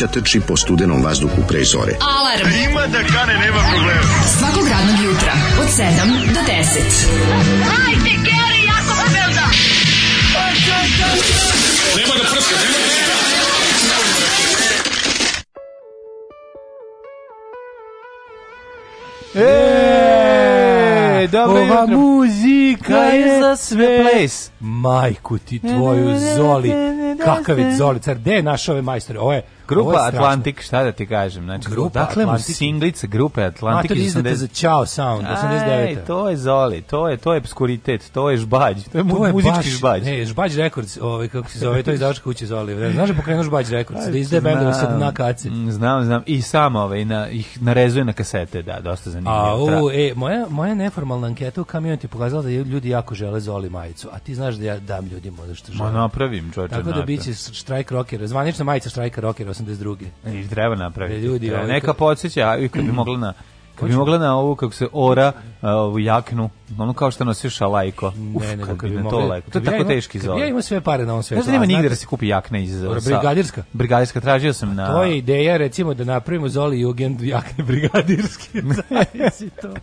mladića trči po studenom vazduhu pre zore. Alarm! A ima da kane, nema problema. Svakog radnog jutra, od 7 do 10. Hajde, Geri, jako se belda! Nema da prska, nema da E, dobro Ova jutro. muzika je za sve. Place. Majku ti tvoju, Zoli. Kakav je Zoli car, gde je našao ove ovaj majstore? Ovo je Grupa ovo je Atlantik, šta da ti kažem? Znači, grupa dakle Atlantik. mu singlice Grupe Atlantik. A to izdate 80... za Ćao Sound, 89. Aj, to je Zoli, to je, to je obskuritet, to je žbađ, to je, to je muzički baš, žbađ. Ne, žbađ Records, ovaj, kako se zove, to je izdavačka kuća Zoli. Znaš da pokrenuo žbađ Records, da izdaje bendove sa na kace. Mm, znam, znam, i sam ovaj, na, ih narezuje na kasete, da, dosta zanimljivo. A, u, e, moja, moja neformalna anketa u community pokazala da ljudi jako žele Zoli majicu, a ti znaš da ja dam ljudima ono što žele. Ma napravim, čovječe, Tako da bi biće da. štrajk rocker, zvanična majica štrajka rocker 82. I treba napraviti. Da ljudi, treba, neka podsjeća, i kad bi mogla na Kad bi mogla na ovu, kako se ora, ovu jaknu, ono kao što nosiš lajko. Uf, ne, ne, kad bi to lajko. To je tako teški zove. Ja imam sve pare na ovom svetu. Znaš da nema nigde da se kupi jakne iz... Brigadirska? Brigadirska, tražio sam na... To je ideja, recimo, da napravimo Zoli Jugend jakne brigadirske. to.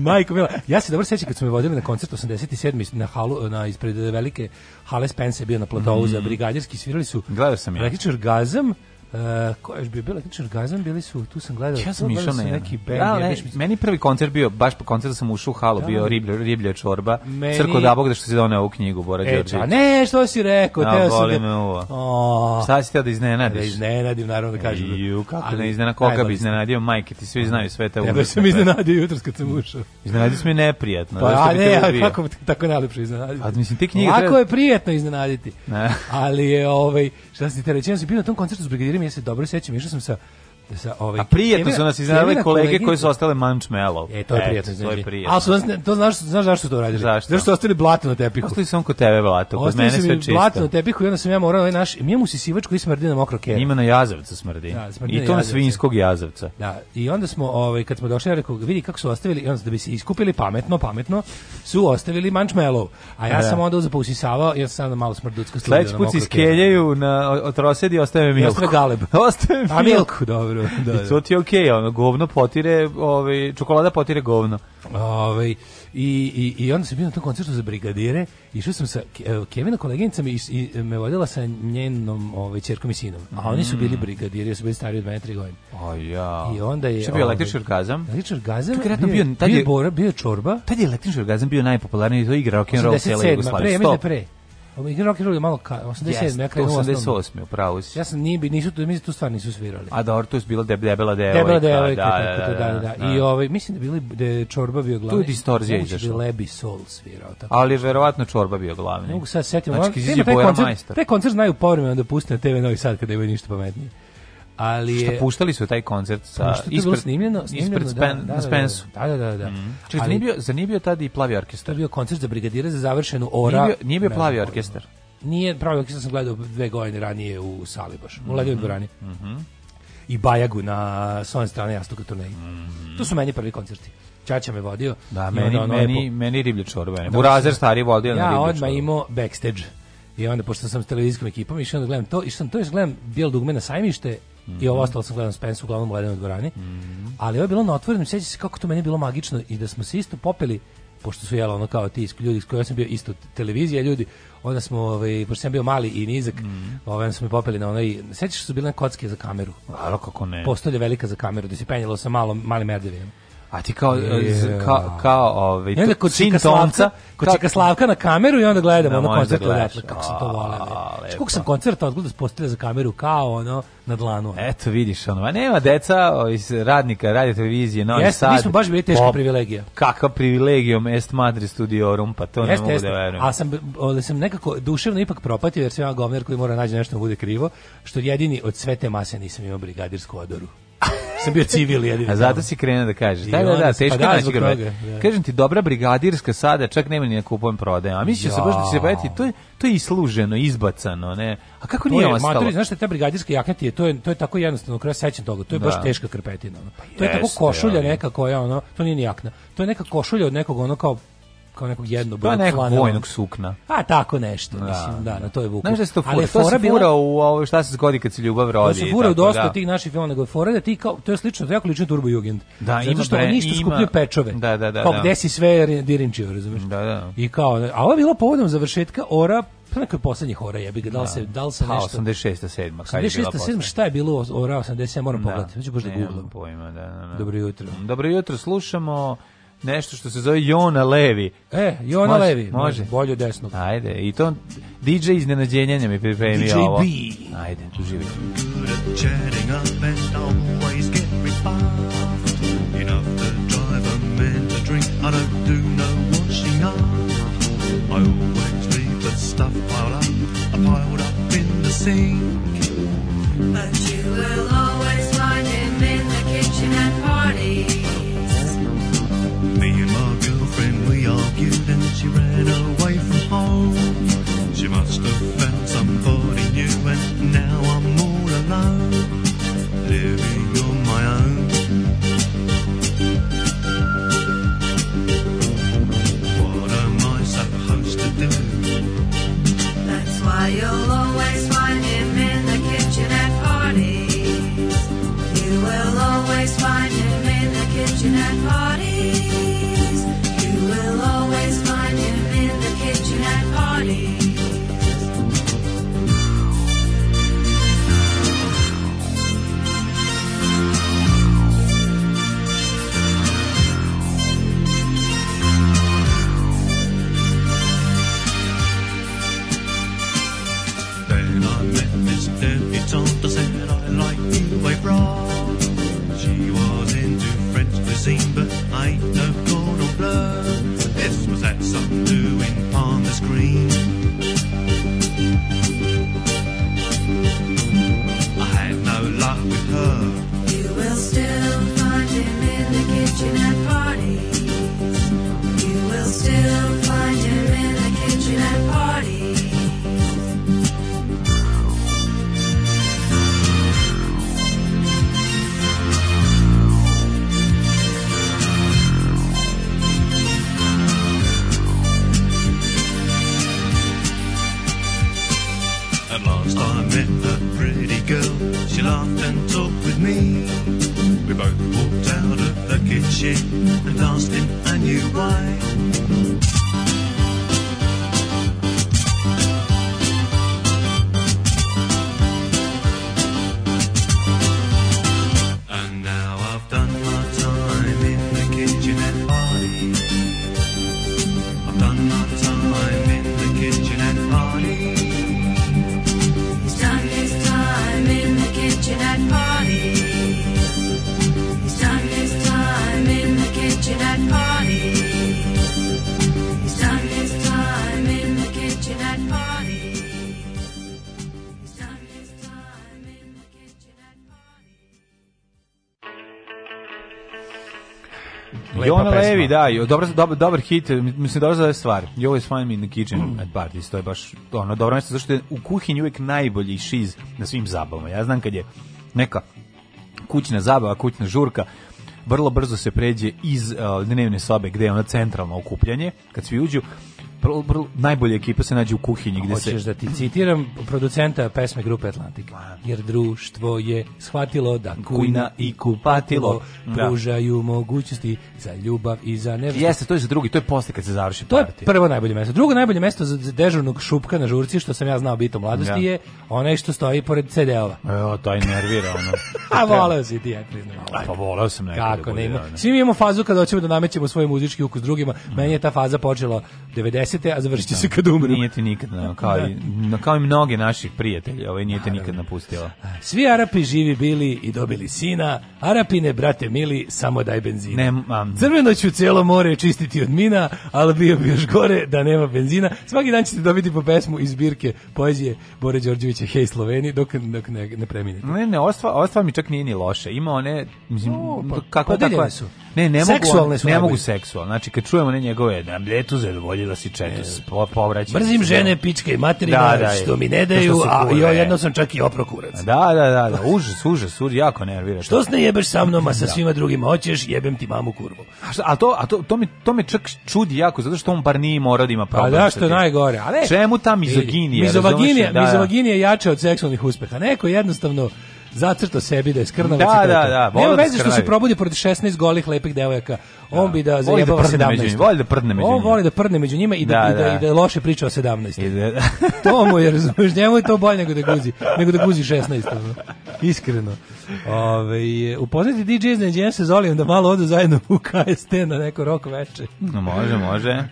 Majko, mila. Ja se dobro sećam kad smo me vodili na koncert 87. na halu, na, ispred velike Hale Spence bio na platovu za mm. brigadirski, svirali su... Gledao sam ja. Električni orgazam, Uh, ko je još bio? Bio električni orgazam, bili su, tu sam gledao. Ja sam išao na neki band. Da, ne, meni prvi koncert bio, baš po koncertu sam ušao u halu, da. bio riblja, riblja čorba. Meni... Crko da Bog da što si doneo ovu knjigu, Bora Đorđević. E, ne, što si rekao, da, teo sam da... Me uva. O... Šta si teo da iznenadiš? Da iznenadim, naravno da kažem. da... ju, kako Ali, ne iznena, koga bi iznenadio, majke, ti svi znaju sve te užasne. Tebe sam pa- iznenadio jutros kad sam ušao. Iznenadio sam je neprijatno. Pa, a ne, kako tako najlepše iznenaditi? A, pa, mislim, ti knjige... Lako je prijatno iznenaditi. Ali je, ovaj, Šta si ti reći? Ja da sam bio na tom koncertu s Brigadirom, ja se dobro sećam, išao sam sa sa ovaj A prijetno su nas iznenadile kolege koji su ostale manč mellow. E, to je prijetno. E, to je znači. prijetno. A su nas, to znaš, znaš zašto su to radili? Zašto? Zašto su ostali blato na tepihu. Ostali su on kod tebe blato, kod mene sve čisto. Ostali blato na tepihu i onda sam ja morao ovaj naš, mi se sisivač koji smrdi na mokro kero. Ima na jazavca smrdi. Da, smrdi I to na svinjskog jazavca. Da, i onda smo, ovaj, kad smo došli, ja rekao, vidi kako su ostavili, i onda da bi se iskupili pametno, pametno, su ostavili manč mellow. A ja da. sam onda uzapao usisavao, ja sam onda malo smrducko stavio na mokro kero. Sleć put iskeljaju na otrosedi, ostave mi. Ostave galeb. Ostaje milku, dobro dobro. Da, I da. to ti je okej, okay, ono, govno potire, ovaj, čokolada potire govno. Ovaj, i, i, I on se bio na tom koncertu za brigadire, išao sam sa Kevinom koleginicama i, i me vodila sa njenom ovaj, čerkom i sinom. A oni su bili mm. brigadiri, su bili stari od mene tri godine. O ja. I onda je... Što je bio ovaj, električni orgazam? Električni orgazam, bio, bio, tad je, bio, Bora, bio Čorba. Tad je električni orgazam bio najpopularniji, to igra rock'n'roll cijela Jugoslavije. Pre, pre, pre. Ovo ih rock je malo ka, 87, ja krenuo 88, upravo si. Ja sam nije bi nisu, mislim da tu stvar nisu svirali. A dobro, tu je bila deb, debela devojka. Debela da, devojka, da, da, da, da, da. I ovaj mislim da bili da je Čorba bio glavni. Tu je distorzija da izašla. Da Lebi Soul svirao tako. Ali verovatno Čorba bio glavni. Mogu sad setimo. Znači, taj koncert, taj koncert znaju povremeno da puste na TV Novi Sad kada imaju ništa pametnije ali je šta puštali su taj koncert sa pa ispred snimljeno, snimljeno da, ispred Spen, da, da, da, Spensu. Da, da, da, da. Mm. Čekaj, ali, zanimljivo, zanimljivo tada i plavi orkestar. To je bio koncert za brigadire za završenu ora. Nije bio, nije bio plavi orkestar. Nije pravi orkestar sam gledao dve godine ranije u sali baš. U Ledovoj mhm, dvorani. Mhm. I Bajagu na s one strane Jastuka turneji. Mm. To su meni prvi koncerti. Čača me vodio. Da, meni, ono meni, lepo... meni riblje čorbe. Da, Burazer stari vodio ja, na riblje čorbe. Ja odmah imao backstage. I onda, pošto sam s televizijskom ekipom, išao da gledam to, i sam to, još gledam bijel dugme na sajmište, Mm -hmm. I ovo ostalo sam gledao Spence uglavnom u ledenoj dvorani. Mm -hmm. Ali ovo je bilo na otvorenom, sjeća se kako to meni bilo magično i da smo se isto popeli pošto su jelo ono kao ti ljudi s kojima sam bio isto televizija ljudi, onda smo, ovaj, pošto sam bio mali i nizak, mm. ovaj, smo me popeli na onaj, sećaš da su bile kocke za kameru? Naravno kako ne. Postolje velika za kameru, da se penjalo sa malom, malim merdevinom. A ti kao, yeah. kao, kao ovaj, I kod sin Tomca, kod Čika Slavka na kameru i onda gledamo ono koncert odatle, kako se to volao. Kako sam koncert odgledao postavlja za kameru kao ono na dlanu. Eto vidiš ono, a nema deca iz radnika radi televizije Novi Sad. Jesi, mi smo baš bili teška privilegija. Kakva privilegija mest madri studiorum, pa to jest, ne mogu jest. da verujem. A sam, ali sam nekako duševno ipak propatio jer sam ja govner koji mora naći nešto da bude krivo, što jedini od sve te mase nisam imao brigadirsku odoru sam bio civil jedini. A zato si krenuo da kažeš. Da, da, da, teško pa da, naći da. Kažem ti, dobra brigadirska sada, čak nema ni na da kupujem prodajem. A mislio ja. se baš da će se baviti, to je, to je isluženo, izbacano, ne? A kako to nije je, ostalo? Maturi, znaš šta ta brigadirska jakna ti je, to je, to je tako jednostavno, kroz sećam toga, to je da. baš teška krpetina. Ono. To je pa tako košulja neka koja, ono, to nije ni jakna. To je neka košulja od nekog ono kao kao nekog jednobojnog pa nekog flanela. vojnog sukna. A tako nešto, da. mislim, da, da. na to je vuku. Znaš da se to, fura, to se fura u ovo šta se zgodi kad se ljubav da rodi. To se fura u dosta da. tih naših filmova, nego fora da ti kao, to je slično, to je jako lično Turbo Jugend. Da, Zato ima što bre, ništa ima... pečove. Da, da, da. Kao da. gde si sve dirinčio, razumiješ? Da, da. I kao, a ovo je bilo povodom završetka Ora pa neko je poslednjih ora jebi ga, da li da. se, da li se ha, pa, nešto... 86. 7. 86. 7. šta je bilo o ora 87, moram da. pogledati, neću baš da googlam. Pojma, da, da, da. Dobro jutro. Dobro jutro, slušamo nešto što se zove Jona Levi. E, Jona može, Levi, može. Bolje desno. Ajde, i to DJ iznenađenja mi pripremi DJ ovo. DJ B. Ajde, tu živi. stuff piled up piled up in the sink But you will always you'll always find him in the kitchen at parties. You will always find him in the kitchen at I don't laughed and talked with me. We both walked out of the kitchen and asked him I knew why. done my time. Baby, da, dobar, dobar, dobar hit, mislim, dobro za stvari. You always find me in the kitchen mm. at parties, to je baš ono, dobro mesto, zašto je u kuhinji uvijek najbolji šiz na svim zabavama. Ja znam kad je neka kućna zabava, kućna žurka, vrlo brzo se pređe iz uh, dnevne sobe gde je ono centralno okupljanje, kad svi uđu, najbolje ekipe se nađe u kuhinji gdje se... Hoćeš da ti citiram producenta pesme grupe Atlantik. Jer društvo je shvatilo da kujna i kupatilo da. pružaju mogućnosti za ljubav i za nevšt. Jeste, to je za drugi, to je posle kad se završi To je prvo najbolje mesto. Drugo najbolje mesto za dežurnog šupka na žurci, što sam ja znao biti u mladosti, ja. Da. je onaj što stoji pored CD-ova. Evo, taj nervira, ono. A voleo si ti, ja priznam. Pa voleo sam nekada. Kako, da ne, svi mi imamo fazu kada hoćemo da namećemo svoj muzički ukus drugima. Meni je ta faza počela 90 60. a završiti se kad umru. Nije te nikad, no, kao, i, da. kao i mnoge naših prijatelja, ovaj nije te nikad napustila. Svi Arapi živi bili i dobili sina, Arapine, brate mili, samo daj benzina. Ne, um, Crveno ću cijelo more čistiti od mina, ali bio bi još gore da nema benzina. Svaki dan ćete dobiti po pesmu iz zbirke poezije Bore Đorđevića Hej Sloveni, dok, dok ne, ne preminete. Ne, ne, ova mi čak nije ni loše. Ima one, mislim, no, pa, kako pa, takva, su. Ne, ne mogu, Seksualne su ne najbolje. mogu seksual. Znači kad čujemo ne njegove, na mletu zadovoljila si četus, po, povraćam. Mrzim žene pičke i materina Da, da, što mi ne daju, a kure. jedno sam čak i oprokurac. Da, da, da, da, užas, užas, užas, jako nervira. Što se ne jebeš sa mnom, a sa da. svima drugima hoćeš, jebem ti mamu kurvu. A, šta- a to, a to, to, mi, to me čak čudi jako, zato što on bar nije morao da ima Pa problem. da, što najgore. Ali, Čemu ta mizoginija, razumeš? Da, da. mizovaginija je jača od seksualnih uspeha. Neko jednostavno zacrto sebi da je skrnavac. Da, da, da, da. Nema da veze što se probudi pored 16 golih lepih devojaka on bi da, da zajebava da 17. voli da prdne među njima. On voli da prdne među njima i da, da, i da, da. I da loše priča o 17. Da- to mu je, razumiješ, njemu je to bolje nego da guzi, nego da guzi 16. Iskreno. Ove, upoznati DJ iz Neđenja se zolijem da malo odu zajedno u KST na neko rok veče. No, može, može.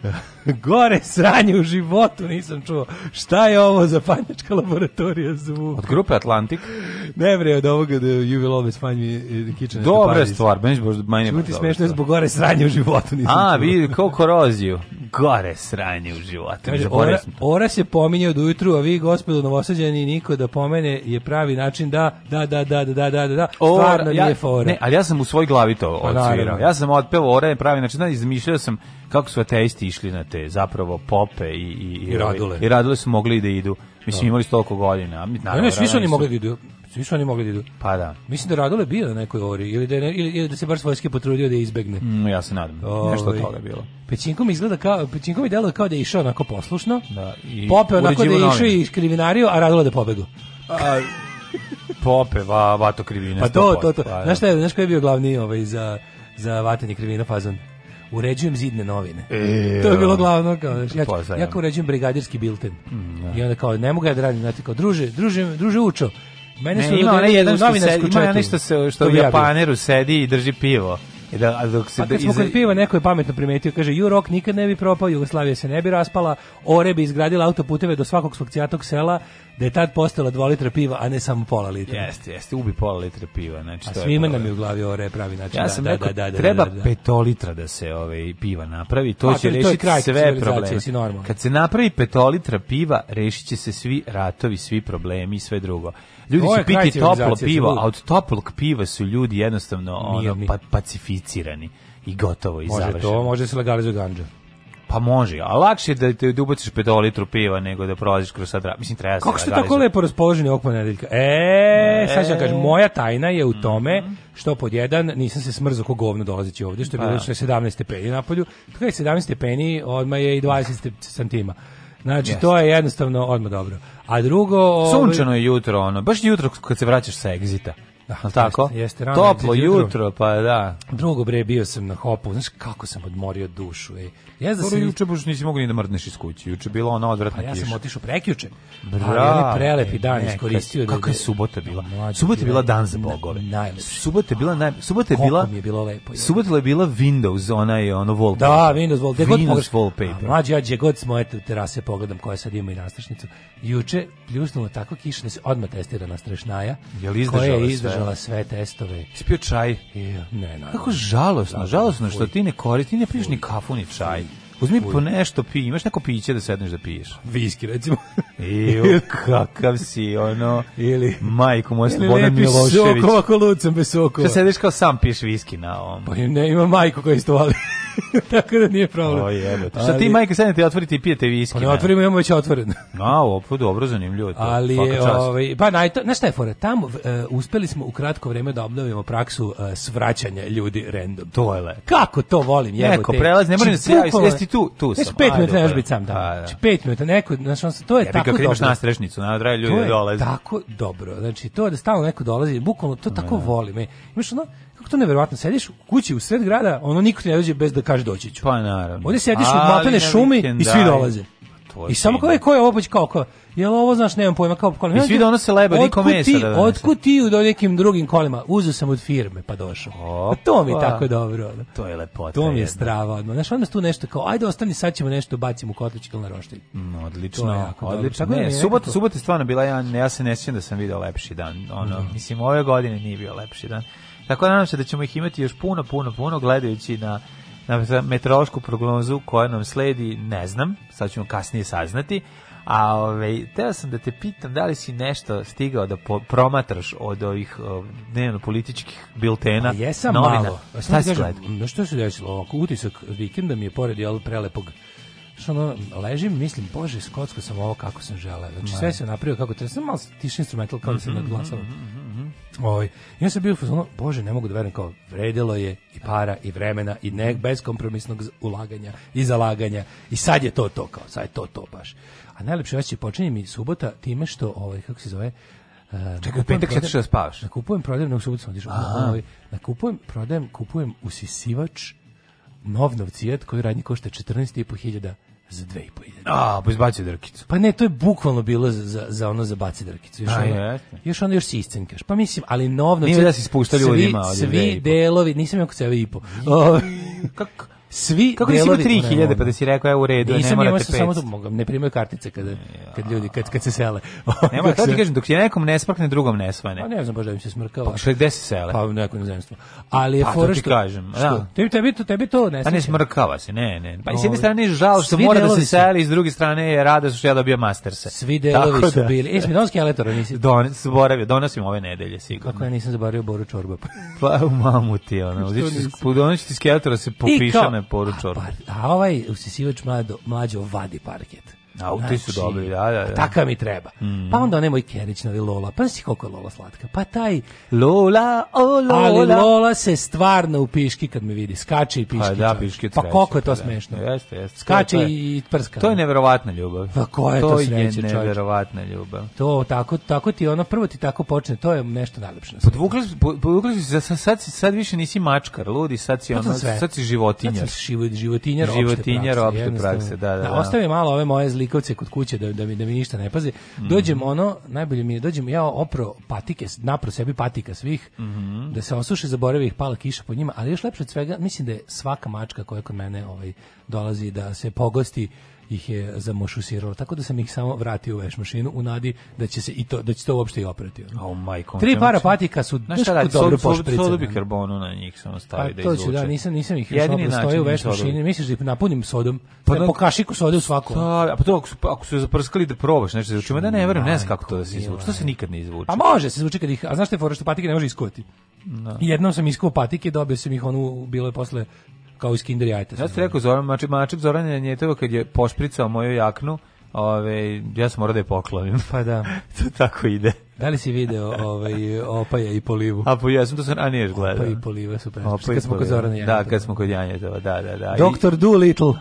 Gore sranje u životu nisam čuo. Šta je ovo za panjačka laboratorija zvuka? Od grupe Atlantik? Ne bre, od ovoga da you will always find me eh, in the kitchen. Dobra stvar, meni je baš smešno zbog gore sranje sranje u životu nisam A, vidi, kao koroziju. Gore sranje u životu. Kaže, ora, ora se pominje od ujutru, a vi, gospodo novosađani, niko da pomene je pravi način da, da, da, da, da, da, da, da, stvarno ja, nije fora. Ne, ali ja sam u svoj glavi to pa odsvirao. Ja sam otpeo ora je pravi način, da, izmišljao sam kako su ateisti išli na te zapravo pope i, i, i, I radule. I radule su mogli da idu. Mislim, da. imali su toliko godina. Naravno, ne, ne, svi su oni mogli da idu utakmicu. Više oni mogli da idu. Pa da. Mislim da Radule bio na nekoj ori ili da, ili, ili da se baš vojski potrudio da izbegne. Mm, ja se nadam. Ove, Nešto od ovaj, toga je bilo. Pećinko mi izgleda kao Pećinko mi deluje kao da je išao onako poslušno. Da, i Pope onako da je išao i kriminariju, a Radule da pobegao. A, Pope, va, vato krivine. Pa to, to, to. Pa, da. znaš šta je, znaš koji je bio glavni ovaj, za, za vatanje krivina fazon? uređujem zidne novine. E, to je bilo glavno kao znači, ja, ja kao uređujem brigadirski bilten. Mm, ja. Da. I onda kao ne mogu ja da radim, znači kao druže, druže, druže učo. Mene su ne, ima onaj jedan što se, ima onaj što se što u Japaneru sedi i drži pivo. I da, a dok se, a pa kad smo kod piva, neko je pametno primetio, kaže, ju rok nikad ne bi propao, Jugoslavija se ne bi raspala, Ore bi izgradila autoputeve do svakog svog cijatog sela, da je tad postala 2 litra piva, a ne samo pola litra. Jeste, jeste, ubi pola litra piva. Znači, a to svima je nam je u glavi Ore pravi način. Ja da- sam da, rekao, da, da, da- treba da- petolitra da se ove, ovaj, piva napravi, to a, pa će rešiti kraj sve probleme. Si Kad se napravi petolitra piva, rešit će se svi ratovi, svi problemi i sve drugo. Ljudi će piti toplo pivo, a od toplog piva su ljudi jednostavno ono, pa, pacificirani i gotovo i završeno. može završeno. to, može se legalizuje ganđa. Pa može, a lakše da te ubaciš 5 litru piva nego da prolaziš kroz sadra. Mislim, treba Kako ste tako lepo raspoloženi ovog ponedeljka? E, e, sad ću vam kažem, moja tajna je u mhm. tome što pod jedan nisam se smrzao ko govno dolazeći ovde, što je bilo što je 17 stepeni napolju. Tako da je 17 stepeni, odmah je i 20 centima. Znači, yes. to je jednostavno odmah dobro. A drugo... Ovaj Sunčano je jutro, ono, baš jutro kad se vraćaš sa egzita. Aha, da, tako? Jeste, jeste Toplo jutro. pa da. Drugo bre bio sam na hopu, znaš kako sam odmorio dušu, ej. Ja za da se juče baš nisi mogao ni da mrdneš iz kuće. Juče bilo ono odvratno. Pa ja sam otišao prekjuče. Bra, je prelepi dan e, iskoristio da. Kakva je subota bila? Mlađe, subota je bila dan za bogove. Najlepši. Subota je bila naj Subota je bila. mi je bilo lepo. Je. Subota je bila Windows, ona je ono wallpaper. Da, Windows wallpaper. Windows god wallpaper. Mlađi ja gdje god s moje terase pogledam koja sad ima i nastrašnicu. Juče pljusnulo tako kiša da se odmah testira nastrašnaja. Je li izdržala? izdržala da. sve testove. Ispio čaj. Yeah. Ne, naravno. Kako žalosno, Zavrano, žalosno što ti ne koristi, ti ne piješ ni kafu ni čaj. Uzmi Uj. po nešto pi, imaš neko piće da sedneš da piješ. Viski recimo. Iju, kakav si, ono... Ili... Majko moja Slobodan Milošević. Ili ne piješ sok ovako lucem bez sokova. Šta sedeš kao sam piješ viski na ovom? Pa ne, ima majku koja isto voli. Tako da nije problem. O, jebe, jebate. Šta ti, majke, sedete, otvorite i pijete viski? Pa Ne, otvorimo, imamo već otvoren. Na, opo, dobro, zanimljivo je to. Ali, ovaj, pa, naj, znaš šta je fora? Tamo uh, uspeli smo u kratko vreme da obnovimo praksu uh, svraćanja ljudi random. To je le. Kako to volim, jebote. Neko, prelazi, ne moram da se znači, javiš, jesi tu, tu sam. Jesi pet minuta, nemaš biti sam tamo. Da. Znači, pet minuta, neko, znaš, on, to je Jebi tako dobro. Jebi imaš nastrešnicu, na odraje ljudi dolaze. tako dobro, znači, to je da stalno neko dolazi, bukvalno, to da, tako da. volim. Imaš ono, kako to neverovatno, sediš u kući u sred grada, ono niko ti ne dođe bez da kaže doći ću. Pa naravno. Ovdje sediš u maltene šumi i svi dolaze. I samo kao je, ko je ovo, pa kao, kao, jel ovo, znaš, nemam pojma, kao, kao, I svi donose leba, niko mesa da donese. Otkud ti u nekim drugim kolima? Uzeo sam od firme, pa došao. Opa, to mi je tako dobro. Ono. To je lepota. To mi je jedna. strava odmah. Znaš, onda tu nešto kao, ajde, ostani, sad ćemo nešto, bacimo u kotlić ili na roštilj. Mm, odlično, odlično. Da ne, subota, subota je stvarno bila, ja, ja se ne sećam da sam video lepši dan. Ono, mm. Mislim, ove godine nije bio lepši dan. Tako da nadam se da ćemo ih imati još puno, puno, puno gledajući na na meteorološku prognozu koja nam sledi, ne znam, sad ćemo kasnije saznati, a ove, ovaj, teo sam da te pitam da li si nešto stigao da po, promatraš od ovih dnevno političkih biltena. A pa jesam novina. malo. Šta da si gledao? Što se desilo? Ovako, utisak vikenda mi je pored jel, prelepog što ono, ležim, mislim, bože, skocko sam ovo kako sam želeo. Znači, sve se napravio kako treba. Sam malo tiši instrumental kao da sam mhm, nadglasao. Mm -hmm, mm -hmm. Oj, ovaj, ja sam bio ono, bože, ne mogu da verujem kao vredilo je i para i vremena i nek beskompromisnog ulaganja i zalaganja i sad je to to kao, sad je to to baš. A najlepše veće počinje mi subota time što ovaj kako se zove Uh, Čekaj, petak sad što spavaš? kupujem, prodajem, na subotu sam odišao. Ovaj, kupujem, prodajem, kupujem usisivač nov novcijet koji radnji košta 14.500 Za dve i po A, pa izbacio drkicu. Pa ne, to je bukvalno bilo za, za ono za baci drkicu. Još, ono, još ono još si Pa mislim, ali novno... Nije da si spušta ljudima. Svi, svi delovi, nisam ja kod sebe i po. Ovaj- Kako? svi Kako nisi 3000 pa da si rekao, evo u redu, Nisam, ne morate pet. Nisam imao samo ne primaju kartice kada, kad ljudi, kad, kad se sele. Nema, to ti kažem, dok ti nekom ne smrkne, drugom ne svane. Pa ne znam, baš da im se smrkava. Pa što gde se sele? Pa neko na zemstvo. Ali je pa, fora što... kažem, što? Da. Tebi, tebi, to, tebi to ne smrkava. Pa ne smrkava se, ne, ne. Pa i s jedne ovaj, strane je žal što mora da se seli, s druge strane je rada što ja dobio masterse. Svi delovi su da. bili. E, Smidonski elektoro nisi... Don, zaboravio, donosim ove nedelje, sigurno. Kako ja nisam zaboravio Boru Čorba? Pa, u mamu ti, ono. Donosi ti skeletora da se popiša poručor. A, par, a ovaj usisivač mlado, mlađo vadi parket. Auti znači, su dobri, da, da, da. Taka mi treba. Mm. Pa onda onaj moj Kerić na Lola, pa si koliko je Lola slatka. Pa taj Lola, o Lola. Ali Lola se stvarno u piški kad me vidi. Skače i piški. Pa da, piški Pa koliko je to da. smešno. Jeste, jeste. Skače je, i prska. To je neverovatna ljubav. Pa ko je to, to sreće, je neverovatna ljubav. To tako, tako ti ono prvo ti tako počne, to je nešto najlepše. Pa podvukli podvukli se sad, sad sad više nisi mačkar, ludi, sad si pa ono, sad si životinja. Sad si životinja, životinja, opšte prakse, da, da, da. da ostavi malo ove moje zli slikovce kod kuće da, da, mi, da mi ništa ne paze. Mm -hmm. Dođem ono, najbolje mi je, dođem ja opro patike, napro sebi patika svih, mm -hmm. da se osuši, zaboravi ih pala kiša po njima, ali još lepše od svega, mislim da je svaka mačka koja kod mene ovaj, dolazi da se pogosti ih je zamošusiralo. Tako da sam ih samo vratio u veš mašinu u nadi da će se i to da će to uopšte i oprati. Oh my god. Tri para patika su znaš šta radi, da, dobro pošpricane. Sodu bikarbonu na njih samo pa stavi da izvuče. To ću, da, nisam, nisam ih još dobro stoje u veš da mašini. Misliš da ih napunim sodom? Pa da, da- po kašiku sode u svakom. Da, a pa to ako su, ako su zaprskali da probaš znači znači da ne verujem, ne znam kako to da se izvuče. To se nikad ne izvuče. Pa može se izvući kad ih, a znaš šta je fora što patike ne može iskuvati. No. Jednom sam iskuvao patike, dobio sam ih onu, bilo je posle kao iz Kinder jajeta. Ja sam rekao Zoran Mačep, znači, Mačep Zoran je njeteva kad je pošpricao moju jaknu, Ove, ja sam morao da je poklonim. Pa da. to tako ide. Da li si video ovaj, Opaja i Polivu? A po, pa ja sam to sam ranije gledao. Opaja i Poliva super. prešli. Kad smo kod Zorana Janjetova. Da, kad smo kod Janjetova, da, da, da. Doktor Doolittle.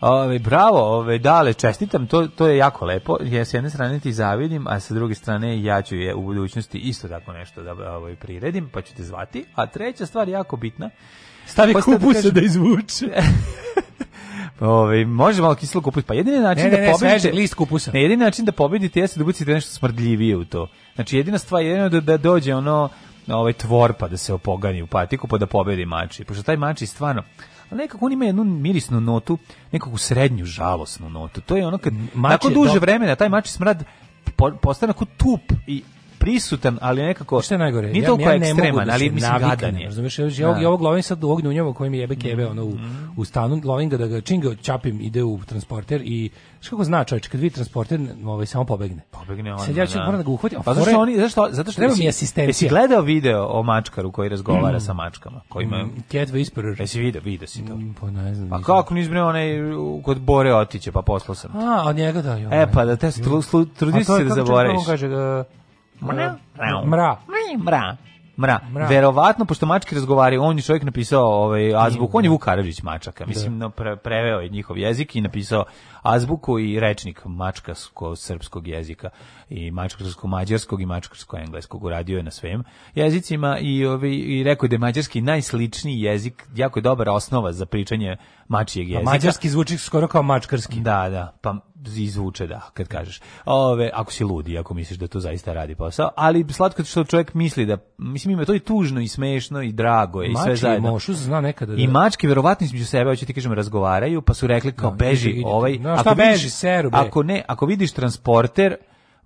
Ove, bravo, ove, dale, čestitam, to, to je jako lepo. Ja s jedne strane ti zavidim, a sa druge strane ja ću je u budućnosti isto tako nešto da ovaj, priredim, pa ću te zvati. A treća stvar jako bitna, Stavi kupus se da izvuče. Ove, ovaj, može malo kiselo kupus, pa jedini način ne, da ne, ne, da pobedite sveže, list kupusa. Ne, jedini način da pobedite jeste da budete nešto smrdljivije u to. Znači jedina stvar jedino da, da dođe ono ovaj tvor pa da se opogani u patiku pa da pobedi mači. Pošto taj mači stvarno nekako on ima jednu mirisnu notu, nekakvu srednju žalosnu notu. To je ono kad mači tako duže do... vremena taj mači smrad postane onako tup i prisutan, ali nekako šta je najgore? Nije ja, toliko ekstreman, da ali mislim gadan je. Razumeš, ja, ja da. ovog, ovog lovim sad u ognju njemu kojim jebe kebe mm. ono u, u stanu, lovim ga da ga čim ga čapim ide u transporter i što kako zna čovjek kad vidi transporter, ovaj samo pobegne. Pobegne on. Sad ja ću da. moram da ga uhvatim. Pa zašto oni zašto zato što treba mi asistencija. Jesi gledao video o mačkaru koji razgovara mm. sa mačkama, koji ima mm, Cat Whisperer. Jesi video, video si to. Mm, pa ne znam. Pa kako nisi bre onaj kod Bore otiće, pa poslao sam. Te. A, od njega da, jo. E ovaj. pa da te trudio se da zaboraviš. Kaže da Mra. Mra. Mra. Mra. Mra. Verovatno, pošto mački razgovaraju, on je čovjek napisao ovaj, azbuku, on je Vuk Karadžić mačaka, mislim, da. pre, preveo je njihov jezik i napisao azbuku i rečnik mačkarsko-srpskog jezika i mačkarsko-mađarskog i mačkarsko-engleskog, uradio je na svem jezicima i, ovaj, i rekao da je mađarski najsličniji jezik, jako je dobra osnova za pričanje mačijeg pa jezika. A mađarski zvuči skoro kao mačkarski. Da, da, pa izvuče da kad kažeš. Ove, ako si ludi, ako misliš da to zaista radi posao, ali slatko što čovjek misli da mislim ima to i tužno i smešno i drago je i sve zajedno. Mačke mošu zna nekada. Da... I mačke verovatno između sebe hoće ti kažem razgovaraju, pa su rekli kao no, da, beži idite, ovaj, no, ako beži, seru, be. ako ne, ako vidiš transporter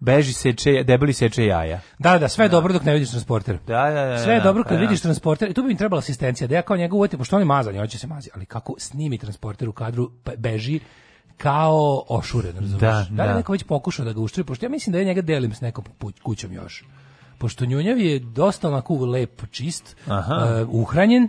beži seče, debeli seče jaja. Da, da, sve da. dobro dok ne vidiš transporter. Da, da, da. Sve da, dobro pa kad da, vidiš transporter. I tu bi mi trebala asistencija da ja kao njega uvodim, pošto on je mazan, on će se mazi, ali kako snimi transporter u kadru, pa beži, kao ošuren, razumiješ? Da, da. li da. neko već pokušao da ga uštri, pošto ja mislim da ja njega delim s nekom kućom još. Pošto njunjav je dosta onako lep, čist, uh, uhranjen,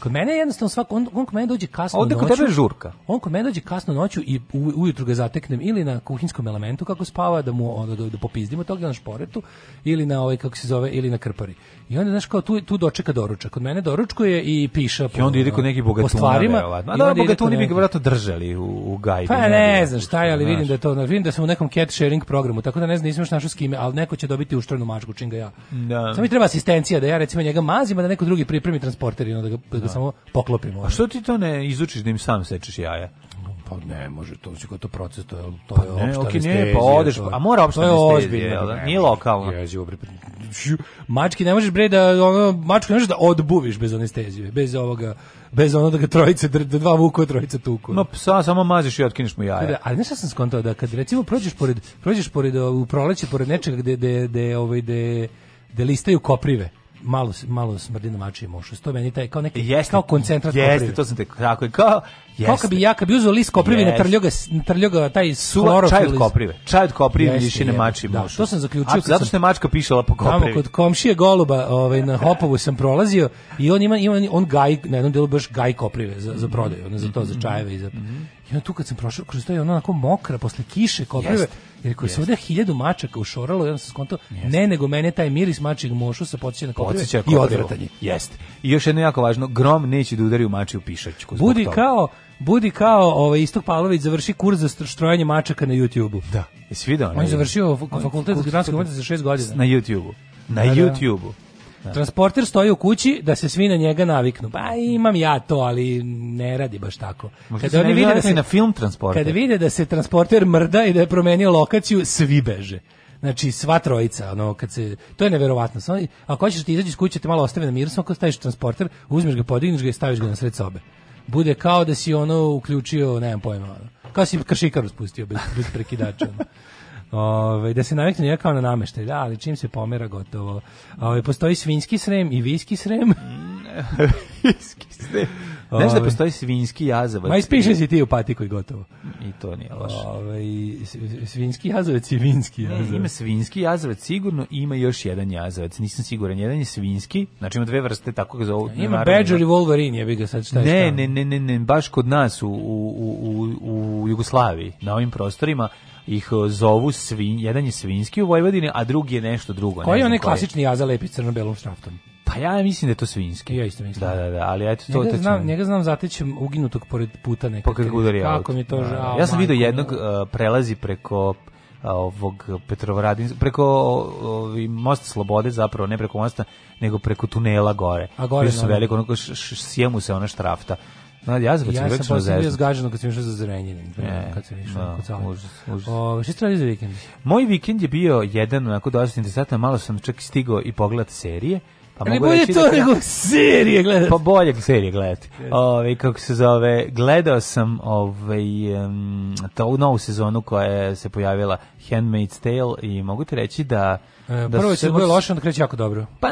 Kod mene je jednostavno svako, on, on kod mene dođe kasno Ovdje noću. Ovde kod tebe je žurka. On kod mene dođe kasno noću i u, ujutru ga zateknem ili na kuhinskom elementu kako spava, da mu onda da, da popizdimo tog na šporetu ili na ovaj kako se zove ili na krpari. I onda znaš kao tu tu dočeka doručak. Kod mene doručkuje i piša po. I onda ide kod nekih bogatuna. Po stvarima, a da bogatuni bi ga verovatno držali u, u gajbi. Pa ne, ne znam šta je, ali vidim da je to, vidim da sam u nekom cat sharing programu, tako da ne znam, nisam još našao s kime, ali neko će dobiti uštranu mačku čim ga ja. Da. Samo mi treba asistencija da ja recimo njega mazim, da neko drugi pripremi transporter i onda da ga da, samo poklopimo. A što ti to ne izučiš da im sam sečeš jaja? Pa ne, može to, znači to proces, to je to pa je opšta okay, anestezija. Ne, pa odeš, to, a mora opšta anestezija, da? Nije lokalno. Jezivo pri Mački ne možeš bre da ono mačku ne možeš da odbuviš bez anestezije, bez ovoga bez ono da ga trojice da dva vuku trojice tuku. No psa samo maziš i otkineš mu jaja. Da, ali ne sam skontao da kad recimo prođeš pored prođeš pored u proleće pored nečega gde gde gde ovaj gde, gde listaju koprive malo malo smrdi na mačije mošu. To meni taj kao neki jeste, kao koncentrat. Jeste, koprive. to sam te tako je kao jeste. Kako bi ja kad bi uzeo list koprive na trljoga trljoga taj suva čaj od koprive. Čaj od koprive više na mačije da, mošu. To sam zaključio. A, zato što je mačka pišala po koprivi. Tamo kod komšije Goluba, ovaj na Hopovu sam prolazio i on ima, ima on gaj na jednom delu baš gaj koprive za, za prodaju, on za to za mhm. čajeve i za. Mm -hmm. I onda tu kad sam prošao kroz to je ono onako mokra posle kiše kao prve. Jer koji se ovde hiljadu mačaka ušoralo, ja sam skontao, ne nego mene taj miris mačijeg mošu se podsjeća na koprive i odvratanje. Jeste. I još jedno jako važno, grom neće da udari u mačiju pišačku. Budi toga. kao, budi kao ovaj, Istok Pavlović završi kurs za štrojanje mačaka na YouTube-u. Da. Jesi video? On je završio fakultet za gradske za šest godina. Na YouTube-u. Na da, da. YouTube-u. Da. Transporter stoji u kući da se svi na njega naviknu. Pa da. imam ja to, ali ne radi baš tako. kada oni vide da se na film transporter. Kada vide da se transporter mrda i da je promenio lokaciju, svi beže. Znači sva trojica, ono kad se to je neverovatno. Samo ako hoćeš ti da izađeš iz kuće, te malo ostavi na miru, samo ako staviš transporter, uzmeš ga, podigneš ga i staviš ga na sred sobe. Bude kao da si ono uključio, nemam pojma, ono. kao si kašikar spustio bez, bez prekidača. Ove, da se navikne ja kao na nameštaj, da, ali čim se pomera gotovo. Ove, postoji svinjski srem i viski srem. viski srem. Znaš da postoji svinjski jazavac? Ma ispiše si ti u patiku i gotovo. I to nije loše. Ove, svinjski jazavac i vinski jazavac. Ne, ima svinjski jazavac sigurno i ima još jedan jazavac. Nisam siguran. Jedan je svinjski, znači ima dve vrste, tako ga zovu. Ima Badger i Wolverine, ja bih ga sad šta je ne, ne, ne, ne, baš kod nas u, u, u, u Jugoslaviji, na ovim prostorima, ih e, zovu svin, jedan je svinski u Vojvodini, a drugi je nešto drugo. Koji je onaj klasični jaza lepi crno-belom štraftom? Pa ja mislim da je to svinjski. Ja isto mislim. Da, da, da, ali ajte to njega znam, njega znam zatećem uginutog pored puta nekako. Pa kako udari Kako mi to da, da, da. žao. Ja sam video jednog uh, prelazi preko e, ovog Petrovaradin preko ovi mosta slobode zapravo ne preko mosta nego preko tunela gore. A gore su veliko ono sjemu se ona štrafta. Na Jazavac ja sam posle bio zgaženo kad sam išao za Zrenjanin. E, kad sam išao no, da, kod O, šta ste radili vikend? Moj vikend je bio jedan onako dosta interesantan, malo sam čak stigao i pogled serije. Pa Ali bolje to da... nego pa serije gledati. Pa bolje serije gledati. Ove, kako se zove, gledao sam ove, ovaj, um, to novu sezonu koja je se pojavila Handmaid's Tale i mogu ti reći da... E, da prvo da je bilo loše, onda kreće jako dobro. Pa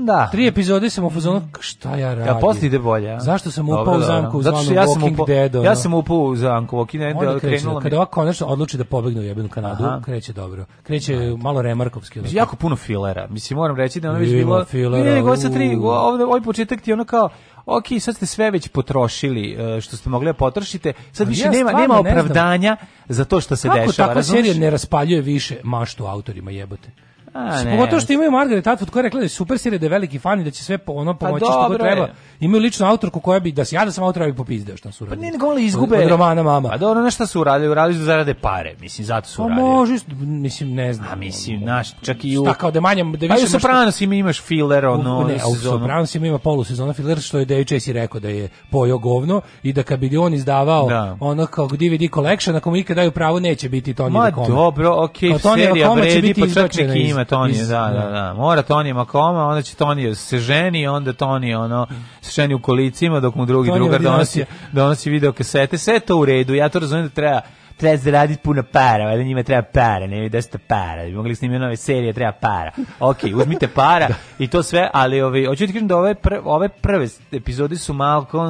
onda? Tri epizode sam u fazonu, šta ja radim? Ja posle ide bolje. A? Zašto sam upao u da. zamku u zvanu ja Walking upo, Dead? Ono. Ja sam upao u zamku Walking Dead, ali krenulo mi. Kada ova konačno odluči da pobegne u jebenu Kanadu, Aha. kreće dobro. Kreće Aha. malo remarkovski. Mislim, jako puno filera. Mislim, moram reći da ono već bilo... Filera, nego sa tri, ovde, ovaj početak ti ono kao, ok, sad ste sve već potrošili e, što ste mogli da potrošite, sad više ja nema, nema opravdanja ne za to što se Kako dešava. Kako serija ne raspaljuje više maštu autorima jebote? A, ne. Pogotovo što imaju Margaret Atwood koja je rekla da je super sire, da je veliki fan i da će sve po, ono pa pomoći pa, što treba. Imaju ličnu autorku koja bi, da se ja da sam autora bi popizdeo što su pa uradili. Pa ne, nego izgube. Od, od romana mama. Pa dobro, nešto su uradili, uradili su zarade pare, mislim, zato su pa uradili. Pa može, mislim, ne znam. A mislim, naš, čak i u... Šta kao da manje, da više... Pa i u Sopranos ima imaš filler, ono, u, ne, u Sopranos ima ima polusezona filler, što je Dave Chase rekao da je pojo govno i da kad bi on izdavao da. ono kao DVD collection, ako mu ikad daju pravo, neće biti Tony Ma, dobro, okej, okay, serija vredi, pa čak neki ima Tonija, da, da, da, da. Mora Tonija Makoma, onda će Tonija da se ženi, onda Tonija ono, se ženi u kolicima, dok mu drugi Tonija drugar donosi, donosi video kasete. Sve to u redu, ja to razumijem da treba treba zaraditi puno para, valjda njima treba para, ne da ste para, bi mogli snimiti nove serije, treba para. Ok, uzmite para da. i to sve, ali ovi, hoću ti kažem da ove, prve, ove prve epizode su malko,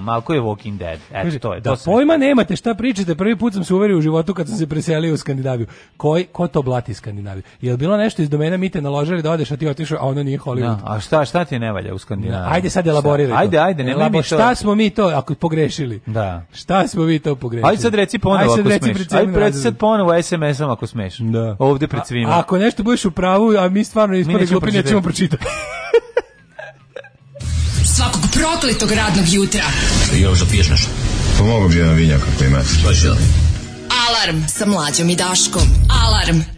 malko je Walking Dead. Eto, to je, da, to da sam pojma nemate šta pričate, prvi put sam se uverio u životu kad sam se preselio u Skandinaviju. Koji, ko to blati Skandinaviju? Je li bilo nešto iz domena mi te naložili da odeš, a ti otišao, a ono nije Hollywood? No, da, a šta, šta ti ne valja u Skandinaviju? Ajde sad elaboriraj Ajde, ajde, ne, ne to. Šta smo mi to, ako pogrešili? Da. Šta smo mi to pogrešili? Ajde sad reci ponovo, ako smeš. Aj preci sad ponovo SMS-om ako smeš. Da. Ovde pred svima. ako nešto budeš u pravu, a mi stvarno ispod glupi nećemo pročitati. Svakog prokletog radnog jutra. Još da piješ nešto. Pomogu pa bi jedan vinjak ako imate. Pa želim. Alarm sa mlađom i Daškom. Alarm.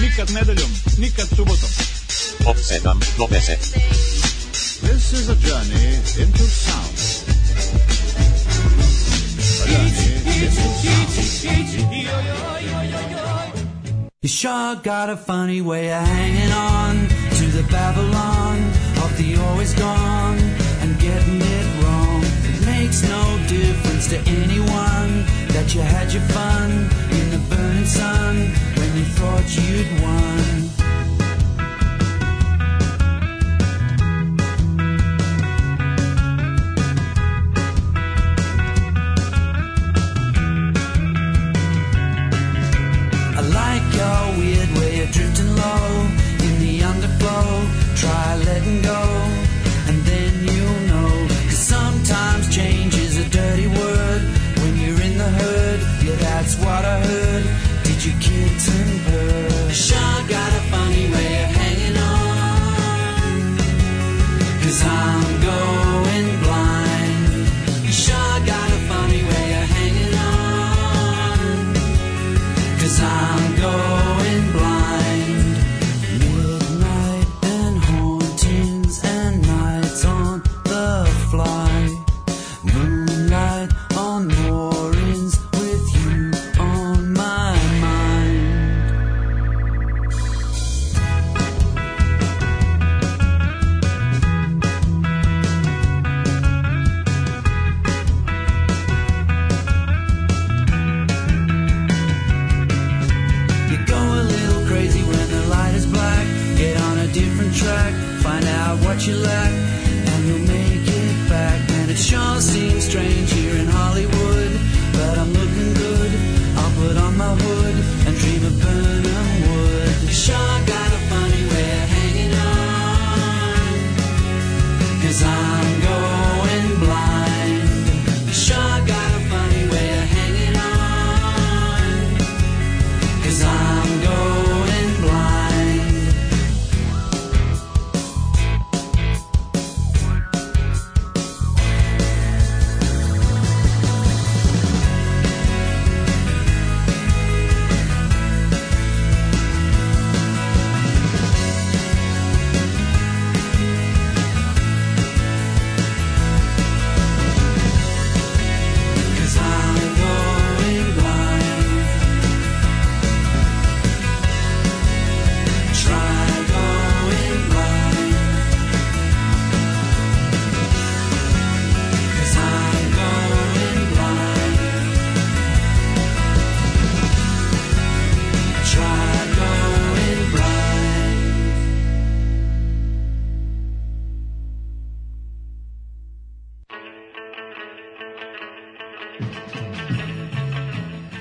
Nikad nedeljom, nikad subotom. Od do This is a journey into sound. A journey into sound. You sure got a funny way of hanging on to the Babylon of the always gone and getting it to anyone that you had your fun in the burning sun when you thought you'd won.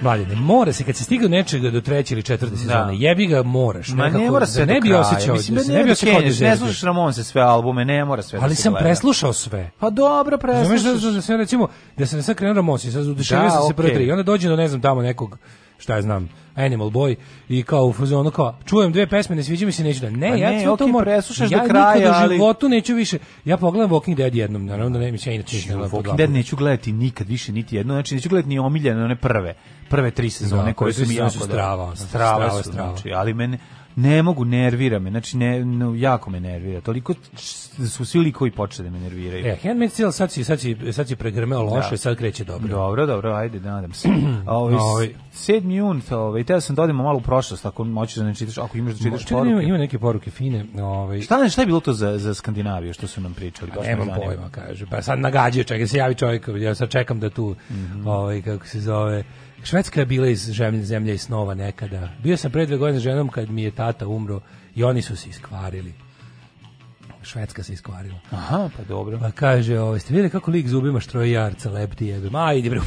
mladine, mora se kad se stigne nečega do treće ili četvrte sezone, jebi ga moraš. Ma nekako, ne mora se ne bi osećao, Mislim, da ne, ne bi osećao. Ne slušaš Ramon se sve albume, ne mora sve. Ali da sam preslušao sve. Pa dobro, preslušao. Znaš da, da, da, da, recimo da se ne krenuo Ramon, sad uduševio sam se prve tri. Onda dođe do ne znam tamo nekog šta ja znam, Animal Boy i kao u fazonu kao čujem dve pesme, ne sviđa mi se, neću da. Ne, A pa ja ne, okay, to moram. Ja do kraja, nikad ali... u životu neću više. Ja pogledam Walking Dead jednom, naravno da ne mislim, se inače znači, ne Walking Dead neću gledati nikad više niti jedno, znači neću gledati ni omiljene one prve, prve tri sezone no, da, koje su mi jako strava, strava, strava, strava, strava. Znači, ali mene Ne mogu, nervira me. Znači, ne, no, jako me nervira. Toliko su svi likovi počeli da me nerviraju. E, Handmaid's Tale sad si, sad si, sad si pregrmeo da. loše, da. sad kreće dobro. Dobro, dobro, ajde, nadam se. Ovi, Ovi. 7. jun, ovaj, teo sam da odemo malo u prošlost, ako moćeš da ne čitaš, ako imaš da čitaš Mo, poruke. Ima, ima neke poruke fine. Ovaj. Šta, šta je bilo to za, za Skandinaviju, što su nam pričali? Pa, nemam pojma, kaže. Pa sad nagađaju, čekaj, se javi čovjek, ja sad čekam da tu, mm -hmm. ovaj, kako se zove, Švedska je bila iz zemlje, zemlje i snova nekada. Bio sam pre dve godine s ženom kad mi je tata umro i oni su se iskvarili. Švedska se iskvarila. Aha, pa dobro. Pa kaže, ovo, ovaj, ste vidjeli kako lik zubima štrojarca lepti jebe. Ma, idi bre u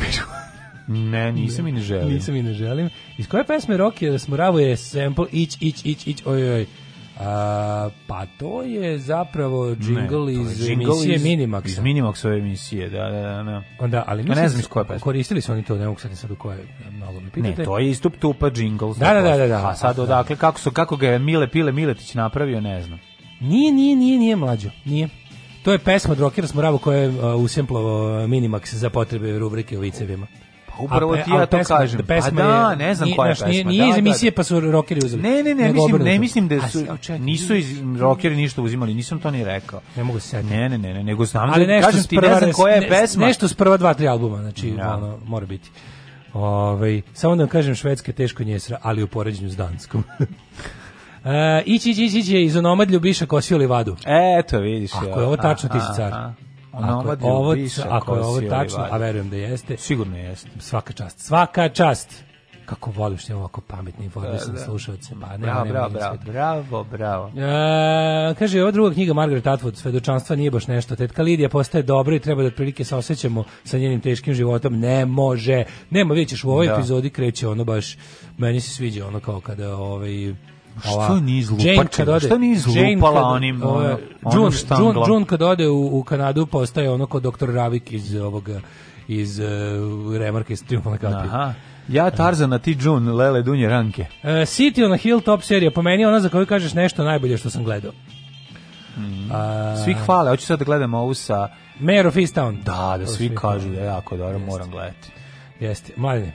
Ne, nisam i ne želim. Nisam i ne želim. Iz koje pesme Rocky da smuravo je sample ić, ić, ić, ić, oj, oj. A, pa to je zapravo jingle iz emisije iz, Minimaxa. Iz Minimaxove emisije, da, da, da. da. Onda, ali mislim, ne znam iz koje pesme. Koristili su oni to, ne mogu sad sad u koje, malo mi pitate. Ne, to je istup tupa džingl. Da, da, da, da, da. A sad da. odakle, kako, su, kako ga je Mile Pile Miletić napravio, ne znam. Nije, nije, nije, nije mlađo, nije. To je pesma od Rockera Smoravu koja je uh, usemplovo uh, Minimax za potrebe rubrike o vicevima. Upravo ti ja to kažem. Pesma pa da, ne znam koja je pesma. Nije, nije da, iz emisije pa su rokeri uzeli. Ne, ne, ne, mislim, ne mislim da su, nisu iz rokeri ništa uzimali, nisam to ni rekao. Ne mogu se Ne, ne, ne, nego znam da kažem ti ne znam koja je pesma. Nešto s prva dva, tri albuma, znači, ono, mora biti. Ovaj samo da vam kažem švedska je teško njesra, ali u poređenju s danskom. e, ići, ići, ići, ići iz onomad Ljubiša kosio li livadu. Eto, vidiš. Ako je ovo tačno, ti si car nomad je ovo, ako je ovo tačno, a verujem da jeste. Sigurno jeste. Svaka čast. Svaka čast. Kako voliš što je ovako pametni informisan da, da. slušalce. Pa, nema, bravo, nema bravo, bravo, bravo, bravo. E, kaže, ova druga knjiga Margaret Atwood, Svedočanstva nije baš nešto. Tetka Lidija postaje dobra i treba da otprilike se osjećamo sa njenim teškim životom. Ne može. Nema, vidjet ćeš, u ovoj da. epizodi kreće ono baš, meni se sviđa ono kao kada ovaj, Ova, što ni izlupačila? Što ni izlupala onim, ova, onim June, June, June kad ode u, u Kanadu postaje ono kod doktor Ravik iz ovoga iz uh, e, remarke iz Triumfalne Aha. Ja Tarzan, a ti June, Lele Dunje Ranke. Uh, City on a Hill top serija, po meni ona za koju kažeš nešto najbolje što sam gledao. Mm. Uh, svi hvale, hoću sad da gledam ovu sa... Mayor of Easttown. Da, da, svi, svi kažu da je jako dobro, moram gledati. Jeste, mladine.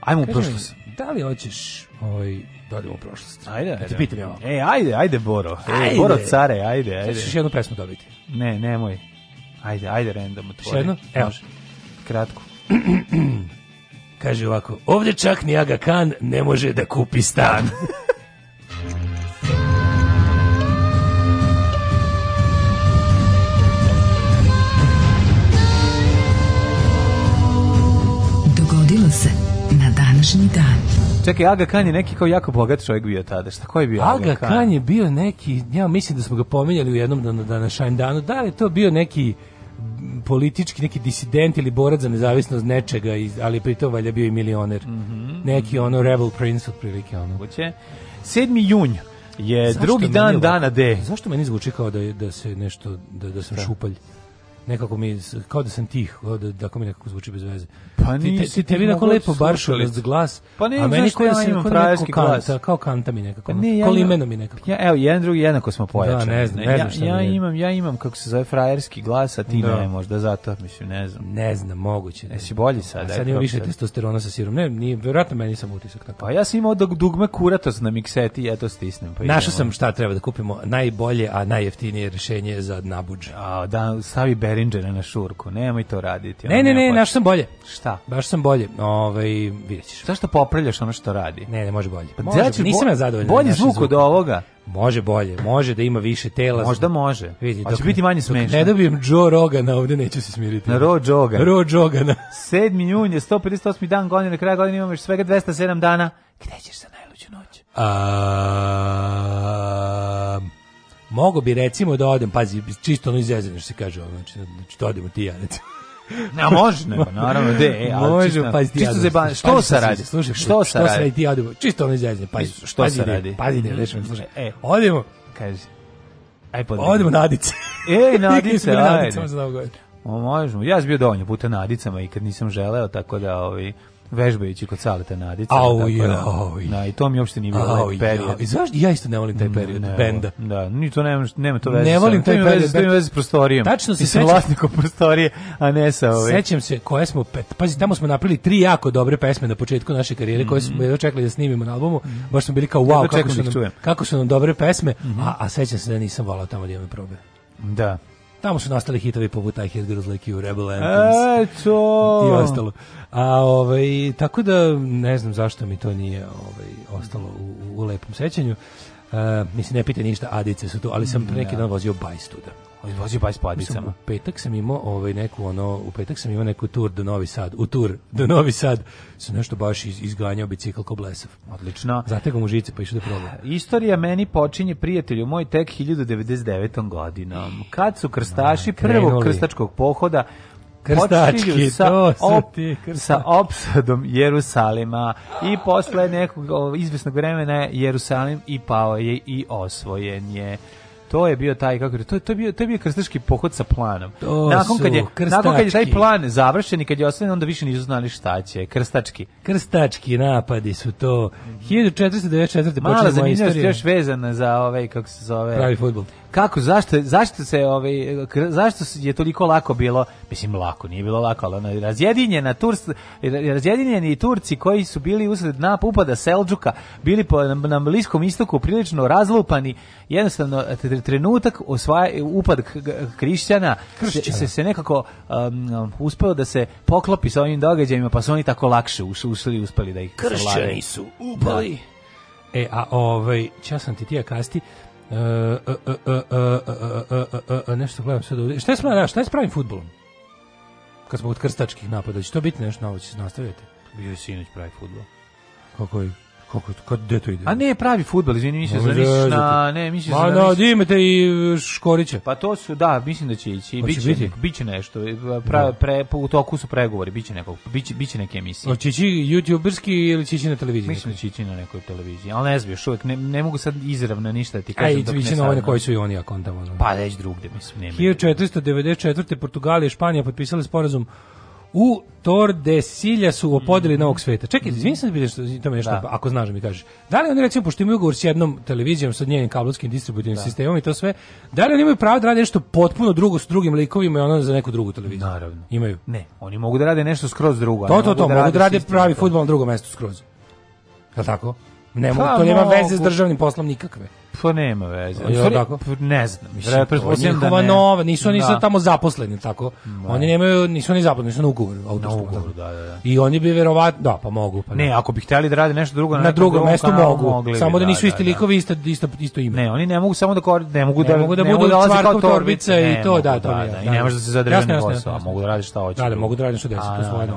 Ajmo u prošlost da li hoćeš ovaj, da odemo u prošlost? Ajde, ajde. te pitam ja E, ajde, ajde, Boro. E, ajde. E, Boro care, ajde, ajde. Sad jednu pesmu dobiti. Ne, nemoj. Ajde, ajde, random otvori. Še jedno? Evo. Može. Kratko. Kaže ovako, ovde čak ni Aga Khan ne može da kupi stan. današnji dan. Čekaj, Aga Khan je neki kao jako bogat čovjek bio tada. Šta ko je bio Aga, Aga Khan? Khan je bio neki, ja mislim da smo ga pominjali u jednom danu, današnjem danu. Da li je to bio neki politički neki disident ili borac za nezavisnost nečega, ali pritom valja bio i milioner. Mm -hmm. Neki mhm. ono rebel prince otprilike ono. Hoće 7. jun je Zašto drugi dan dana D. Zašto meni zvuči kao da da se nešto da da sam Šta? šupalj? nekako mi kao da sam tih, da, da mi nekako zvuči bez veze. Pa ni ti, ti, tebi tako lepo baršo glas, pa ne, a meni koji sam imam frajerski glas. Kanta, kao kanta mi nekako, pa ne, ja, kolimeno mi nekako. Ja, evo, jedan drugi jednako smo da, pojačani. Da, ne znam, ne znam šta ja, ja imam, ja imam kako se zove frajerski glas, a ti da. ne, možda zato, mislim, ne znam. Ne znam, moguće. Da. Jesi bolji sad. Sad imam više testosterona sa sirom. Ne, nije, verovatno meni sam utisak tako. Pa ja sam imao dugme kuratos na mikseti, ja to stisnem. Pa Našao sam šta treba da kupimo, najbolje, a najjeftinije rešenje za nabudž A, da, stavi Berinđena na šurku, nemoj to raditi. Ne, ne, ne, naš sam bolje. Šta? Baš sam bolje, ovaj, videćeš. Zašto popravljaš ono što radi? Ne, ne, može bolje. Pa, može, znači, nisam bo, ja zadovoljan. Bolji zvuk od ovoga. Može bolje, može da ima više tela. Možda može. Vidi, dok, će biti manje smešno. Ne dobijem Joe Rogana, ovde, neću se smiriti. Na Ro Jogana. Ro Jogana. 7. jun je 158. dan godine, na kraju godine imamo još svega 207 dana. Gde ćeš za najluđu noć? Um, Mogu bi recimo da odem, pazi, čisto ono izjezeno što se kaže, znači, znači da odemo ti ja recimo. Ne, može, ne, pa naravno, de, e, ali može, čisto, pazi ti čisto ja, zeba, što pazi, se radi? Slušaj, što se radi? Što se radi ti odemo? Čisto ono izjezeno, pazi, što pazi, se radi? Pazi, ne, rešim, slušaj, e, odemo, kaže, aj podimo. Odemo nadice, e, Adice. Ej, na Adice, ajde. Nadicama za novu godinu. O, možemo. Ja sam bio dovoljno puta na Adicama i kad nisam želeo, tako da, ovi, ovaj, vežbajući kod Saleta Nadica. Au, au. Da, i to mi uopšte nije bilo lep ovaj period. Ja. I znaš, ja isto ne volim taj period ne, benda. Da, ni to nema, nema to veze. Ne volim taj period. Veze, to ima veze s prostorijom. Tačno se sećam. vlasnikom prostorije, a ne sa ovim. Sećam se koje smo, pet, pazi, tamo smo napravili tri jako dobre pesme na početku naše karijere, koje smo jedno mhm. čekali da snimimo na albumu. Mm Baš smo bili kao, wow, kako, su da nam, kako su nam dobre pesme, mm -hmm. a, mhm. a sećam se da nisam volao tamo da imam probe. Da. Tamo su nastali hitovi poput I Hate Girls Like You, Rebel Anthems Eto! i ostalo. A, ovaj, tako da ne znam zašto mi to nije ovaj, ostalo u, u lepom sećanju. Uh, mislim, ne pite ništa, adice su tu, ali sam mm, pre neki da. dan vozio bajstuda. Vozio bajs po adicama. U petak sam imao ovaj neku ono, u petak sam imao neku tur do Novi Sad, u tur do Novi Sad. Sam nešto baš iz, izganjao bicikl ko blesav. Odlično. Zategao mu žice pa išao da proba. Istorija meni počinje prijatelju moj tek 1099. godinom. Kad su krstaši da, prvog krstačkog pohoda krstački, sa, to op, sa opsadom Jerusalima i posle nekog izvesnog vremena Jerusalim i pao je i osvojen je to je bio taj kako to to je bio to je bio krstaški pohod sa planom. To nakon kad je krstački. nakon kad je taj plan završen i kad je ostavljen onda više nisu znali šta će. Krstački. Krstački napadi su to. 1494. Mhm. počela moja istorija. Mala još vezana za ovaj kako se zove. Pravi fudbal kako, zašto, zašto se, ovaj, zašto je toliko lako bilo, mislim lako, nije bilo lako, ali ono, razjedinjena turs razjedinjeni Turci koji su bili usred nap upada Selđuka, bili po, na, Bliskom istoku prilično razlupani, jednostavno trenutak osvaja, upad Krišćana, Kršćana. se, se nekako um, uspeo da se poklopi sa ovim događajima, pa su oni tako lakše ušli uspeli da ih Kršćani su upali. Da. E, a ovaj, časan sam ti tija kasti, nešto gledam sad ovdje. Šta je, sma, da, šta je s pravim futbolom? Kad smo od krstačkih napada, će to biti nešto novo, će se nastavljati? Bio je sinoć pravi futbol. Kako je? Kako kad gde to ide? A ne, pravi fudbal, izvinim, mislim da misliš na ne, mislim da. Ma da, misliš... imate i e, Škorića. Pa to su da, mislim da će ići, biće biti? biće nešto. E, pra, da. pre u toku su pregovori, biće nekog, biće biće neke emisije. Hoće ići youtuberski ili će ići na televiziji? Mislim da će ići na nekoj televiziji. Al ne znam, još uvek ne, ne mogu sad izravno ništa da ti kažem. Aj, biće na one koji su i oni Ono. Pa već drugde mislim, nema. 1494. Portugalija i Španija potpisale sporazum u Tordesilja su opodili mm. novog sveta. Čekaj, izvini mhm. sam bi da što to nešto, da. ako znaš da mi kažeš. Da li oni recimo pošto imaju ugovor s jednom televizijom sa njenim kablovskim distributivnim da. sistemom i to sve, da li oni imaju pravo da rade nešto potpuno drugo s drugim likovima i ono za neku drugu televiziju? Naravno. Imaju. Ne, oni mogu da rade nešto skroz drugo. To to to, da mogu da rade, mogu da rade pravi fudbal na drugom mestu skroz. Je tako? Ne mogu, pa to nema veze s državnim poslom nikakve. Pa nema veze. Ja, su tako? Ne znam. Mislim, Pretpostavljam da ne. Nova, nisu oni da. tamo zaposleni, tako. Da. Oni nemaju, nisu ni zaposleni, nisu na ugovoru. Na ugovoru, da, da, da. I oni bi verovatno, da, pa mogu. Pa ne. ne, ako bi hteli da rade nešto drugo na, na drugom mestu mogu. Mogli samo bi, da, da nisu da, isti da, likovi, isto, isto, isto ime. Ne, oni ne mogu samo da kor, ne mogu da, da, ne mogu da budu čvarkov torbice i to, da, to mi je. I ne može da se zadrži na posao, mogu da radi šta hoće. Da, mogu da radi što desi, to svoje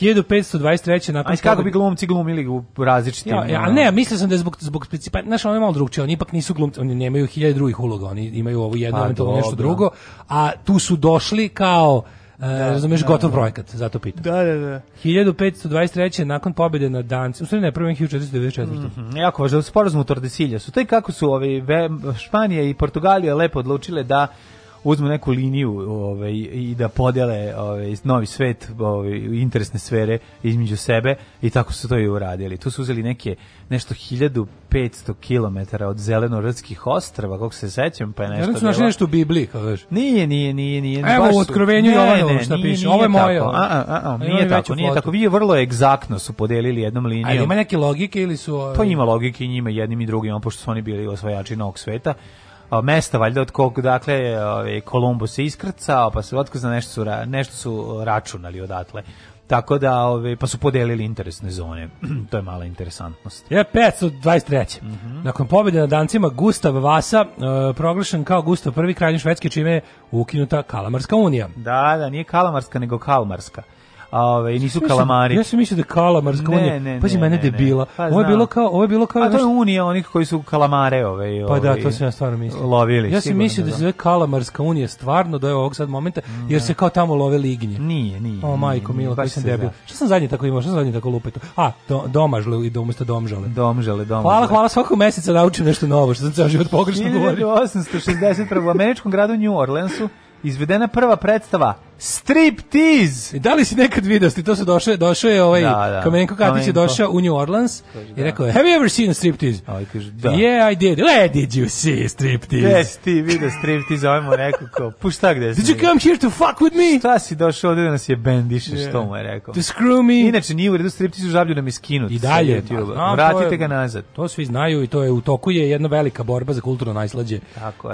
1523. nakon Aj, kako toga... bi glumci glumili u različitim... Ja, ja, ne, mislio sam da je zbog, zbog principa... Znaš, ono je malo drugčije, oni ipak nisu glumci, oni nemaju hiljadu drugih uloga, oni imaju ovo jedno, pa, to nešto drugo, a tu su došli kao... E, da, razumeš, da, gotov da. projekat, zato pitam. Da, da, da. 1523. nakon pobjede na Danci, u stvari ne, prvo 1494. Mm -hmm. Jako važno, sporazum u Tordesilja su. To je kako su ovi, Španija i Portugalija lepo odlučile da uzmu neku liniju ovaj, i da podele ovaj, novi svet, ovaj, interesne sfere između sebe i tako su to i uradili. Tu su uzeli neke nešto 1500 km od zelenorodskih ostrava, kako se sećam, pa je nešto... Ja našli nešto u Bibliji, kao veš. Nije, nije, nije, nije. Evo, baš u otkrovenju Jovanovu šta piše, ovo je moje. A, a, a, a, nije tako, nije tako. Vi je vrlo egzaktno su podelili jednom linijom. Ali ima neke logike ili su... Ovaj- pa ima logike i njima jednim i drugim, pošto su oni bili osvajači novog sveta mesta valjda od kog dakle ovaj Kolumbus se iskrcao, pa se otkazna nešto su nešto su računali odatle. Tako da, ove, pa su podelili interesne zone. to je mala interesantnost. Je 523. Mm -hmm. Nakon pobede nad dancima, Gustav Vasa e, proglašen kao Gustav prvi kralj Švedske, čime je ukinuta Kalamarska unija. Da, da, nije Kalamarska, nego Kalmarska. Ove, nisu kalamari. Ja sam mislio da je kalamarska ne, unija. Ne, Pazi, mene ne, debila. Pa, ovo je bilo kao... Ovo je bilo kao A to je unija onih koji su kalamare ove. ove pa da, to sam ja stvarno mislio. Lovili. Ja sam mislio da, da se zove kalamarska unija stvarno do ovog sad momenta, jer se kao tamo love lignje. Nije, nije. O, majko, milo, koji sam debil. Šta sam zadnje tako imao? Šta sam zadnje tako lupeto? A, do, domažle i da umesto domžale. Domžale, domžale. Hvala, hvala, svakog meseca naučim nešto novo, što sam ceo život pogrešno govorio. 1861. u američkom gradu New Orleansu izvedena prva predstava Striptease! I da li si nekad video, sti to se došao, došao je ovaj, da, da. Kamenko Katić je došao u New Orleans kaže, i da. rekao je, have you ever seen striptease? Aj kaže, da. Yeah, I did. Where did you see striptease? Gde si ti vidio striptease? Ovo mu rekao kao, pušta gde si? Did you come here to fuck with me? Šta si došao ovde da nas je bendiš?" yeah. što mu je rekao? To screw me. Inače, nije u redu striptease u žablju nam da iskinu. I dalje. Da, Vratite ga nazad. To svi znaju i to je u toku je jedna velika borba za kulturno najslađe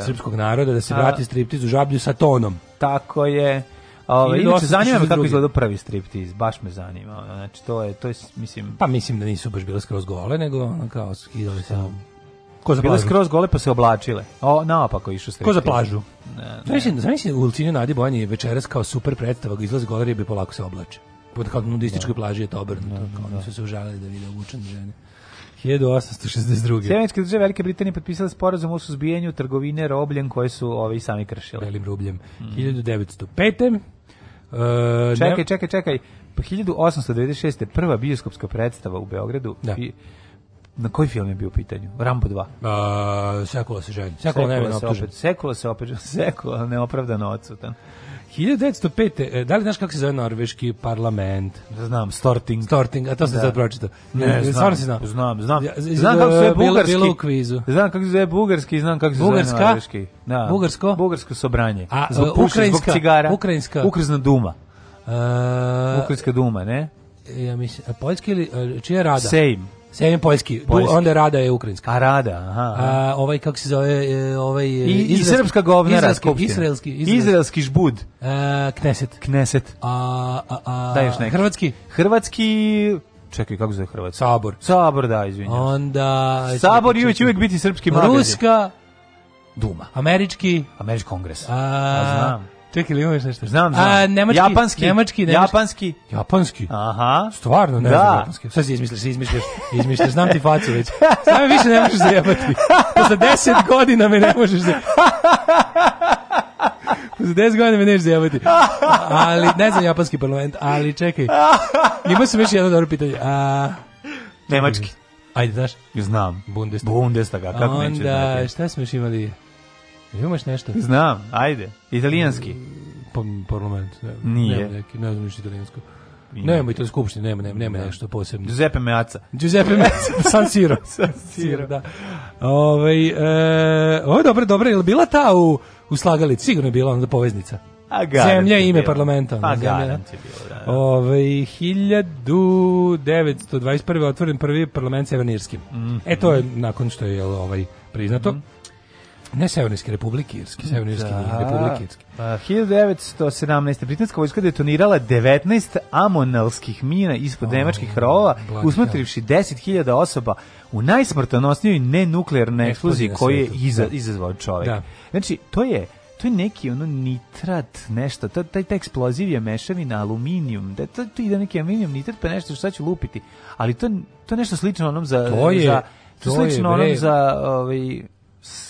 srpskog naroda da se vrati striptease u žablju sa tonom. Tako je. Ovaj inače zanima me kako izgleda prvi striptiz, baš me zanima. Znači to je to je mislim pa mislim da nisu baš bile skroz gole, nego ono kao skidali samo Ko za Bile skroz gole pa se oblačile. O, naopako išao striptiz. Ko za plažu. Zamisli, zamisli u Ulcini Nadi Bojan večeras kao super predstava, izlaze golari bi polako se oblače. Pod kao nudističkoj da. plaži je to obrnuto, da, kao da, oni su se užalili da vide obučene žene. 1862. Sjemeničke države Velike Britanije potpisale sporazum o suzbijanju trgovine robljem koje su ovi sami kršili. Velim robljem. Mm. 1905. Uh, e, čekaj, čekaj, čekaj. Pa 1896. prva bioskopska predstava u Beogradu. Da. I, na koji film je bio u pitanju? Rambo 2. Uh, sekula se ženi. Sekula, sekula ne, ne se opet, sekula se opet, sekula neopravdano odsutan. 1905. E, da li znaš kako se zove norveški parlament? Da znam, Storting. Storting, a to sam da. sad pročitao. Ne, ne, znam, znam. Znam, znam. Ja, znam kako se e, zove bugarski. Bilo, bilo znam kako se zove bugarski, znam kako se Bugarska, zove norveški. Da. Bugarsko? Bugarsko sobranje. A, zbog ukrajinska, zbog cigara. Ukrajinska. Ukrzna duma. Uh, Ukrajinska duma, ne? Ja mislim, a poljski ili čija rada? Sejm. Sejem poljski, poljski. onda Rada je ukrajinska. A Rada, aha. A, ovaj, kako se zove, e, ovaj... I, izraelski, i srpska govnara izraelski, izraelski, izraelski, izraelski žbud. A, e, kneset. Kneset. A, a, a, da, još neki. Hrvatski. Hrvatski čekaj kako se Hrvatski? Sabor. Sabor, da, izvinjavam. Onda Sabor i će uvijek biti srpski magazin. Ruska Duma. Američki Američki kongres. A, a znam. Čekaj, imaš nešto? Znam, znam. A, nemački, japanski, nemački, nemački. Japanski. Japanski. Aha. Stvarno, ne da. znam japanski. Sad si izmisliš, izmisliš, izmisliš. Znam ti facu već. Sad me više ne možeš zajebati. Za deset godina me ne možeš zajebati. Za 10 godina me nećeš zajebati. Ali, ne znam japanski parlament, ali čekaj. Imao sam još jedno dobro pitanje. A, Nemački. Ajde, znaš? Znam. Bundestag. Bundestag, kako nećeš znati? Onda, šta smo još imali? Imaš nešto? Znam, ajde. Italijanski. Mm, pa, parlament. Ne, Nije. Ne, neki, ne znam ništa italijansko. Nema i to skupštine, nema, nema, nema da. nešto posebno. Giuseppe Meaca. Giuseppe Meaca, San Siro. San Siro, da. Ove, ovaj, e, ovo je dobro, dobro, je li bila ta u, u slagalici? Sigurno je bila onda poveznica. A Zemlja ime bilo. parlamenta. Pa zemlja, bilo, da. da, da. Ove, ovaj, 1921. otvoren prvi parlament severni Mm -hmm. E to je nakon što je ovaj priznato. Mm -hmm. Ne Severnijske republike Irske, Severnijske da. republike Irske. Pa, uh, 1917. Britanska vojska detonirala 19 amonalskih mina ispod nemačkih rovova, usmatrivši 10.000 osoba u najsmrtonosnijoj nenuklearnoj eksploziji koju je iza, izazvao čovjek. Da. Znači, to je to je neki ono nitrat, nešto, to, taj, taj eksploziv je mešavina aluminijum, da to, to ide neki aluminijum nitrat pa nešto što ću lupiti, ali to, to je nešto slično onom za... To je, za, to, to slično je, onom za ovaj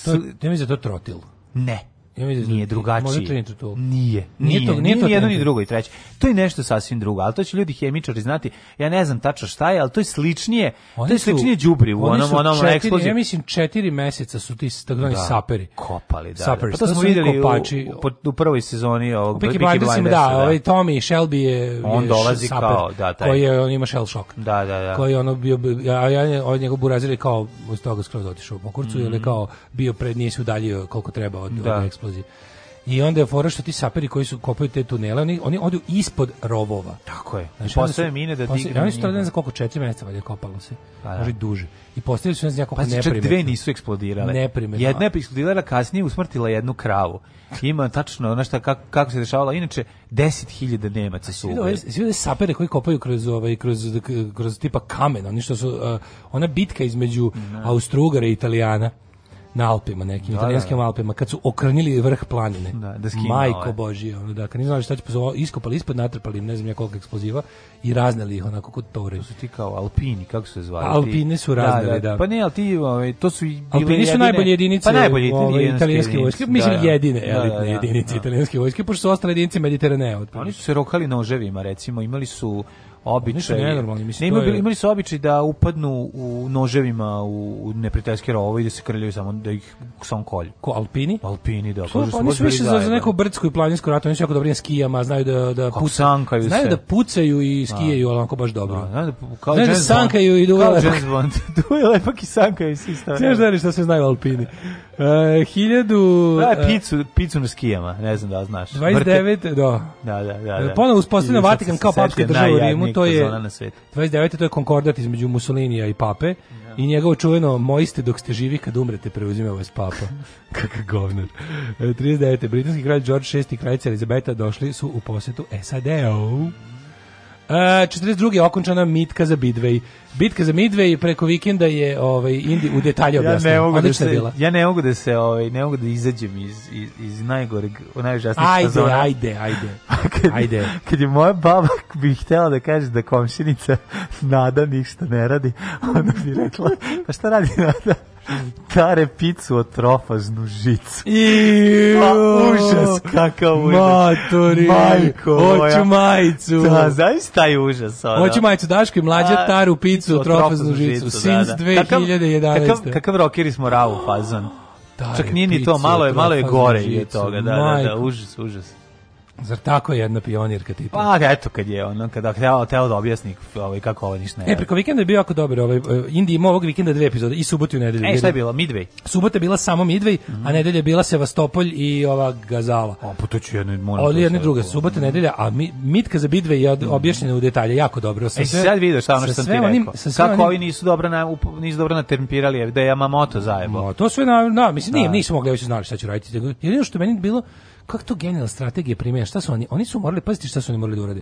To, ja mislim da to trotil. Ne. Da nije drugačije. Nije. Nije, to, nije, to jedno ni drugo i treće. To je nešto sasvim drugo, ali to će ljudi hemičari znati. Ja ne znam tačno šta je, ali to je sličnije. Oni to je sličnije u onom onom eksploziji. Ja mislim 4 meseca su ti takozvani da, saperi kopali, da, da. Saperi. Pa to, to smo videli kopači. U, u prvoj sezoni ovog Peaky Blinders. Da, da, ovaj Tommy Shelby je on dolazi saper, kao, da, taj. Koji je on ima shell shock. Da, da, da. Koji je ono bio ja ja on ovaj njegov burazir kao iz toga skroz otišao u pokurcu ili mhm. kao bio pred nije se udaljio koliko treba od, od eksplozi. I onda je fora što ti saperi koji su kopaju te tunele, oni oni odu ispod rovova. Tako je. Znači, postoje mine da dignu. Oni su to ne znam koliko 4 meseca valjda kopalo se. Pa, da. Može duže. I postavili su ne znam jako pa, neprimetno. Pa dve nisu eksplodirale. Neprimetno. Jedna je eksplodirala kasnije usmrtila jednu kravu. Ima tačno ona šta kako, kako se dešavalo. Inače 10.000 Nemaca su. Svi da sapere koji kopaju kroz ovaj kroz kroz tipa kamen, oni što su uh, ona bitka između Austrugara da. i Italijana na Alpima, nekim da, italijanskim da, da. Alpima, kad su okrnili vrh planine. Da, da skinu, Majko ovaj. Božije, ono, da, kad ne znali šta će pozvao, iskopali ispod, natrpali im ne znam ja koliko eksploziva i razneli ih onako kod tore. To su ti kao alpini, kako su se zvali? Alpine su da, razneli, da. da. Pa ne, ali ti, ovaj, to su bile Alpini su najbolje jedinice, pa najbolje ovaj, italijanske vojske, mislim da, da. jedine elitne jedinice italijanske vojske, pošto su ostale jedinice Mediteranea. Oni su se rokali noževima, recimo, imali su običaj. Ne, nenormalni, mislim, ne, imali, je... imali su običaj da upadnu u noževima u neprijateljske rovo i da se krljaju samo da ih sam kolju. Ko alpini? Pa alpini, da. Su, pa, oni su više za, za neko brdsko i planinsko rato, oni su jako dobri na skijama, znaju da da Kako pucaju, znaju se. da pucaju i da. skijaju, al onako baš dobro. A, da, znaju da kao znaju da sankaju i duele. Kao James Bond. duele pa i sankaju svi stvari. Znaš da li se znaju alpini? Uh, hiljadu... Da, je picu, picu na skijama, ne znam da znaš. 29, do. Da. da. Da, da, da. Ponovo uspostavljena Vatikan kao papska država u Rimu, to je... 29. to je konkordat između Mussolinija i pape ja. Da. i njegovo čuveno mojiste dok ste živi kad umrete preuzime vas papa. Kakav govnar. 39. E, britanski kralj George VI i kraljica Elizabeta došli su u posetu SAD-u. E, 42. je okončana bitka za Midway. Bitka za Midway preko vikenda je ovaj Indi u detalje objasnio. ja ne mogu da se, bila. ja ne mogu da se ovaj ne mogu da izađem iz iz, iz najgoreg, najžasnijeg ajde, fazona. Ajde, ajde, kad, ajde. Kad je moja baba bi htela da kaže da komšinica Nada ništa ne radi, onda bi rekla, pa šta radi Nada? tare picu od trofaznu žicu. I pa, užas kakav užas. Matori. Majko moja. Hoću majicu. Da, znaš taj užas. Ona. Hoću majicu Daško i mlađa A, taru picu od trofaznu žicu. Since 2011. Da, da. Kakav, kakav, kakav rockeri smo ravu fazon. Čak nije ni to, malo je, malo je gore je toga. Da, da, da, užas, užas. Zar tako je jedna pionirka tipa? Pa eto kad je ono kada hteo teo da objasni ovaj kako ovo ništa ne. E preko vikenda je bio jako dobar ovaj e, Indi ima ovog vikenda dve epizode i subotu i nedelju. E šta je bilo? Midway. Subota je bila samo Midway, mm -hmm. a nedelja je bila Sevastopolj i ova Gazala. A pa to će jedno moram. Od i druga subota, nedelja, a mi, Mitka za Midway je od, mm -hmm. u detalje, jako dobro. Sa e sve, sad vidiš šta ono što sam ti rekao. kako onim... ovi nisu dobro na nisu dobro natempirali da je Yamamoto zajebo. No, to sve na, na mislim da. nije, nisu mogli, već znali šta će raditi. Jedino što meni bilo kako to genijalna strategija primjenja? Šta su oni? Oni su morali, paziti šta su oni morali da urade.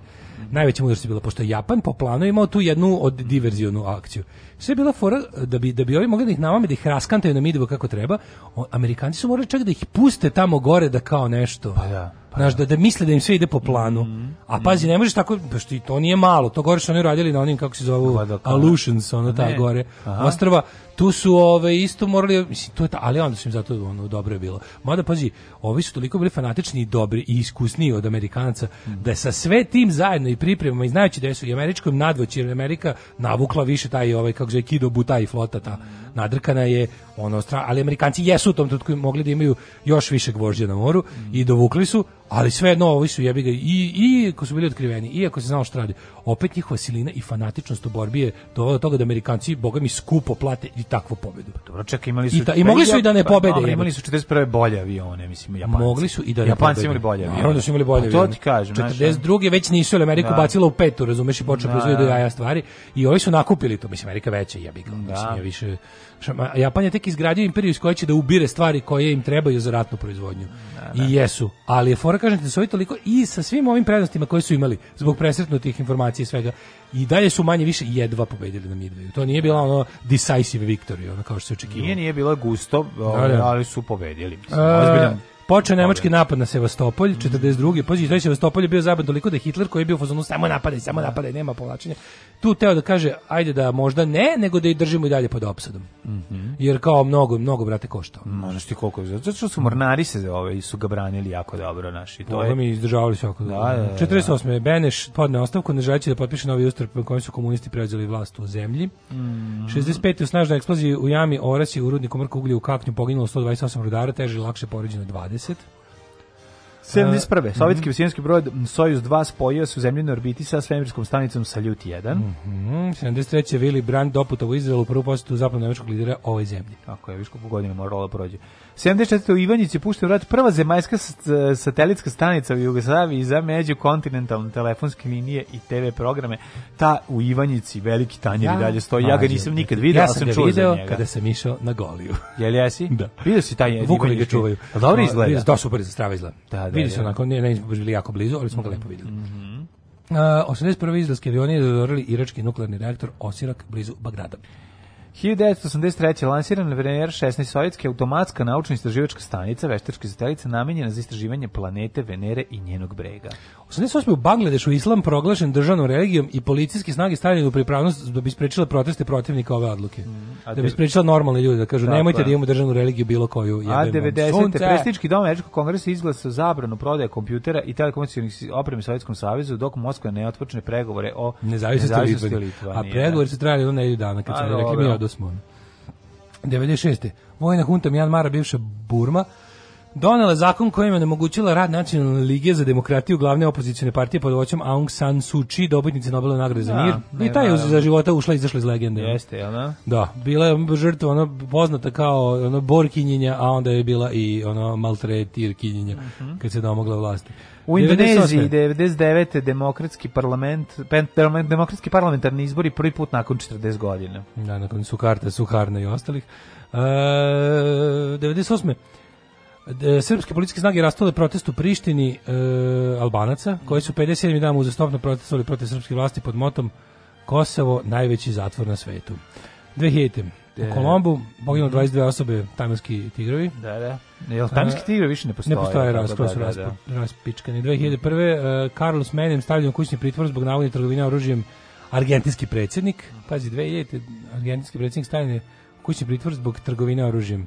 Najveća mudrost je bila, pošto je Japan po planu imao tu jednu od diverzionu akciju. Sve je bila fora e, da bi da bi ovi mogli da ih navame da ih raskantaju na midvo kako treba. O, Amerikanci su morali čak da ih puste tamo gore da kao nešto. Pa da. Pa znaš, da, da, da misle da im sve ide po planu. Mm, a pazi, ne možeš tako, pa što i to nije malo. To gore što oni radili na onim, kako se zovu, Alusions, pa ono ta gore, Aha. ostrva. Tu su ove, isto morali, mislim, to je ta, ali onda su im zato ono, dobro je bilo. Mada, pazi, ovi su toliko bili fanatični i dobri i iskusniji od Amerikanaca, mm. da sa sve tim zajedno i pripremama i znajući da su i američkom nadvoći, jer Amerika navukla više taj, ovaj, kako Aikido, Buta i flota ta nadrkana je ono, ali Amerikanci jesu u tom trenutku mogli da imaju još više gvožđa na moru i dovukli su, ali sve svejedno ovi su jebi ga i i ako su bili otkriveni ako se znao šta radi opet njihova silina i fanatičnost u borbi je dovela do toga da Amerikanci bogami skupo plate i takvu pobedu. Pa dobro, čekaj, imali su I, ta, i mogli su i da ne pa, pobede. Pa, imali su 41 bolje avione, mislim, Japanci. Mogli su i da ne Japanci pobede. imali bolje avione. Naravno da su imali bolje avione. Pa to ti kažem, 42. već nisu, ali Amerika da. bacila u petu, razumeš, i počeo da. proizvoditi jaja stvari i oni su nakupili to, mislim, Amerika veća jebi ga, da. mislim, je više Japan je tek izgradio imperiju iz koje će da ubire stvari koje im trebaju za ratnu proizvodnju. Da, da. I jesu. Ali je fora, kažem, da su ovi toliko i sa svim ovim prednostima koje su imali, zbog presretnutih informacija i svega, i dalje su manje više jedva pobedili na Midwayu. To nije bila ono decisive victory, ono kao što se očekivalo. Nije, nije bila gusto, da, da. ali su pobedili. Mislim, e, Počeo nemački napad na Sevastopol, 42. Mhm. Pazi, taj Sevastopolj je bio zabran toliko da Hitler koji je bio u fazonu samo napadaj, samo da. napadaj, nema povlačenja. Tu teo da kaže, ajde da možda ne, nego da i držimo i dalje pod opsadom. Mm Jer kao mnogo, mnogo, brate, koštao. Možeš ti koliko je. Zato što su mornari se ove, ovaj, su ga branili jako dobro naši. To je... mi izdržavali se jako da, dobro. Da, da, da, 48. Da. Beneš podne ostavku, ne želeći da potpiše novi ustav po kojem su komunisti preuzeli vlast u zemlji. Mm -hmm. 65. u snažnoj eksploziji u jami Orasi u rudniku Mrka uglja u Kaknju poginulo 128 rudara, teže lakše poređeno 20. 20. 71. Sovjetski mhm. vesijanski mm -hmm. brod Sojuz 2 spojio se u zemljenoj orbiti sa svemirskom stanicom Salut 1. Mm -hmm. 73. Willy Brandt doputovao u Izraelu prvu posetu zapadnoameričkog lidera ovoj zemlji. Tako je, viško po godina morala prođe. 74. u Ivanjici pušten rad prva zemaljska e, satelitska stanica u Jugoslaviji za među kontinentalne telefonske linije i TV programe. Ta u Ivanjici, veliki tanjer ja, i da. dalje stoji. Ja ga nisam nikad vidio, ja sam, sam čuo video njega. kada sam išao na Goliju. Jel jesi? Da. Vidio si taj Vukovi ga čuvaju. Pa dobro izgleda. Da, super za strava izgleda. Da, da, vidio se da. onako, ne, ne, bili jako blizu, ali smo ga lepo videli. Mm -hmm. Uh, 81. izraelski avioni dodorili irački nuklearni reaktor Osirak blizu Bagdada. 1983. lansiran na Venera 16 sovjetske automatska naučno-istraživačka stanica, veštačka satelica namenjena za istraživanje planete Venere i njenog brega. 88. u Bangladešu islam proglašen državnom religijom i policijski snage stavljene u pripravnost da bi sprečila proteste protivnika ove odluke. Mm, da bi sprečila normalne ljude da kažu tako, nemojte da imamo državnu religiju bilo koju. A 90. prestički dom Američkog kongresa izglasao zabranu prodaje kompjutera i telekomunikacijskih opreme Sovjetskom savezu dok Moskva ne otpočne pregovore o nezavisnosti Litva. A da. pregovori su trajali do nedelju dana kad su rekli mi odosmo. 96. Vojna hunta Mjanmara, bivša Burma, donela zakon kojim je onemogućila rad Nacionalne lige za demokratiju glavne opozicione partije pod voćom Aung San Suu Kyi, dobitnice Nobelove nagrade za da, mir. Da, I taj je za života ušla i izašla iz legende. Jeste, jel da? da? bila je žrtva ona poznata kao ona borkinjenja, a onda je bila i ono maltretirkinjenja uh mhm. -huh. kad se domogla vlasti. U Indoneziji 99. demokratski parlament, parlament, demokratski parlamentarni izbori prvi put nakon 40 godina. Da, nakon Sukarta, Suharna i ostalih. E, 98. E, srpske političke snage rastule protest u Prištini e, Albanaca, koji su 57 dana uzastopno protestovali protiv srpske vlasti pod motom Kosovo, najveći zatvor na svetu. 2000. De. U e, Kolombu poginulo 22 mhm. osobe, tajmanski tigrovi. Da, da. Jel tajmanski tigrovi više ne postoje? Ne postoje, raskroz da, da, rasp, da. raspičkani. 2001. Uh, e, Carlos Menem stavljen u kućni pritvor zbog navodnje trgovine oružjem argentinski predsjednik. Pazi, 2000. argentinski predsjednik stavljen u kućni pritvor zbog trgovine oružjem.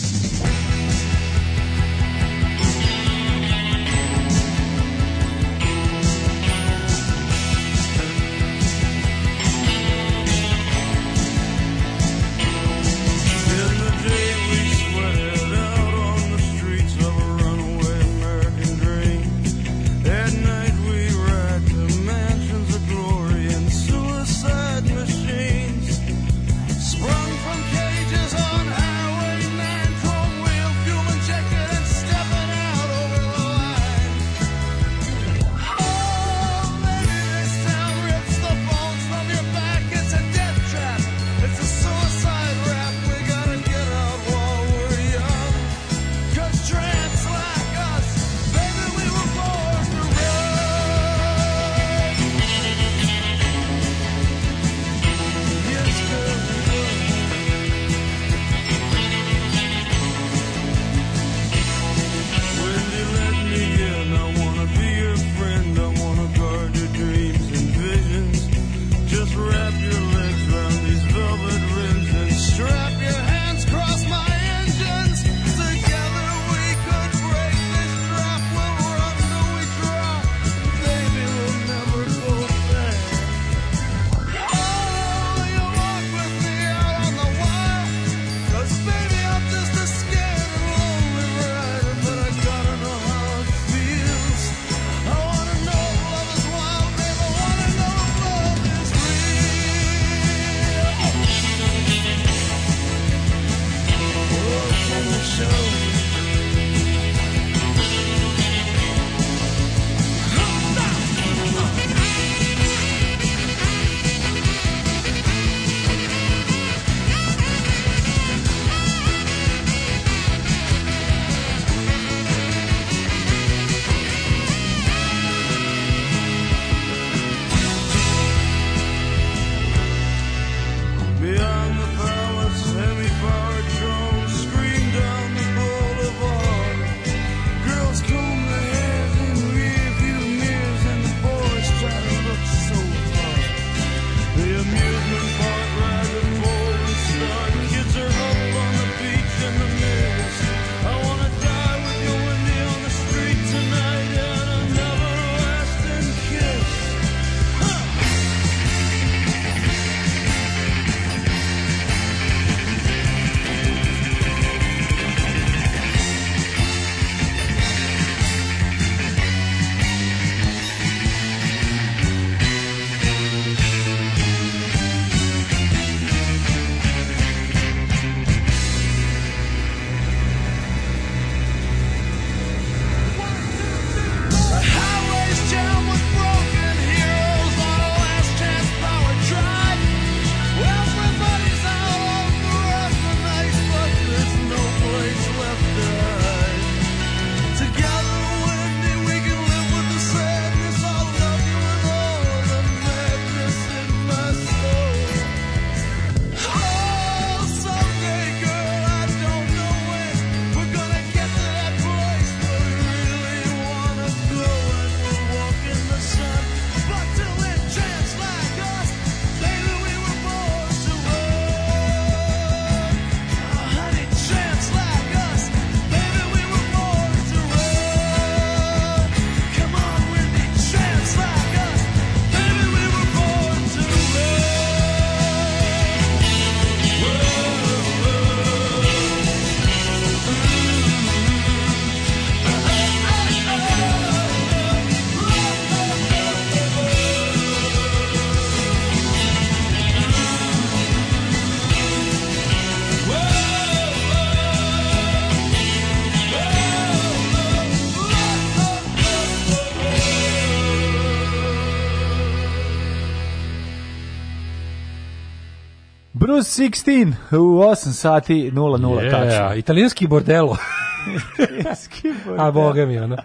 16 u 8 sati 00 yeah, tačno. Italijanski bordelo. italijanski bordelo. A boga mi ono.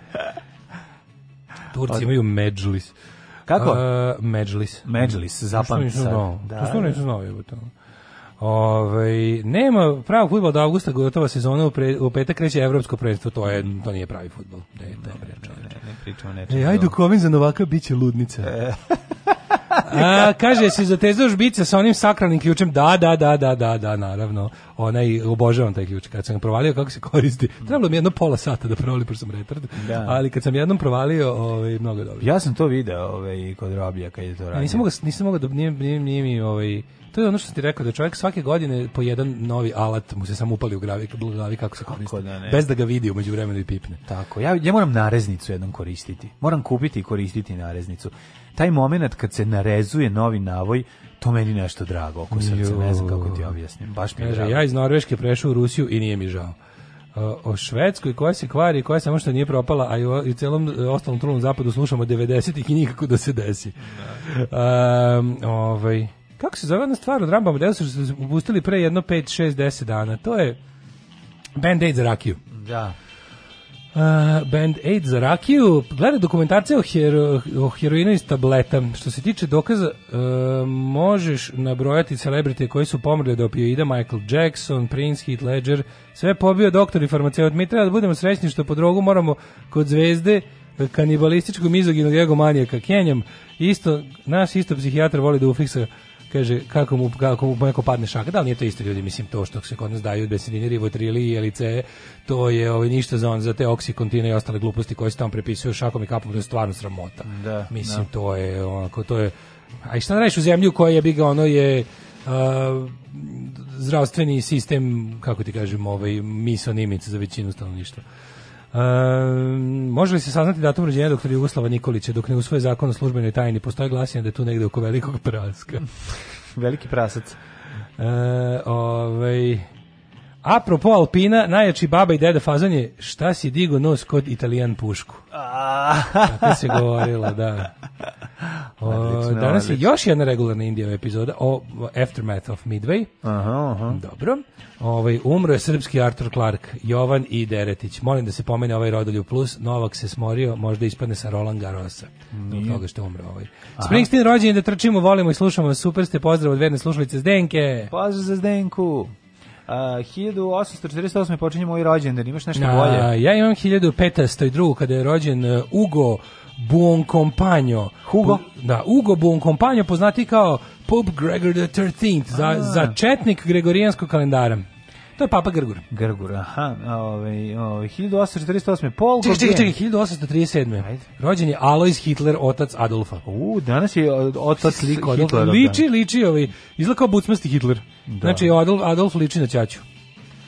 Turci imaju medžlis. Kako? Uh, medžlis. Medžlis, zapamti sad. Znao. Da, to što da, nisam da. znao je to. Ove, ovaj, nema pravog futbola do avgusta, gotova sezona, u, pre, u petak kreće evropsko prvenstvo, to, je, to nije pravi futbol. Ne, ne, ne, ne, ne pričamo nečemu. E, ajde, Kovin za Novaka bit će ludnica. A, kaže, si zatezao žbica sa onim sakralnim ključem? Da, da, da, da, da, da, naravno. Onaj, obožavam taj ključ. Kad sam ga provalio kako se koristi, trebalo mi jedno pola sata da provalim, pošto sam retard. Da. Ali kad sam jednom provalio, ovaj, mnogo dobro. Ja sam to video ovaj, kod Robija kad je to radio. nisam mogao, nisam mogao da, nije, nije, nije mi, ovaj, to je ono što ti rekao da čovjek svake godine po jedan novi alat mu se samo upali u glavi, u glavi kako se koristi. Da Bez da ga vidi umeđu vremenu i pipne. Tako, ja, ja moram nareznicu jednom koristiti. Moram kupiti i koristiti nareznicu taj moment kad se narezuje novi navoj, to meni nešto drago oko srca, ne znam kako ti objasnim. Baš mi je Kaže, Ja iz Norveške prešao u Rusiju i nije mi žao. E, o Švedskoj koja se kvari, koja samo što nije propala, a i u, celom e, ostalom trulom zapadu slušamo 90-ih i nikako da se desi. Da. Um, ovaj, kako se zove jedna stvar od Ramba Amadeus što su upustili pre jedno 5, 6, 10 dana? To je Band-Aid za rakiju. Da. Uh, band Aid za rakiju gleda dokumentarce o, hero, o heroinu iz tableta. Što se tiče dokaza, uh, možeš nabrojati celebrite koji su pomrli od opioida, Michael Jackson, Prince, Heath Ledger, sve pobio doktor i farmaceut. Mi treba da budemo srećni što po drogu moramo kod zvezde eh, kanibalističkog mizoginog egomanijaka Kenjam. Isto, naš isto psihijatar voli da ufiksa kaže kako mu kako mu neko padne šaka da li nije to isto ljudi mislim to što se kod nas daju besedini rivotrili i elice to je ovaj ništa za on za te oksikontine i ostale gluposti koje se tamo prepisuju šakom i kapom to je stvarno sramota da, mislim da. to je onako to je a i šta da radiš u zemlju koja je biga ono je Uh, zdravstveni sistem, kako ti kažem, ovaj, miso nimic za većinu stanovništva. Um, može li se saznati datum rođenja doktora Jugoslava Nikolića dok ne svoj zakon o službenoj tajni? Postoje glasina da je tu negde oko velikog praska. Veliki prasac. E, ovaj, Apropo Alpina, najjači baba i deda fazan je šta si digo nos kod italijan pušku. Tako se govorilo, da. O, danas je još jedna regularna Indijeva epizoda o Aftermath of Midway. Aha, aha. Dobro. Ovaj, umro je srpski Artur Clark, Jovan i Deretić. Molim da se pomene ovaj rodolju plus. Novak se smorio, možda ispadne sa Roland Garrosa. Nije. Od toga što umro ovaj. Aha. Springsteen rođen da trčimo, volimo i slušamo. Super ste, pozdrav od verne slušalice Zdenke. Pozdrav za Zdenku. Uh, 1848. počinje moj rođendan, imaš nešto Na, bolje? Ja imam 1502. kada je rođen e, Ugo Buoncompagno. Hugo? Po, da, Ugo Buoncompagno poznati kao Pope Gregor XIII, za, za četnik gregorijanskog kalendara. To je Papa Grgur. Grgur, aha. Ove, ove, 1848. Pol čekaj, čekaj, čekaj, 1837. Ajde. Rođen je Alois Hitler, otac Adolfa. U, danas je otac lik Adolfa. Liči, liči, ovaj, izgleda kao bucmasti Hitler. Da. Znači, Adolf, Adolf liči na Ćaću.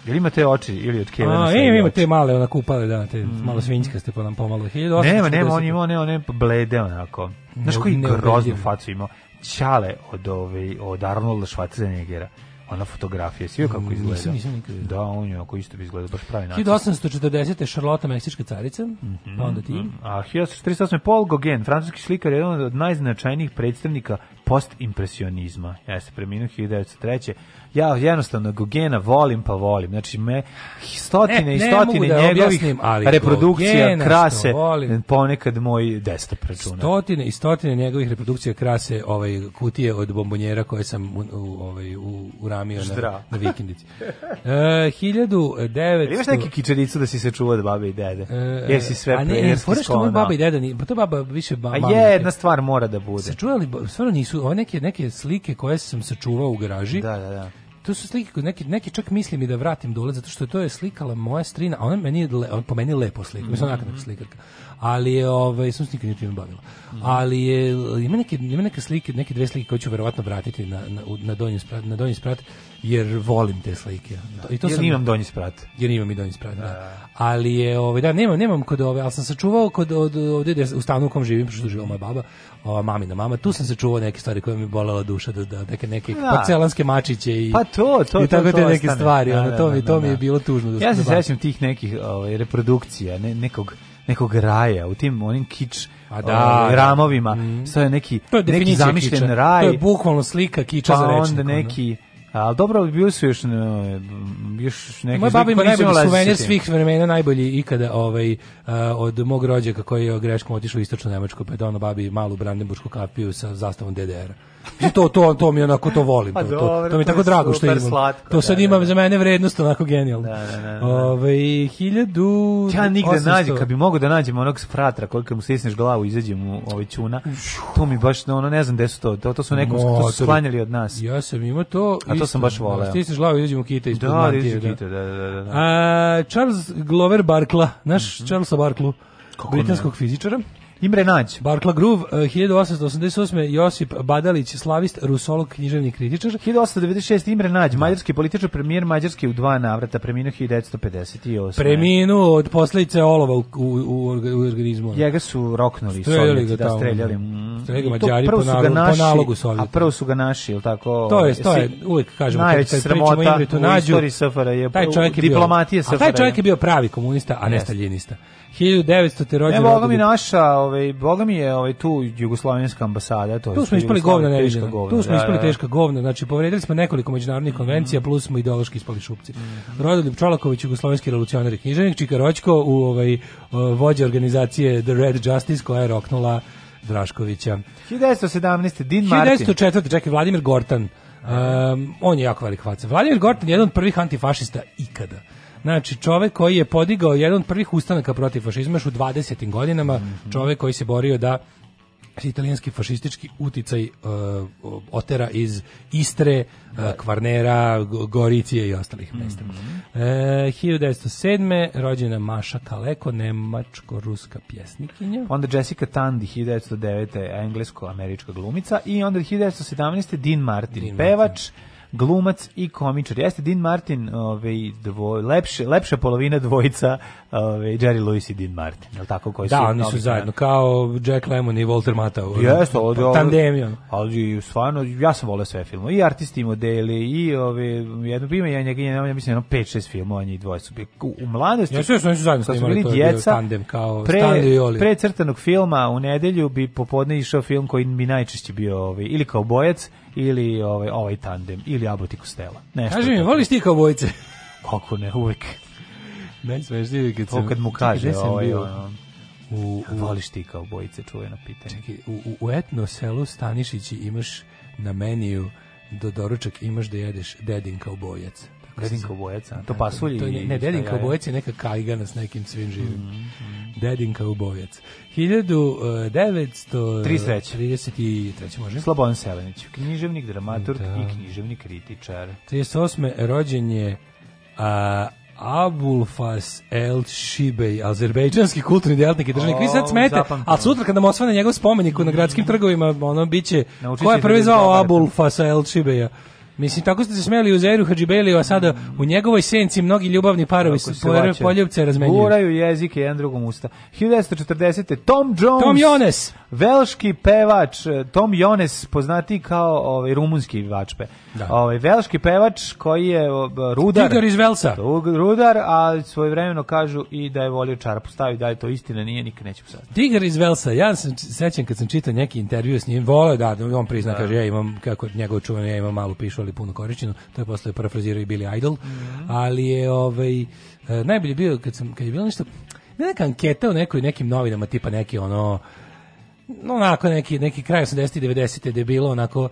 Jel ima te oči ili od Kevina? A, ima, ima te male, ona kupale, da, te mm. malo ste pa nam pomalo. 1840. Nema, nema, on imao, ne, on je blede, onako. Znaš koji groznu facu imao? Ćale od, ove, ovaj, od Arnolda Schwarzeneggera ona fotografija, svi kako mm, izgleda. Nisam, nisam nikad. Da, on je ako isto bi izgledao baš pravi način. 1840. Šarlota, meksička carica, mm -hmm, pa onda ti. Mm -hmm. A 1848. Paul Gauguin, francuski slikar, jedan od najznačajnijih predstavnika postimpresionizma. Ja se preminuo 1903. Ja jednostavno Gogena volim pa volim. Znači me stotine ne, i stotine ne da njegovih objasnim, ali reprodukcija krase ponekad moj desktop računa. Stotine i stotine njegovih reprodukcija krase ovaj kutije od bombonjera koje sam u, u, ovaj, u, uramio Štra. na, na vikindici. e, 1900... Imaš neki kičericu da si se čuvao od babe i dede? E, sve si sve a ne, e, ne, što moj baba i deda, pa to baba više... Ba, a jedna stvar mora da bude. Se čuvali, stvarno nisu su ove neke, neke slike koje sam sačuvao u garaži. Da, da, da. To su slike koje neki, neki čak mislim i da vratim dole, zato što to je slikala moja strina, a ona meni je, le, on po meni lepo slika, mm -hmm. mislim onaka mhm. neka slikarka ali je, ovaj, sam se nikad nije bavila. Mm. Ali je, ima neke, ima neke slike, neke dve slike koje ću verovatno vratiti na, na, na, donji, sprat, na donji sprat, jer volim te slike. Da. I to jer sam, imam donji sprat. Jer imam i donji sprat, da. da. Ali je, ovaj, da, nemam, nemam kod ove, al sam sačuvao kod od, ovdje, u stanu u kom živim, pošto živela moja baba, ova na mama, tu sam sačuvao neke stvari koje mi bolela duša, da, da neke, neke da. porcelanske mačiće i, pa to, to, i tako te neke stvari, da, ono, da, to, da, mi, to da, mi je bilo tužno. Da ja se sećam tih nekih ovaj, reprodukcija, ne, nekog nekog raja, u tim onim kič a ovaj, da, o, da. ramovima, mm. je neki, neki zamišljen kiča. raj. To je bukvalno slika kiča pa za rečnikom. onda neki, al dobro, bili su još, još neki... Moja baba ima suvenir svih vremena, najbolji ikada ovaj, uh, od mog rođaka koji je greškom otišao u istočno Nemačko, pa je donao babi malu brandenburšku kapiju sa zastavom DDR-a. I to, to, to mi onako to volim. Pa to, to, to mi je tako drago što imam. Slatko, to sad da, da, ima da. za mene vrednost onako genijalno. Da, 1000 da, da. Ove, Ja nigde nađem, kad bi mogo da nađem onog fratra koji mu stisneš glavu izađe mu ovaj čuna, to mi baš, ono, ne znam gde su to, to, to su neko no, to su sklanjali od nas. Ja sam imao to. A to isto, sam baš voleo. Stisneš glavu i izađe mu kita ispod da, mantije. Da, kita, da, da, da. A, Charles Glover Barkla, naš mm -hmm. Charlesa Barklu, britanskog fizičara, Imre Nađ. Barkla Groove, 1888. E, Josip Badalić, slavist, rusolog, književni kritičar. 1896. Imre Nađ, mađarski političar, premijer Mađarske u dva navrata, preminuo 1958. Preminuo od posljedice olova u, u, u, organizmu. Jega su roknuli, streljali ga da, streljali. Mm. Streljali Mađari po, nalogu, naši, po nalogu Sovjeta. A prvo su ga naši, ili tako? To je, to je, uvijek kažemo, najveća kad sramota Imre tu nađu, istoriji SFRA je, taj čovjek je diplomatije SFRA. Taj čovjek je bio pravi komunista, a ne staljinista. 1900 rođen. Ne, boga mi naša, ovaj, boga mi je ovaj, tu jugoslovenska ambasada. To tu smo ispali govna neviđena. Tu smo da, ispali da, da, teška govna. Znači, povredili smo nekoliko međunarodnih mhm. konvencija, mm. plus smo ideološki ispali šupci. Mm. Rodoljub Čolaković, jugoslovenski revolucionar i knjiženik, Čikaročko u ovaj, vođe organizacije The Red Justice, koja je roknula Draškovića. 1917. Din Martin. 1904. Čekaj, Vladimir Gortan. Um, on je jako velik faca. Vladimir Gortan je jedan od prvih antifašista ikada. Znači, čovek koji je podigao jedan od prvih ustanaka protiv fašizma u 20. godinama, mm -hmm. čovek koji se borio da italijanski fašistički uticaj uh, otera iz Istre, uh, Kvarnera, Goricije i ostalih mesta. Mm -hmm. uh, 1907. rođena Maša Kaleko, nemačko-ruska pjesnikinja. Onda Jessica Tandy, 1909. englesko-američka glumica i onda 1917. Dean Martin, Dean pevač. Martin glumac i komičar. Jeste Dean Martin, ovaj dvoj, lepše, lepša polovina dvojica, ovaj Jerry Lewis i Dean Martin, je tako koji da, su? Da, oni su zajedno kao Jack Lemmon i Walter Matthau. Jeste, od pa, tandem Ali stvarno ja sam voleo sve filmove i artisti modeli i ove jedno prime ja njega ja mislim jedno 5 6 filmova njih dvoje su u mladosti. Ja da oni su zajedno snimali, to je tandem kao pre, Stanley i Oli. Pre crtanog filma u nedelju bi popodne išao film koji bi najčešće bio ovaj ili kao bojac ili ovaj, ovaj tandem, ili Abbott i Costello. Nešto Kaži mi, voliš ti vojice? Kako ne, uvek. Najsmešnije kad sam... kad mu kaže, čekaj, ovaj, bio? Ono, u, voliš ti kao bojice, čujeno pitanje. Čekaj, u, u etno selu Stanišići imaš na meniju do doručak imaš da jedeš dedin kao bojac. Dedinka obojaca. To da. pasulje. To ne, Dedinka obojac je neka kajgana s nekim svim živim. Mm, mm. Dedinka obojac. 1933. E, može. Slobodan Selenić, književnik, dramaturg da. i književni kritičar. 38. rođen je a, Abulfas El Shibej, azerbejdžanski kulturni djelatnik i državnik. Vi sad smete, a sutra kada mu osvane njegov spomenik na gradskim mhm. trgovinama, ono biće, ko je prvi da zvao Abulfasa El Shibeja? Mislim, tako ste se smeli u Zeru Hadžibeliju, a sada u njegovoj senci mnogi ljubavni parovi su poljubce razmenjuju. Guraju jezike jedan drugom usta. 1940. Tom Jones. Tom Jones. Velški pevač. Tom Jones poznati kao ovaj, rumunski vačpe. Da. Ovaj, velški pevač koji je rudar. Tigar iz Velsa. Rudar, a svojevremeno kažu i da je volio čarpu. Stavi da je to istina, nije, nikad neće saznati. Tigar iz Velsa. Ja sam sećam kad sam čitao neki intervju s njim, volio da, da, on prizna, da. kaže, ja imam, kako njegov čuvan, ja imam malu pišu, ali puno korišćeno, to je posle parafrazirao i Billy Idol, mm -hmm. ali je ovaj, e, najbolje bio kad, sam, kad je bilo nešto, ne neka anketa u nekoj, nekim novinama, tipa neki ono, no onako neki, neki kraj 80. i 90. da je bilo onako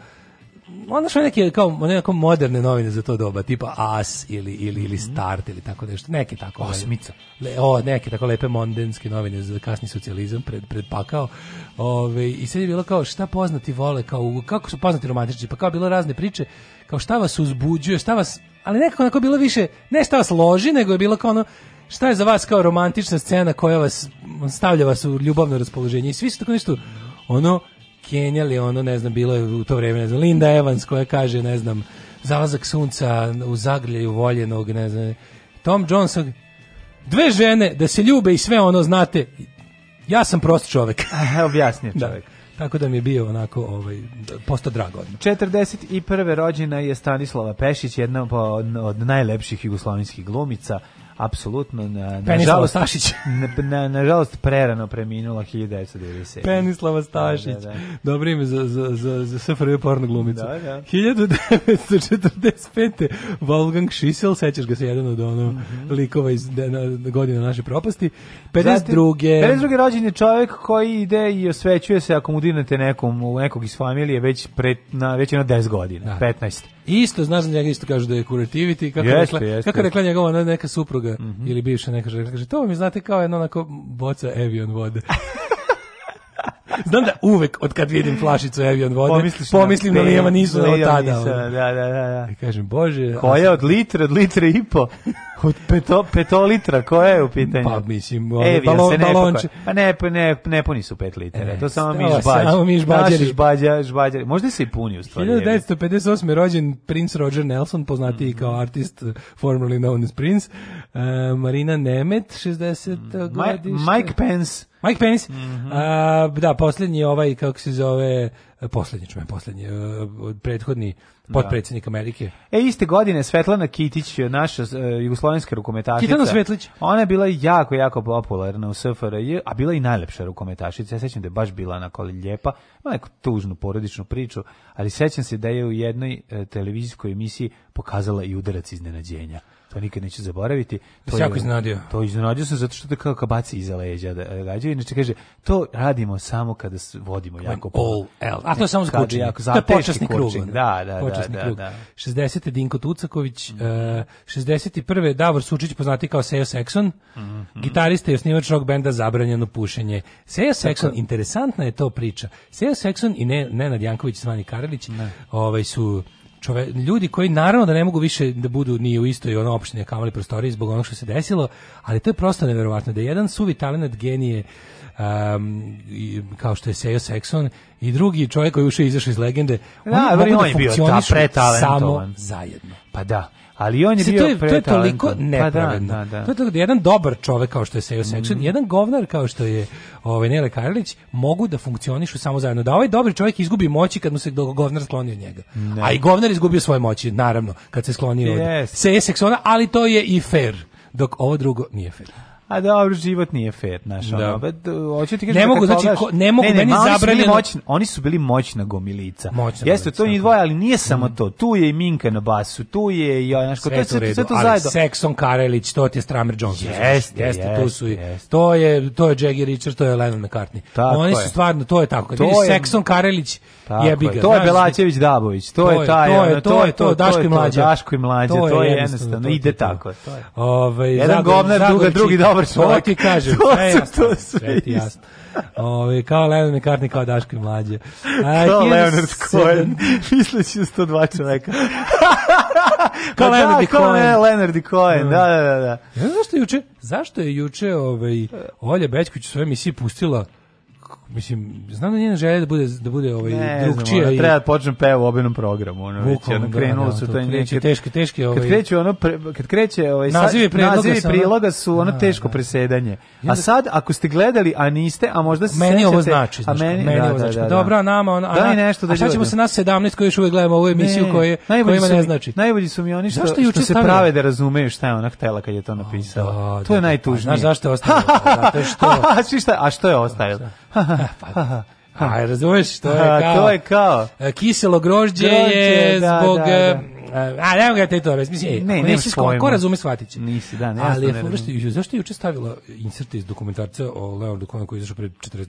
onda su neke kao neke moderne novine za to doba, tipa As ili ili ili mhm. Start ili tako nešto, neke tako. Osmica. Le, o, neke tako lepe mondenske novine za kasni socijalizam pred pred pakao. Ove, i sad je bilo kao šta poznati vole kao kako su poznati romantičari, pa kao bilo razne priče, kao šta vas uzbuđuje, šta vas ali nekako onako bilo više, ne šta vas loži, nego je bilo kao ono, šta je za vas kao romantična scena koja vas stavlja vas u ljubavno raspoloženje i svi su tako nešto ono kenjali ono, ne znam, bilo je u to vrijeme, ne znam, Linda Evans koja kaže, ne znam, zalazak sunca u zagrljaju voljenog, ne znam, Tom Johnson, dve žene da se ljube i sve ono, znate, ja sam prost čovek. Objasnio da. čovek. Da. Tako da mi je bio onako ovaj posto drago. Odmah. 41. rođena je Stanislava Pešić, jedna od najlepših jugoslovenskih glumica apsolutno na nažalost Stašić. na, na, nažalost prerano preminula 1997. Penislava Stašić. Da, da, da. Dobro ime za za za za SFRJ porno glumicu. Da, da. 1945. Wolfgang Schissel, sećaš ga se jedan od onih mm -hmm. likova iz de, na, godina naše propasti. 52. 52. rođen je čovjek koji ide i osvećuje se ako mu dinete nekom, nekog iz familije već pre na već na 10 godina, da. 15. Isto, znaš da njega isto kažu da je kurativiti, kako, jeste, rekla, jeste. kako rekla njegova neka supruga mm -hmm. ili bivša neka kaže, kaže, to mi znate kao jedno onako boca Evian vode. Znam da uvek od kad vidim flašicu Evian vode, Pomisliš pomislim na, na Lijeva nisu od tada. Nisu, da, da, da, da. I kažem, bože... Koja od litra, od litra i po? od peto, peto litra, koja je u pitanju? Pa mislim, Evian balon, se ne balonče. Pa ne, pa, ne, ne puni su pet litera, e, to samo mi žbađa. Samo mi žbađari. Naši žbađa, žbađari. Možda se i puni u stvari. 1958. rođen princ Roger Nelson, poznati mm -hmm. kao mhm. artist, formerly known as Prince. Uh, Marina Nemet, 60 mm godišta. Mike Pence. Mike Pence. Mm -hmm. uh, da, poslednji ovaj, kako se zove, posljednji čujem, posljednji, e, prethodni da. potpredsjednik Amerike. E, iste godine Svetlana Kitić, naša uh, jugoslovenska rukometašica. Kitana Svetlić. Ona je bila jako, jako popularna u SFRJ, a bila i najlepša rukometašica. Ja sećam da je baš bila onako lijepa, ima neku tužnu porodičnu priču, ali sećam se da je u jednoj uh, televizijskoj emisiji pokazala i udarac iznenađenja. To nikad neću zaboraviti. Da to je jako iznenadio. To iznenadio sam zato što to kao kabaci iza leđa da e, gađaju. Inače kaže, to radimo samo kada vodimo When jako all el. A to je samo za kučenje. Jako, to je počasni krug. Da, da, da, počasni da, da, krug. da, da. 60. Dinko Tucaković, mm uh, 61. Davor Sučić poznati kao Sejo Sekson, mm -hmm. gitarista i osnivač rock benda Zabranjeno pušenje. Sejo Sekson, interesantna je to priča. Sejo Sekson i ne, Nenad Janković, Svani Karelić, ne. ovaj, su čove, ljudi koji naravno da ne mogu više da budu ni u istoj ono opštini kamali prostoriji zbog onog što se desilo, ali to je prosto neverovatno da je jedan suvi talenat genije um, kao što je Sejo Sekson i drugi čovjek koji je ušao izašao iz legende, da, oni mogu da funkcionišu samo zajedno. Pa da. Ali on je bio to je, to je toliko nepravedno. Pa da, da, da. To je toliko da jedan dobar čovek kao što je Sejo Sexton, mm. jedan govnar kao što je ovaj Nele Karlić mogu da funkcionišu samo zajedno. Da ovaj dobar čovjek izgubi moći kad mu se govnar skloni od njega. Ne. A i govnar izgubio svoje moći, naravno, kad se sklonio yes. od Seo Sextona, ali to je i fair. Dok ovo drugo nije fair. A dobro, život nije fet, znaš, da. ono, hoću ti kažem, ne da mogu, znači, ko, ne mogu, ne, ne, meni oni zabranjeno. Su oni su bili moćna gomilica. Moćna Jeste, to njih da. dvoje, ali nije samo mhm. to, tu je i Minka na basu, tu je i, znaš, sve, to, sve, to, sve to zajedno. Ali Sekson Karelić, to ti je Stramer Jones. Jeste, jeste, tu su i, to je, to je Jagger Richard, to je Lennon McCartney. Tako Oni su stvarno, to je tako, to je... Sekson Karelić, Tako jebi ga. To je Belačević Dabović, to, to je taj, to je, to je to, Daško i mlađe. Daško i mlađa, to je jednostavno, ide tako. To Ovaj jedan govnar, druga, drugi dobar pa čovjek. ti kažem, sve jasno, sve ti jasno. Ove, ovaj, kao Leonard McCartney, kao Daško i mlađe. A, kao Leonard Cohen, misleći 102 čoveka. kao pa da, Leonard kao Cohen. Kao Leonard Cohen, da, da, da. da. da. Ja, zašto je juče, zašto je juče ovaj, Olja Bećković u svojoj emisiji pustila Mislim, znam da njena želja da bude da bude ovaj ne, drugčija i treba da počne peva u obenom programu, ona već ono da, krenulo da, su taj neki teški teški ovaj. Kad kreće ona kad kreće ovaj nazivi priloga, nazivi priloga su ono teško presedanje. A sad ako ste gledali a niste, a možda se meni ovo znači, a meni, meni ovo znači. Pa dobro, nama on a nešto da A šta ćemo se nas 17 koji još uvek gledamo ovu emisiju koje ima ne znači. Najbolji su mi oni što što se prave da razumeju šta je ona htela kad je to napisala. To je pa najtužnije. Znaš zašto je ostavila? Zato što A što je ostavila? pa, a, razumeš što je kao? to je kao. E, kiselo grožđe, je da, da, zbog... Da, da. A, nema ga te to raz, mislim, ej, ne, ne, ne, ko razume, shvatit će. Nisi, da, ne, Ali, ne, ne, zašto je juče stavila inserte iz dokumentarca o Leonardo Cohen koji je izašao pred 40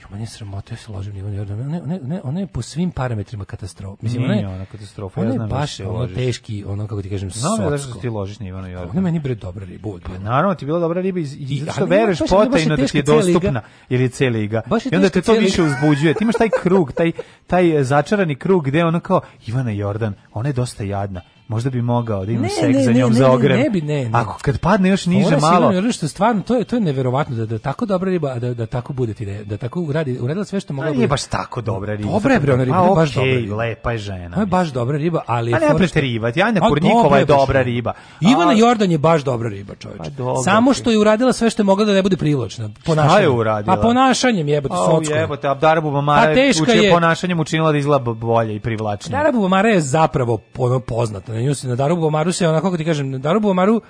Jo, meni se sramota, ja se ložim Ivan Jordan. ne, ne, ona, ona je po svim parametrima katastrofa. Mislim, ona je, ona katastrofa, ja znam je da baš ono teški, ono, kako ti kažem, socsko. Znam da što ti ložiš na Ivana Jordan. Ona meni bre dobra riba. Pa naravno, ti je bila dobra riba iz, iz, I, što veruješ potajno da ti je dostupna, ili je cijela liga. I onda te to više uzbuđuje. Ti imaš taj krug, taj, taj e, začarani krug gde ona kao, Ivana Jordan, ona je dosta jadna možda bi mogao da imam seks za njom ne, za ogrem. Ne, ne, bi, ne, ne. Ako kad padne još niže Ona malo. Ona što stvarno to je to je neverovatno da da tako dobra riba da da tako bude ti da, da tako uradi uradila sve što mogla. Nije baš tako dobra riba. Dobra je bre ona riba, a, pa okay, baš dobra. Riba. lepa je žena. Ona je baš dobra riba, ali ali pa ne preterivati. Anja Kurnikova je dobra riba. Ivana Jordan je baš dobra riba, čoveče. Pa Samo što je uradila sve što je mogla da ne bude privlačna. Ponašanje. Šta je uradila? A ponašanjem jebote socsko. Jebote, Abdarabu Bamara je ponašanjem učinila da izgleda bolje i privlačnije. Abdarabu Bamara je zapravo poznata na nju se na Darubu Omaru se onako kako ti kažem na Darubu Omaru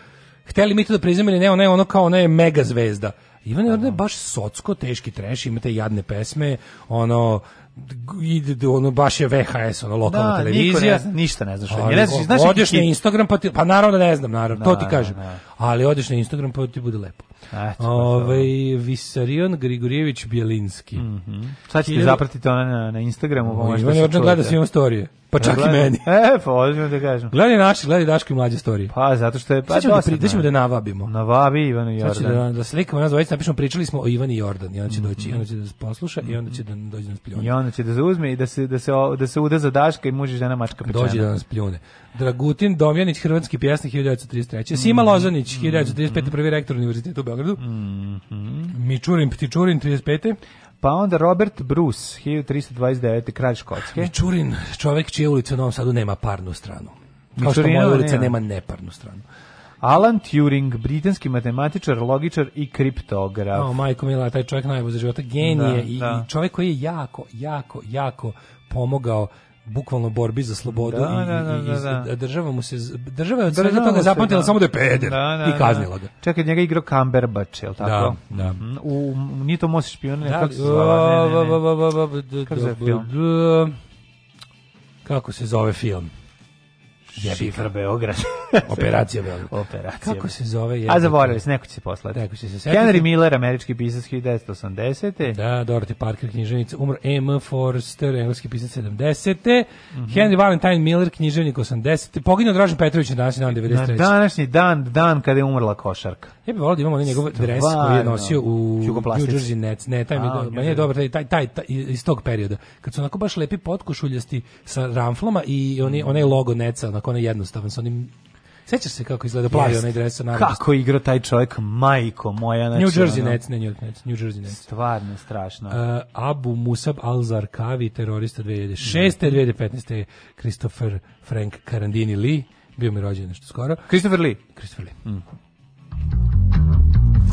hteli mi to da priznamo ne, ona je ono kao ona je mega zvezda. Ivan je je baš socko, teški treš, imate jadne pesme, ono ide ono baš je VHS ono lokalna da, televizija niko ne zna, ništa ne znaš ali, ne znaš, znaš odeš na Instagram pa ti, pa naravno da ne znam naravno da, to ti da, da, kažem da, da. ali odeš na Instagram pa ti bude lepo Eto, pa ovaj Visarion Grigorijević Bjelinski mhm mm sad ćete Hiljadu... zapratiti ona na, na Instagramu pa možda ovaj, Ivan Jordan gleda sve storije Pa čak i meni. E, pa odlično ti kažem. Gledaj naši, gledaj Daško i mlađe storije. Pa, zato što je... Pa, ćemo da, da ćemo da navabimo. Navabi Ivan i Jordan. Znači da, da slikamo nas dvojica, napišemo pričali smo o Ivan i Jordan. I onda će mhm. doći, i onda će da posluša, i onda će da dođe da nas pljune. I onda će da zauzme i da se, da se, da se uda za Daška i muži žena mačka pečena. Dođe da nas pljune. Dragutin Domjanić, hrvatski pjesnik 1933. Sima mhm. Lozanić, 1935. prvi rektor univerziteta u Beogradu. Mm -hmm. Mičurin Ptičurin, 35. Pa onda Robert Bruce, 1329. kralj Škotske. Mičurin, čovek čije ulica u Novom Sadu nema parnu stranu. Kao što moja ulica nema neparnu stranu. Alan Turing, britanski matematičar, logičar i kriptograf. O, majko mila, taj čovjek najbolji za života, genije da, i, da. i čovjek koji je jako, jako, jako pomogao bukvalno borbi za slobodu da, i, da, da, i, i država mu se država je od toga zapamtila samo da je peder i kaznila ga. Čekaj, njega igrao Kamberbač, je tako? Da, da. U, nije to Mosi špion, ne, kako se zove? Ne, Kako se zove film? Šifra Beograd. Operacija Beograd. Operacija. Kako se zove? A zaboravili se, neko će se poslati. Neko će se setiti. Henry Miller, američki pisac 1980. Da, Dorothy Parker, književnica, umro M. Forster, engleski pisac 70. Mm -hmm. Henry Valentine Miller, književnik 80. Poginuo Dražen Petrović na današnji dan 93. Na današnji dan, dan kada je umrla košarka. Ja bih volio da imamo onaj njegov dres koji je nosio u New Jersey Nets. Ne, taj, A, mi, meni je dobar, taj, taj, taj, taj, iz tog perioda. Kad su onako baš lepi potkošuljasti sa ramfloma i oni, mm. onaj logo Netsa, onako onaj jednostavan, sa onim Sećaš se kako izgleda plavi onaj dres sa namjestom? Kako igra taj čovjek, majko moja. Znači, New Jersey Nets, ne New, Nets, New Jersey Nets. Stvarno strašno. Uh, Abu Musab Al-Zarkavi, terorista 2006. 2015. Mhm. Christopher Frank Carandini Lee, bio mi rođen nešto skoro. Christopher Lee. Christopher Lee. Mm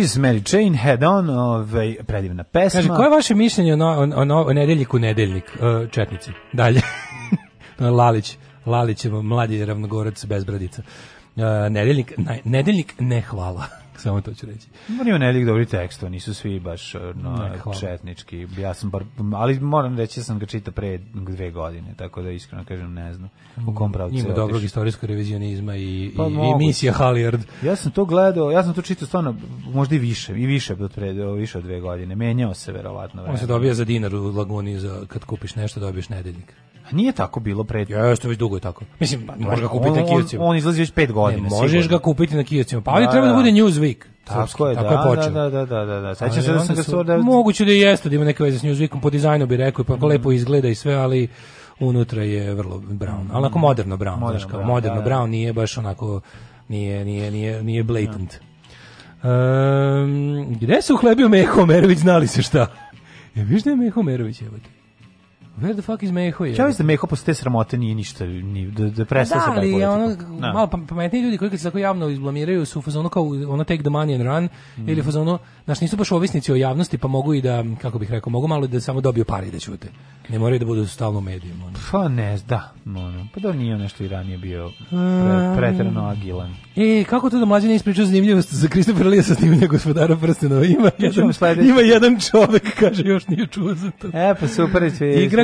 She's Mary Jane, Head On, ovaj, predivna pesma. Kaže, koje je vaše mišljenje o, no, o, o, o nedeljniku nedeljnik? E, četnici. Dalje. Lalić. Lalić je mlađi ravnogorac bez bradica. E, nedeljnik, ne, nedeljnik ne hvala. Samo to ću reći. Ima nekih dobri tekstova, nisu svi baš e, no, četnički. Ja sam bar, ali moram reći da sam ga čita pre dve godine, tako da iskreno kažem ne znam u kom pravcu. Ima dobrog istorijskog revizionizma i, pa, i, i misija Halliard. Ja sam to gledao, ja sam to čitao stvarno možda i više, i više od pre, više od dve godine. Menjao se verovatno. Vremena. On se dobija za dinar u laguni za kad kupiš nešto dobiješ nedeljnik. Pa nije tako bilo pre. Jeste, već dugo je tako. Mislim, pa, možeš ga kupiti on, na kioscima. On, on izlazi već 5 godina. Ne, možeš sigurno. ga kupiti na kioscima. Pa ali da, treba da, da bude Newsweek. Tako je, tako da, je počeo. Da, da, da, da, da. Sećam se da sam ga su, da... Moguće da i jeste da ima neke veze s Newsweekom, po dizajnu bi rekao, pa mm. lepo izgleda i sve, ali unutra je vrlo brown. Ali onako mm. moderno brown, moderno, znaš, kao, moderno da, da, brown nije baš onako, nije, nije, nije, nije da. blatant. Da. Um, gde se uhlebio Meho Merović, znali se šta? Ja, e, viš da je Meho Merović, evo te. Where the fuck is Meho? Je? Ja mislim da Meho posle te sramote nije ništa, ni, da, da prestao da, ali ono, da. malo pametniji ljudi koji kad se tako javno izblamiraju su u fazonu kao ono take the money and run, mm. ili fazonu, znaš, nisu baš ovisnici o javnosti, pa mogu i da, kako bih rekao, mogu malo da samo dobiju pare da ćute. Ne moraju da budu stalno u medijima. Ono. Pa ne, da, ono, pa da nije nešto i ranije bio pre, um, pretrano agilan. E, kako to da mlađe ne ispričao zanimljivost za Kristofer Lija sa snimanja gospodara prstenova? Ima, jedan, ima jedan čovek, kaže, još nije čuo za to. E, pa super,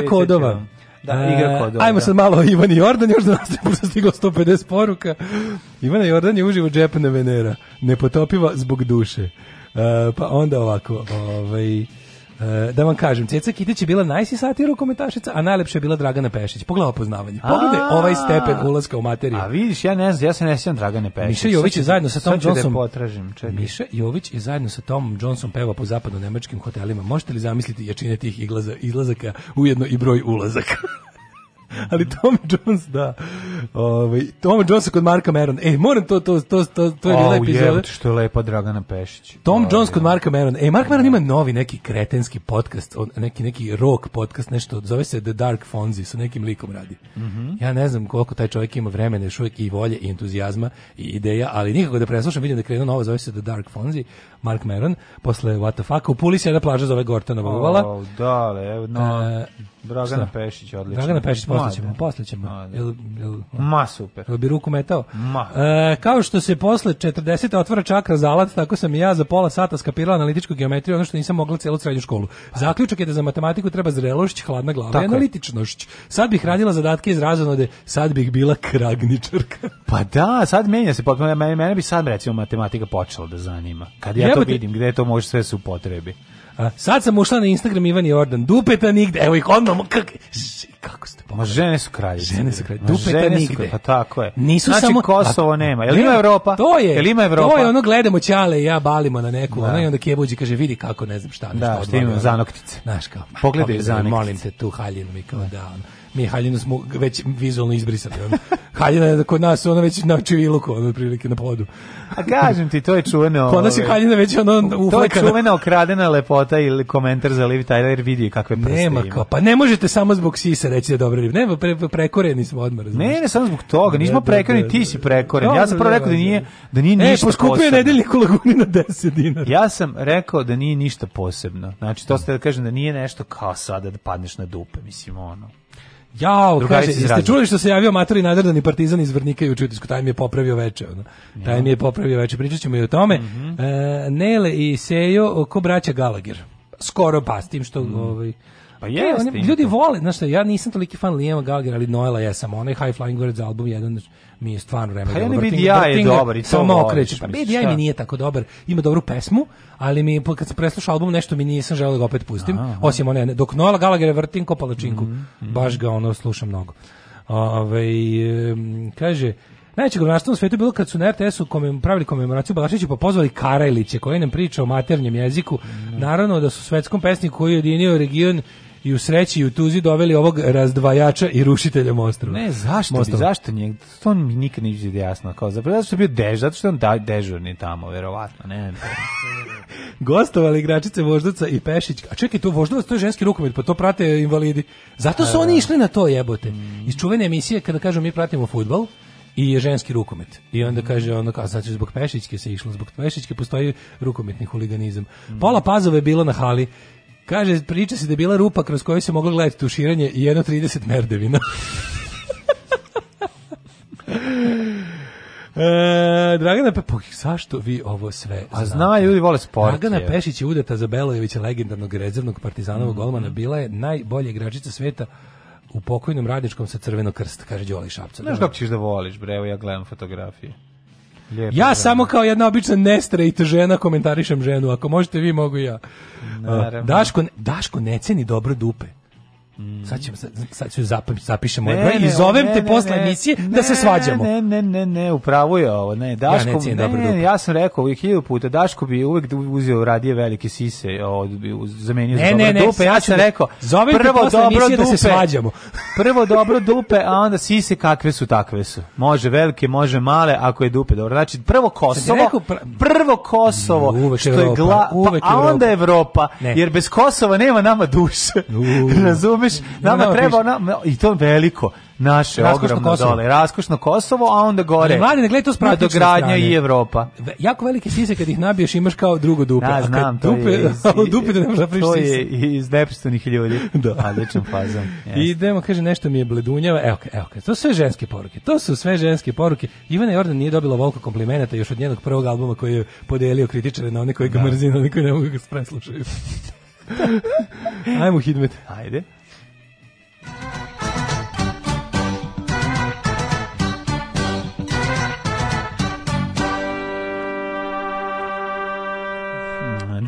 kodova. Da, igra e, kodova. Ajmo da. sad malo Ivan i Jordan, još da nas pošto stiglo 150 poruka. Ivana Jordan je uživo džepna Venera, nepotopiva zbog duše. Uh, pa onda ovako, ovaj... E, da vam kažem, Ceca Kitić je bila najsi satira komentašica, a najlepša je bila Dragana Pešić. Pogledaj poznavanje. Pogledaj ovaj stepen ulaska u materiju. A vidiš, ja ne znam, ja se ne sjećam Dragane Pešić. Miša Jović je zajedno sa Tom da Johnsonom. Da potražim, čekaj. Miša Jović je zajedno sa Tom Johnson peva po zapadno nemačkim hotelima. Možete li zamisliti jačine tih izlazaka ujedno i broj ulazaka? ali Tom Jones, da. Ovaj Tom Jones kod Marka Merona. Ej, moram to to to to to je bila oh, epizoda. što je lepa Dragana Pešić. Tom oh, Jones kod Marka Merona. Ej, Mark Meron ima novi neki kretenski podcast, on, neki neki rock podcast, nešto zove se The Dark Fonzi, sa nekim likom radi. Mm -hmm. Ja ne znam koliko taj čovjek ima vremena, još uvijek i volje i entuzijazma i ideja, ali nikako da preslušam, vidim da krenu novo, zove se The Dark Fonzi, Mark Meron, posle What the fuck, u Puli se jedna plaža zove Gortanova uvala. Oh, da, le, no. E, Dragana Pešić, odlično. Dragana Pešić, posle ćemo, posle ćemo. Jel, jel, Ma, super. Jel bi ruku metao? Ma. E, kao što se posle 40. otvara čakra zalat, tako sam i ja za pola sata skapirala analitičku geometriju, ono što nisam mogla celu srednju školu. Zaključak je da za matematiku treba zrelošć, hladna glava tako i analitičnošć. Sad bih radila zadatke iz razonode, sad bih bila kragničarka. Pa da, sad menja se, potpuno, mene, mene bi sad recimo matematika počela da zanima. Kad ja Jebate. to vidim, gde to može sve su potrebi. A, sad sam ušla na Instagram Ivan Jordan. Dupeta nigde. Evo ih odmah. Kak, kako ste pomoći? Ma žene su kralje. Žene su kralje. Dupeta žene nigde. Su, pa tako je. Nisu znači, samo, Kosovo a, nema. Jel ima Evropa? To je. Jel ima Evropa? To je ono gledamo ćale i ja balimo na neku. Da. Ono i onda Kebuđi kaže vidi kako ne znam šta. Da, što imam zanoktice. Znaš kao. Pogledaj, pogledaj zanoktice. Da molim te tu haljinu mi kao da. da mi haljinu smo već vizualno izbrisali. Ono. haljina je kod nas ona već na čiviluku, ono, prilike na podu. A kažem ti, to je čuveno... kod nas je ovaj, haljina već ono uflekana. To je čuvena okradena lepota ili komentar za Liv Tyler vidi kakve prste Nema ima. Kao, pa ne možete samo zbog sisa reći da je dobra riba. Ne, pre, prekoreni smo odmah. Razumiješ. Ne, ne, samo zbog toga. Nismo prekoreni, ti si prekoren. ja sam prvo rekao da nije, da nije ništa posebno. E, poskupio je nedeljnik u Laguni na 10 dinara. Ja sam rekao da nije ništa posebno. Znači, to ste da kažem da nije nešto kao sada da padneš na dupe, mislim, ono. Jao, kaže, jeste čuli što se javio matori nadrdani partizan iz Vrnika i učutisku, taj mi je popravio veče. Ono. Taj mi je popravio veče, pričat ćemo i o tome. Mm -hmm. e, Nele i Sejo, ko braća Galagir. Skoro pa, s tim što... Mm. Ovaj, pa je, oni, ljudi to. vole, znaš šta, ja nisam toliki fan Lijema Galagera, ali Noela jesam, onaj High Flying Words album, jedan, znači, mi je stvarno vreme. Pa meni BDI je dobar i to Samo okreće. Pa BDI mi nije tako dobar. Ima dobru pesmu, ali mi kad se preslušao album nešto mi nisam želeo da ga opet pustim. Aha, Osim one, dok Noel Gallagher vrtim ko palačinku. Mm -hmm. Baš ga ono slušam mnogo. Ove, ovaj, kaže, Najveće govnarstvo u svetu bilo kad su na RTS-u komem, pravili komemoraciju Balašiću pa pozvali Karajliće koji nam priča o maternjem jeziku. Mm. Naravno da su svetskom pesniku koji je jedinio region i u sreći i u tuzi doveli ovog razdvajača i rušitelja mostra. Ne, zašto Mostrova. bi, zašto nije, to mi nikad ne izgleda jasno, kao zapravo, zato što je bio dež, zato što je on da, dežurni tamo, verovatno, ne, ne, Gostovali igračice Voždovca i Pešić, a čekaj, to Voždovac, to je ženski rukomet, pa to prate invalidi. Zato su a, da, oni da. išli na to jebote. Mm. Iz čuvene emisije, kada kažu mi pratimo futbal, i je ženski rukomet. I onda mm. kaže ono kao znači zbog Pešićke se išlo, zbog Pešićke postoji rukometni huliganizam. Pola Pazova je bilo na hali Kaže, priča se da je bila rupa kroz koju se moglo gledati tuširanje i 1,30 merdevina. E, Dragana Pepović, zašto vi ovo sve A zna, ljudi vole sport. Dragana je. Pešić je udata za Belojevića, legendarnog rezervnog partizanovog mm -hmm. golmana, bila je najbolja igračica sveta u pokojnom radničkom sa crvenog krsta, kaže Đoli Šapca. Znaš kako ćeš da voliš, bre, evo ja gledam fotografije. Lijepo, ja da. samo kao jedna obična nestrejt žena komentarišem ženu, ako možete vi mogu ja. Daško, Daško ne ceni dobro dupe. Mm. Sad, ćemo, sad, sad ću zapam, zapišem ne, moj ovaj i zovem ne, te posle emisije da se svađamo. Ne, ne, ne, ne, upravo je ovo. Ne, Daško, ja, ne, cijem, dobro, ja sam rekao uvijek hiljadu puta, Daško bi uvek uzeo radije velike sise, od, zamenio ne, za dobro dupe. Ja sam da, rekao, zovem prvo te dobro dupe, da se svađamo. prvo dobro dupe, a onda sise kakve su, takve su. Može velike, može male, ako je dupe dobro. Znači, prvo Kosovo, rekao, pr prvo Kosovo, mm, uvek što Evropa, je gla, pa, a onda Evropa, jer bez Kosova nema nama duše. Razumiješ? razumeš, nama treba ona, i to veliko naše raskošno ogromno dole, raskošno Kosovo, a onda gore. Ali mladi, ne gledaj to s dogradnja i Evropa. Jako velike sise kad ih nabiješ imaš kao drugo dupe. Ja, znam, a kad to dupe, je, iz, dupe da ne možeš napriš da To sise. je iz nepristojnih ljudi. da. A ličan fazan. Yes. Idemo, kaže, nešto mi je bledunjava. Evo, evo, to su sve ženske poruke. To su sve ženske poruke. Ivana Jordan nije dobila volko komplimenata još od njenog prvog albuma koji je podelio kritičare na one koji ga da. mrzine, na one koji ne mogu da ga preslušaju. Ajmo hidmet. Ajde.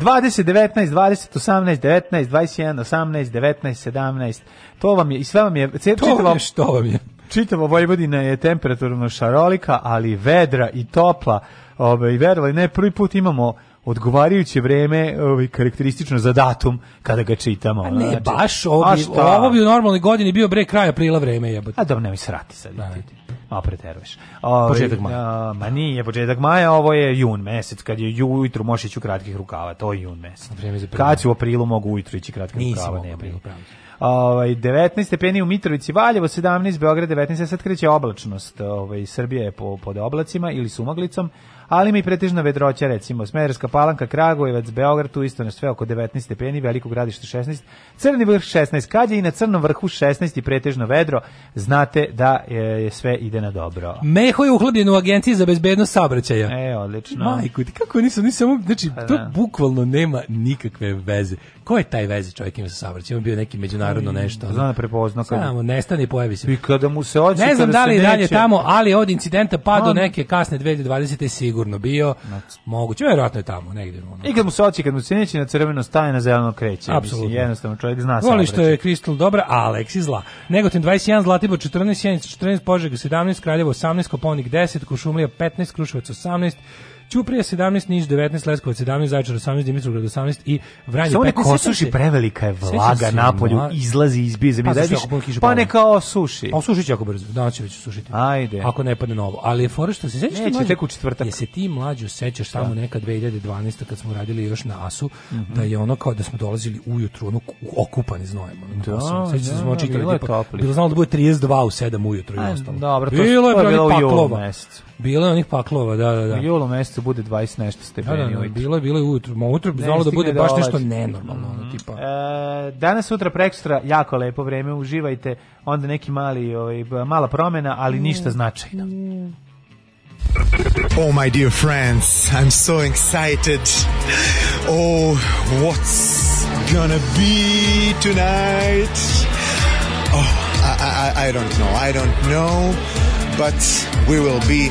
20, 19, 20, 18, 19, 21, 18, 19, 17. To vam je, i sve vam je... Cep, to čitavo, vam je što vam je. Čitava Vojvodina je temperaturno šarolika, ali vedra i topla. Ove, I verovali, ne, prvi put imamo odgovarajuće vreme ovaj, karakteristično za datum kada ga čitamo. A ne, znači, baš obi, ovo bi u normalnoj godini bio bre kraj aprila vreme jebote. A dobro, nemoj srati sad. Da, da malo preteruješ. Ovaj, početak maja. ma nije početak maja, ovo je jun mesec, kad je ujutru možeš ići u kratkih rukava, to je jun mesec. Kad ću u aprilu mogu ujutru ići kratkih rukava, nema. Ovaj 19 stepeni u Mitrovici, Valjevo 17, Beograd 19, sad kreće oblačnost. Ovaj Srbija je po pod oblacima ili sumaglicom, ali mi pretežno vedroća recimo. Smederska palanka, Kragujevac, Beograd, tu isto na sve oko 19 stepeni, Veliko gradište 16, Crni vrh 16, kad i na Crnom vrhu 16 i pretežno vedro, znate da e, je sve ide na dobro. Meho je uhlebljen u agenciji za bezbednost saobraćaja. E, odlično. Majku, ti kako nisam, nisam, znači, pa to da. bukvalno nema nikakve veze. Ko je taj veze čovjek ima sa saobraćajem? bio neki međunarodno e, nešto. Ono. Znam prepozno. Kad... Samo, nestane i pojavi se. I kada mu se odsje, Ne znam da li dalje tamo, ali od incidenta pa do neke kasne 2020. sigurno sigurno bio. Znači. Moguće, verovatno je tamo negde Ono. I kad mu se oči, kad mu se neće na crveno staje, na zeleno kreće. Apsolutno. Mislim, jednostavno čovjek zna Voli što je Kristal dobra, a Aleksi zla. Negotin 21, Zlatibor 14, 14, Požega 17, Kraljevo 18, Koponik 10, Kušumlija 15, Kruševac 18, Ćuprija 17, Niš 19, Leskovac 17, Zaječar 18, Dimitrovgrad 18 i Vranje Samo 15. Samo prevelika je vlaga na polju, izlazi iz bize. Pa, pa neka osuši. Pa osuši će jako brzo, da će već osušiti. Ajde. Ako ne padne novo. Ali je fora što se sećaš ti mlađu, tek u četvrtak. Jesi ti mlađu sećaš da. samo neka 2012. kad smo radili još na Asu, mm -hmm. da je ono kao da smo dolazili ujutru, ono okupani znojem. Da, da, da, smo da, očitali, bilo, je tipa, bilo znalo da bude 32 u 7 ujutru i ostalo. Dobro, to bilo je bilo u Bilo je onih paklova, da, da, da. U julu mesecu bude 20 nešto da, da, stepeni da, da, da, Bilo je, bilo je ujutru. Ma ujutru bi znalo da bude baš da nešto nenormalno. Mm. Ono, mhm. tipa. E, danas, sutra, prekstra, jako lepo vreme, uživajte. Onda neki mali, ovaj, mala promena, ali mm. ništa značajno. Mm. Oh, my dear friends, I'm so excited. Oh, what's gonna be tonight? Oh, I, I, I don't know, I don't know, but we will be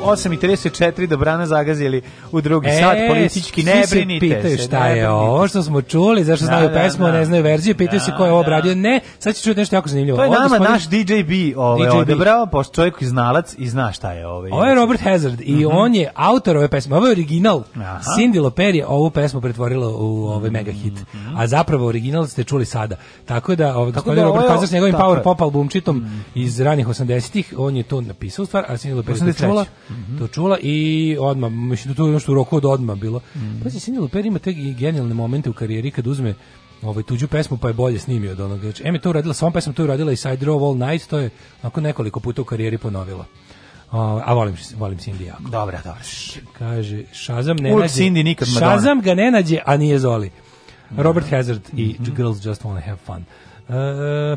8.34 dobrana da zagazili u drugi e, sat politički, ne se brinite pitaju šta je ovo što smo čuli, zašto da, znaju da, pesmu, da, ne znaju verziju, pitaju se da, ko je ovo da. obradio. Ne, sad ću čuti nešto jako zanimljivo. To je nama gospodin... naš DJ B ovaj, DJ odebrao, pošto čovjek je znalac i zna šta je ovo. Ovo je Robert Hazard i uh mhm. -huh. on je autor ove pesme, ovo je original. Aha. Cindy Loper je ovu pesmu pretvorila u ovaj mhm. mega hit, uh -huh. a zapravo original ste čuli sada. Tako da, ovaj, Tako da Robert Hazard s njegovim power pop albumčitom mhm. iz ranih 80-ih, on je to napisao stvar, a Cindy Loper je čula. -hmm. to čula i odma mislim da to je ono što u roku od odma bilo. Mm -hmm. Pa se Luper ima te genijalne momente u karijeri kad uzme ovaj tuđu pesmu pa je bolje snimio od onoga. Znači, em je to uradila, svom pesmom to je uradila i Side Row All Night, to je onako nekoliko puta u karijeri ponovila. Uh, a volim, volim Cindy jako. Dobra, dobra. Kaže, Shazam ne Ulk nađe... Cindy nikad Madonna. Shazam ga ne nađe, a nije Zoli. Mhm. Robert Hazard mm -hmm. i mhm. Girls Just Wanna Have Fun. Uh,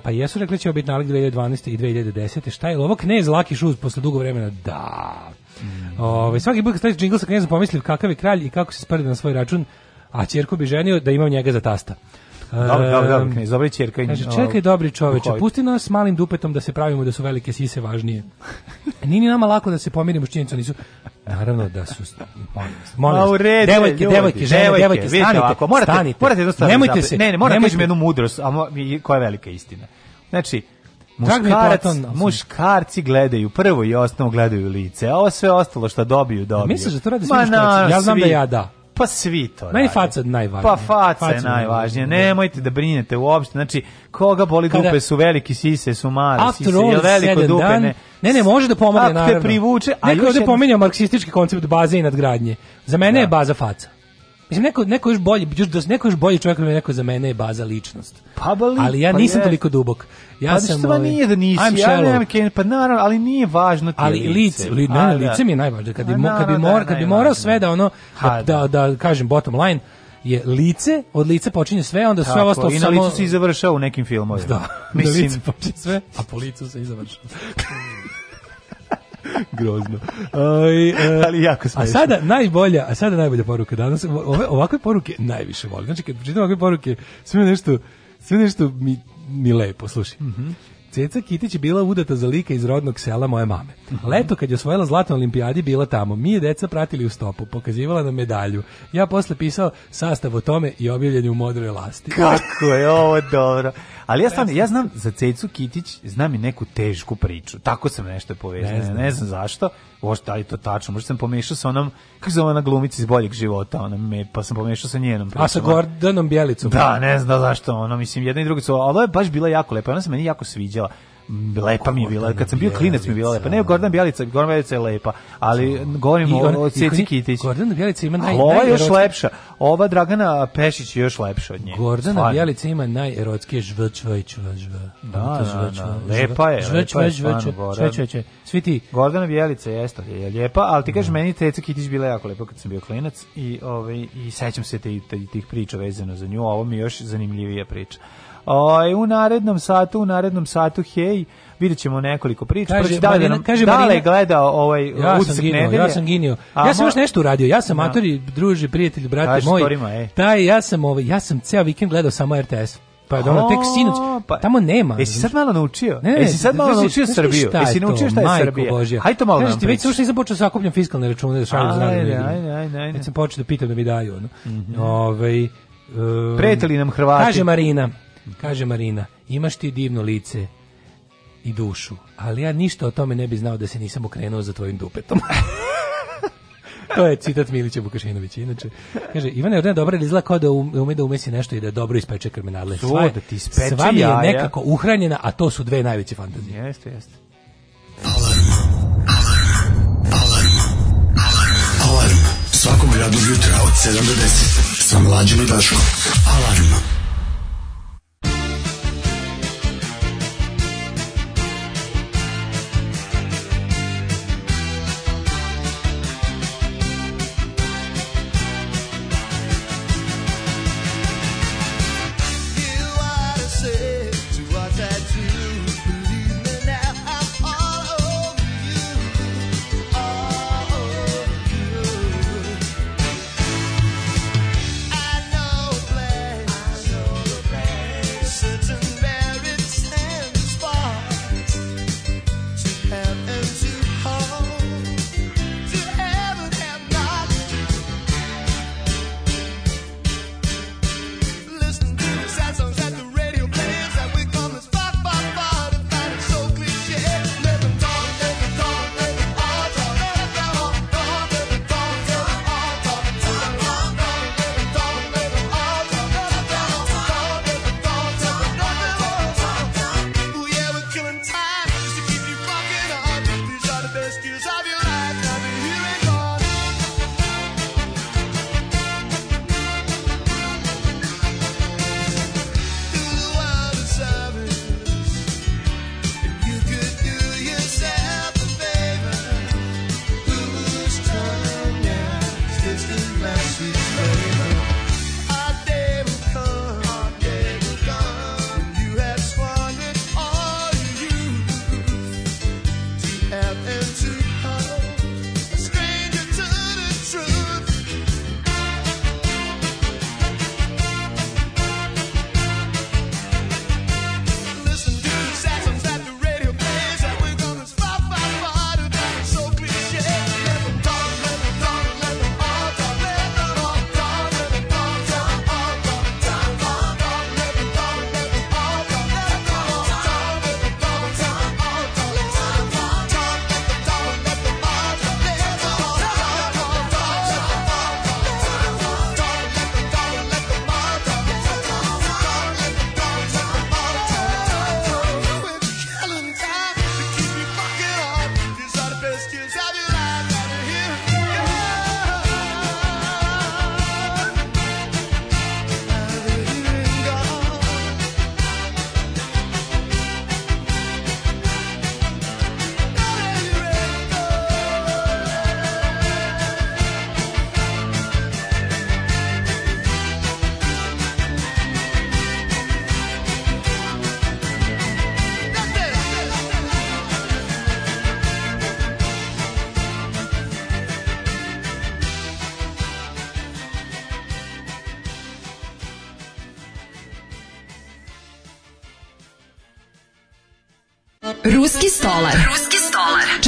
pa jesu rekli će biti 2012. i 2010. Šta je ovo knez Lucky Shoes posle dugo vremena? Da, Mm. svaki put kad staviš džingl sa knjezom pomislim kakav je kralj i kako se sprede na svoj račun, a čerku bi ženio da imam njega za tasta. Dobro, dobro, dobro, knjez, dobra čerka. I, ovaj čekaj, dobri čoveče, pusti nas malim dupetom da se pravimo da su velike sise važnije. Nije ni nama lako da se pomirimo s činjenicom, nisu... Naravno da su... Molim vas, molim Devojke, devojke, žene, devojke, devojke stanite, ovako, morate, stanite. Morate jednostavno... Da nemojte se... Ne, ne, morate kažem jednu mudrost, a mo, koja je velika istina. Znači, Muškarac, muškarci gledaju, prvo i osnovno gledaju lice, a ovo sve ostalo što dobiju, dobiju. Misliš da to radi svi muškarci? Ja znam da ja da. Pa svi to Meni faca najvažnije. Pa faca, faca je najvažnije. Nemojte da brinete uopšte. Znači, koga boli Kada, dupe su veliki sise, su male sise. je veliko dupe dan, ne? Ne, ne, može da pomogne, naravno. Ako te privuče... A Neko ovdje jedna... pominjao marksistički koncept baze i nadgradnje. Za mene da. je baza faca. Mislim, neko, neko još bolji, još, da neko još bolji čovjek neko za mene je baza ličnost. Pa, bali, ali ja pa nisam je. toliko dubok. Ja pa sam, ali, ovaj- nije da nisi, I'm ja nemam pa naravno, ali nije važno ti ali lice. Ali li, ne, da. lice mi je najvažnije. Kad bi, pa mo, kad bi, mora, da kad bi morao sve da ono, da, da, da kažem bottom line, je lice, od lice počinje sve, onda sve ostalo samo... I na licu se i završao u nekim filmovima. Da, Mislim... da lice počinje sve, a po licu se i završao. Grozno. Aj, e, Ali jako smešno. A sada najbolja, a sada najbolja poruka danas, ove ovakve poruke najviše volim. Znači kad pročitam ovakve poruke, sve nešto sve nešto mi mi lepo, slušaj. Mm Ceca Kitić je bila udata za lika iz rodnog sela moje mame. Mhm. Leto kad je osvojila zlatnu olimpijadi bila tamo. Mi je deca pratili u stopu, pokazivala na medalju. Ja posle pisao sastav o tome i objavljen u modroj lasti. Kako je ovo dobro. Ali ja stvarno, ja znam za Cecu Kitić, znam i neku tešku priču. Tako sam nešto povezao. Ne, ne, znam zašto. Možda da to tačno? Možda sam pomešao sa onom, kako zove ona glumica iz boljeg života, ona me, pa sam pomešao sa njenom pričom. A sa Gordanom Bjelicom? Da, ne znam zašto. Ona mislim, jedna i druga su, ali je baš bila jako lepa. Ona se meni jako sviđala lepa mi je bila. Kad sam bio klinac mi je bila lepa. Ne, Gordana Bjelica, Gordana Bjelica je lepa, ali govorimo o Ceci Kitić. Gordana Bjelica ima naj Ova je još lepša. Ova Dragana Pešić je još lepša od nje. Gordana Bjelica ima najerotskije žvrčvajčva. Da, da, da. lepa je. Žvrčvajčva. Svi ti Gordana Bjelica jeste, je lijepa, ali ti kažeš da. meni Ceca Kitić bila jako lepa kad sam bio klinac i ovaj i sećam se te, tih priča vezano za nju, a ovo mi je još zanimljivija priča. Oj, ovaj, u narednom satu, u narednom satu, hej, vidjet ćemo nekoliko priča. Pa kaže, da li, kaže da li gledao ovaj ja sam ginio, nedelje? Ja sam ginio. A, ja sam još nešto uradio. Ja sam no. Da. matori, druži, prijatelj, brate Kaži moj. Storima, e. Taj, ja sam, ovaj, ja sam ceo vikend gledao samo RTS. Pa je ono tek sinuć, pa, tamo nema. Jesi sad malo naučio? Ne, ne, jesi sad malo naučio Srbiju? Jesi naučio šta je Srbija? Božja. Hajde to malo nam priča. Da već sušli sam sa da sakupljam fiskalne račune da šaljem zdravim ljudima. Ajde, ajde, ajde. Već sam počeo da pitam da mi daju. Ono. Mm -hmm. Ove, ovaj, um, Preteli nam Hrvati. Kaže Marina, Kaže Marina, imaš ti divno lice i dušu, ali ja ništa o tome ne bi znao da se nisam okrenuo za tvojim dupetom. to je citat Milića Vukašinovića. Inače, kaže, Ivana je Jordana dobro izgleda kao da um, ume da umesi nešto i da dobro ispeče krmenadle. Sva, da ti ispeče sva mi je nekako uhranjena, a to su dve najveće fantazije. Jeste, jeste. Alarm. Alarm. Alarm. Alarm. Alarm. Svakom radnog jutra od 7 do 10 sa mlađim i Daškom. Alarm.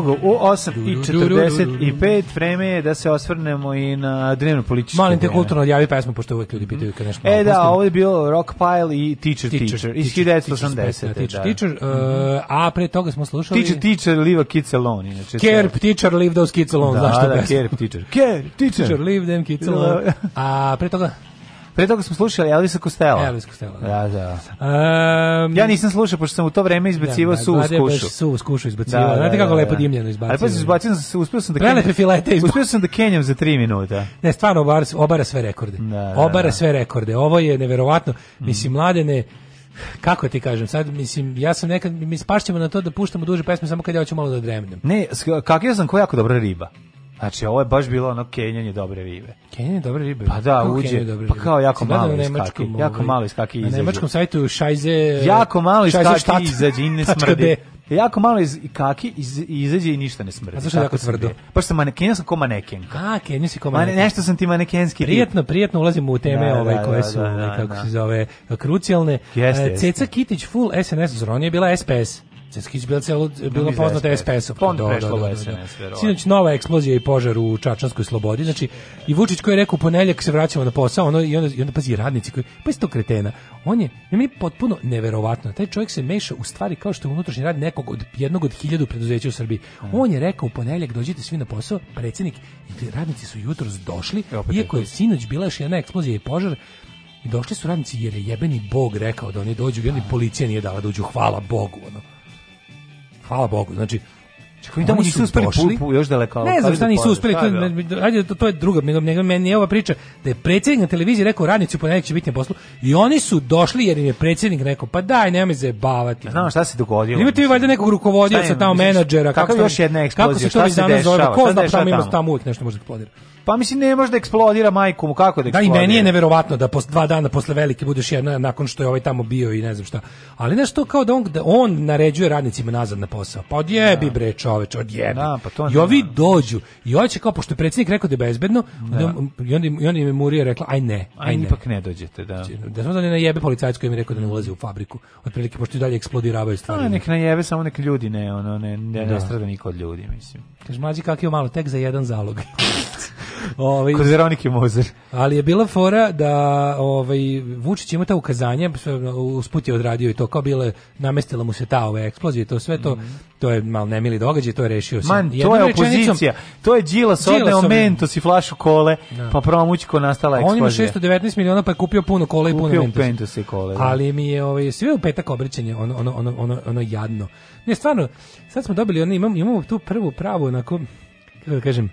Evo u 8.45 vreme je da se osvrnemo i na dnevno političke. malim te kulturno odjavi pesmu, pošto uvek ljudi pitaju kad nešto E da, ovo je bio Rockpile i Teacher Teacher, iz 1980. Teacher Teacher, da. uh, mhm. a pre toga smo slušali... Teacher Teacher, Live Kids Alone. Kerp Teacher, Live Those Kids Alone, da, znaš što pesma. Da, Teacher. Kerp Teacher. Live Them Kids Alone. Da. A pre toga... Pre toga smo slušali Elvisa Kostela. Elvis Kostela. Da, da. Um, ja nisam slušao, pošto sam u to vreme izbacivao da, da, da, da su uskušu. Su uskušu izbacivao. Da, da, Znate kako da, lepo dimljeno izbacivao. Ali pa izbacio sam, uspio sam da kenjam. filete izbacio. Uspio sam da kenjam za 3 minuta. Ne, stvarno obara, obara sve rekorde. Da, obara sve rekorde. Ovo je neverovatno. Mm. Mislim, mladene, kako ti kažem, sad mislim ja sam nekad mi spašćemo na to da puštamo duže pesme samo kad ja hoću malo da dremnem. Ne, ja sam ko jako dobra riba. Znači, ovo je baš bilo ono kenjanje dobre ribe. Kenjanje dobre ribe? Pa da, Kako uđe, dobre ribe? pa kao jako Sada ovaj, malo iskaki. Ovaj, jako malo iskaki izađe. Na nemačkom sajtu šajze... Jako malo iskaki izađe i ne smrdi. Jako malo iz kaki iz, izađe i ništa ne smrdi. A zašto je jako tvrdo? Pa što sam manekenja sam ko manekenka. A, kenja si ko manekenka. nešto sam ti manekenski. Prijetno, prijetno ulazimo u teme da, ovaj da, koje su, da, ovaj, da, kako se zove, krucijalne. Jeste, e, Ceca Kitić, full SNS zron bila SPS. Ceskić bila celo bila poznata SPS-om. Pa onda u SNS, da, da. Sinoć nova eksplozija i požar u Čačanskoj slobodi. Znači i Vučić koji je rekao u ponedjeljak se vraćamo na posao, ono i onda i onda pazi radnici koji pa isto kretena. On je meni potpuno neverovatno. Taj čovjek se meša u stvari kao što je unutrašnji rad nekog od jednog od hiljadu preduzeća u Srbiji. Mm. On je rekao u ponedjeljak dođite svi na posao, predsjednik i radnici su jutros došli, e, iako je sinoć bila još jedna eksplozija i požar. I došli su radnici jer je jebeni bog rekao da oni dođu i oni mm. policija nije dala da uđu, hvala Bogu. Ono hvala Bogu, znači Čekaj, tamo nisu uspeli došli? Pu, još daleko. Ne znam šta nisu uspeli, to, ajde, to, to je druga, nego, nego meni je ova priča da je predsjednik na televiziji rekao radnici u ponedjeljak će biti na poslu i oni su došli jer im je predsjednik rekao pa daj, nema nemoj zajebavati. Znam šta se dogodilo. Imate vi valjda nekog rukovodioca tamo menadžera, kako još jedna eksplozija, šta se dešava? Ko zna, tamo ima tamo uvijek nešto može da eksplodira. Pa mislim ne može da eksplodira majku mu kako da eksplodira. Da i meni je neverovatno da posle dva dana posle velike budeš jedna nakon što je ovaj tamo bio i ne znam šta. Ali nešto kao da on da on naređuje radnicima nazad na posao. Pa odjebi da. bre čoveče, odjebi. Da, pa to I dođu i hoće kao pošto je predsjednik rekao da je bezbedno, da. i oni i oni je Murija rekla aj ne, aj, aj ne. ipak ne dođete, da. Znači, da samo da ne najebe policajac koji mi rekao da ne ulazi u fabriku. Otprilike pošto i dalje eksplodiravaju pa stvari. Da, nek najebe samo nek ljudi ne, ono ne ne, ne da. strada niko od ljudi, mislim. Kaže mlađi kakio malo tek za jedan zalog. ovaj, Kod Veronike Mozer. Ali je bila fora da ovaj, Vučić ima ta ukazanja, usput je odradio i to, kao bile, namestila mu se ta ova eksplozija to sve to, mm. to je mal nemili događaj, to je rešio se. Man, to je opozicija, to je Đilas odneo Mentos i flašu kole, da. pa ko nastala eksplozija. On ima 619 miliona, pa je kupio puno kole i puno Mentos. Kupio Mentos i kole. Da. Ali mi je ovaj, sve u petak obrićenje, ono, ono, ono, ono, ono jadno. Ne, stvarno, sad smo dobili, ono, imamo, imamo tu prvu pravu, onako, kako da kažem,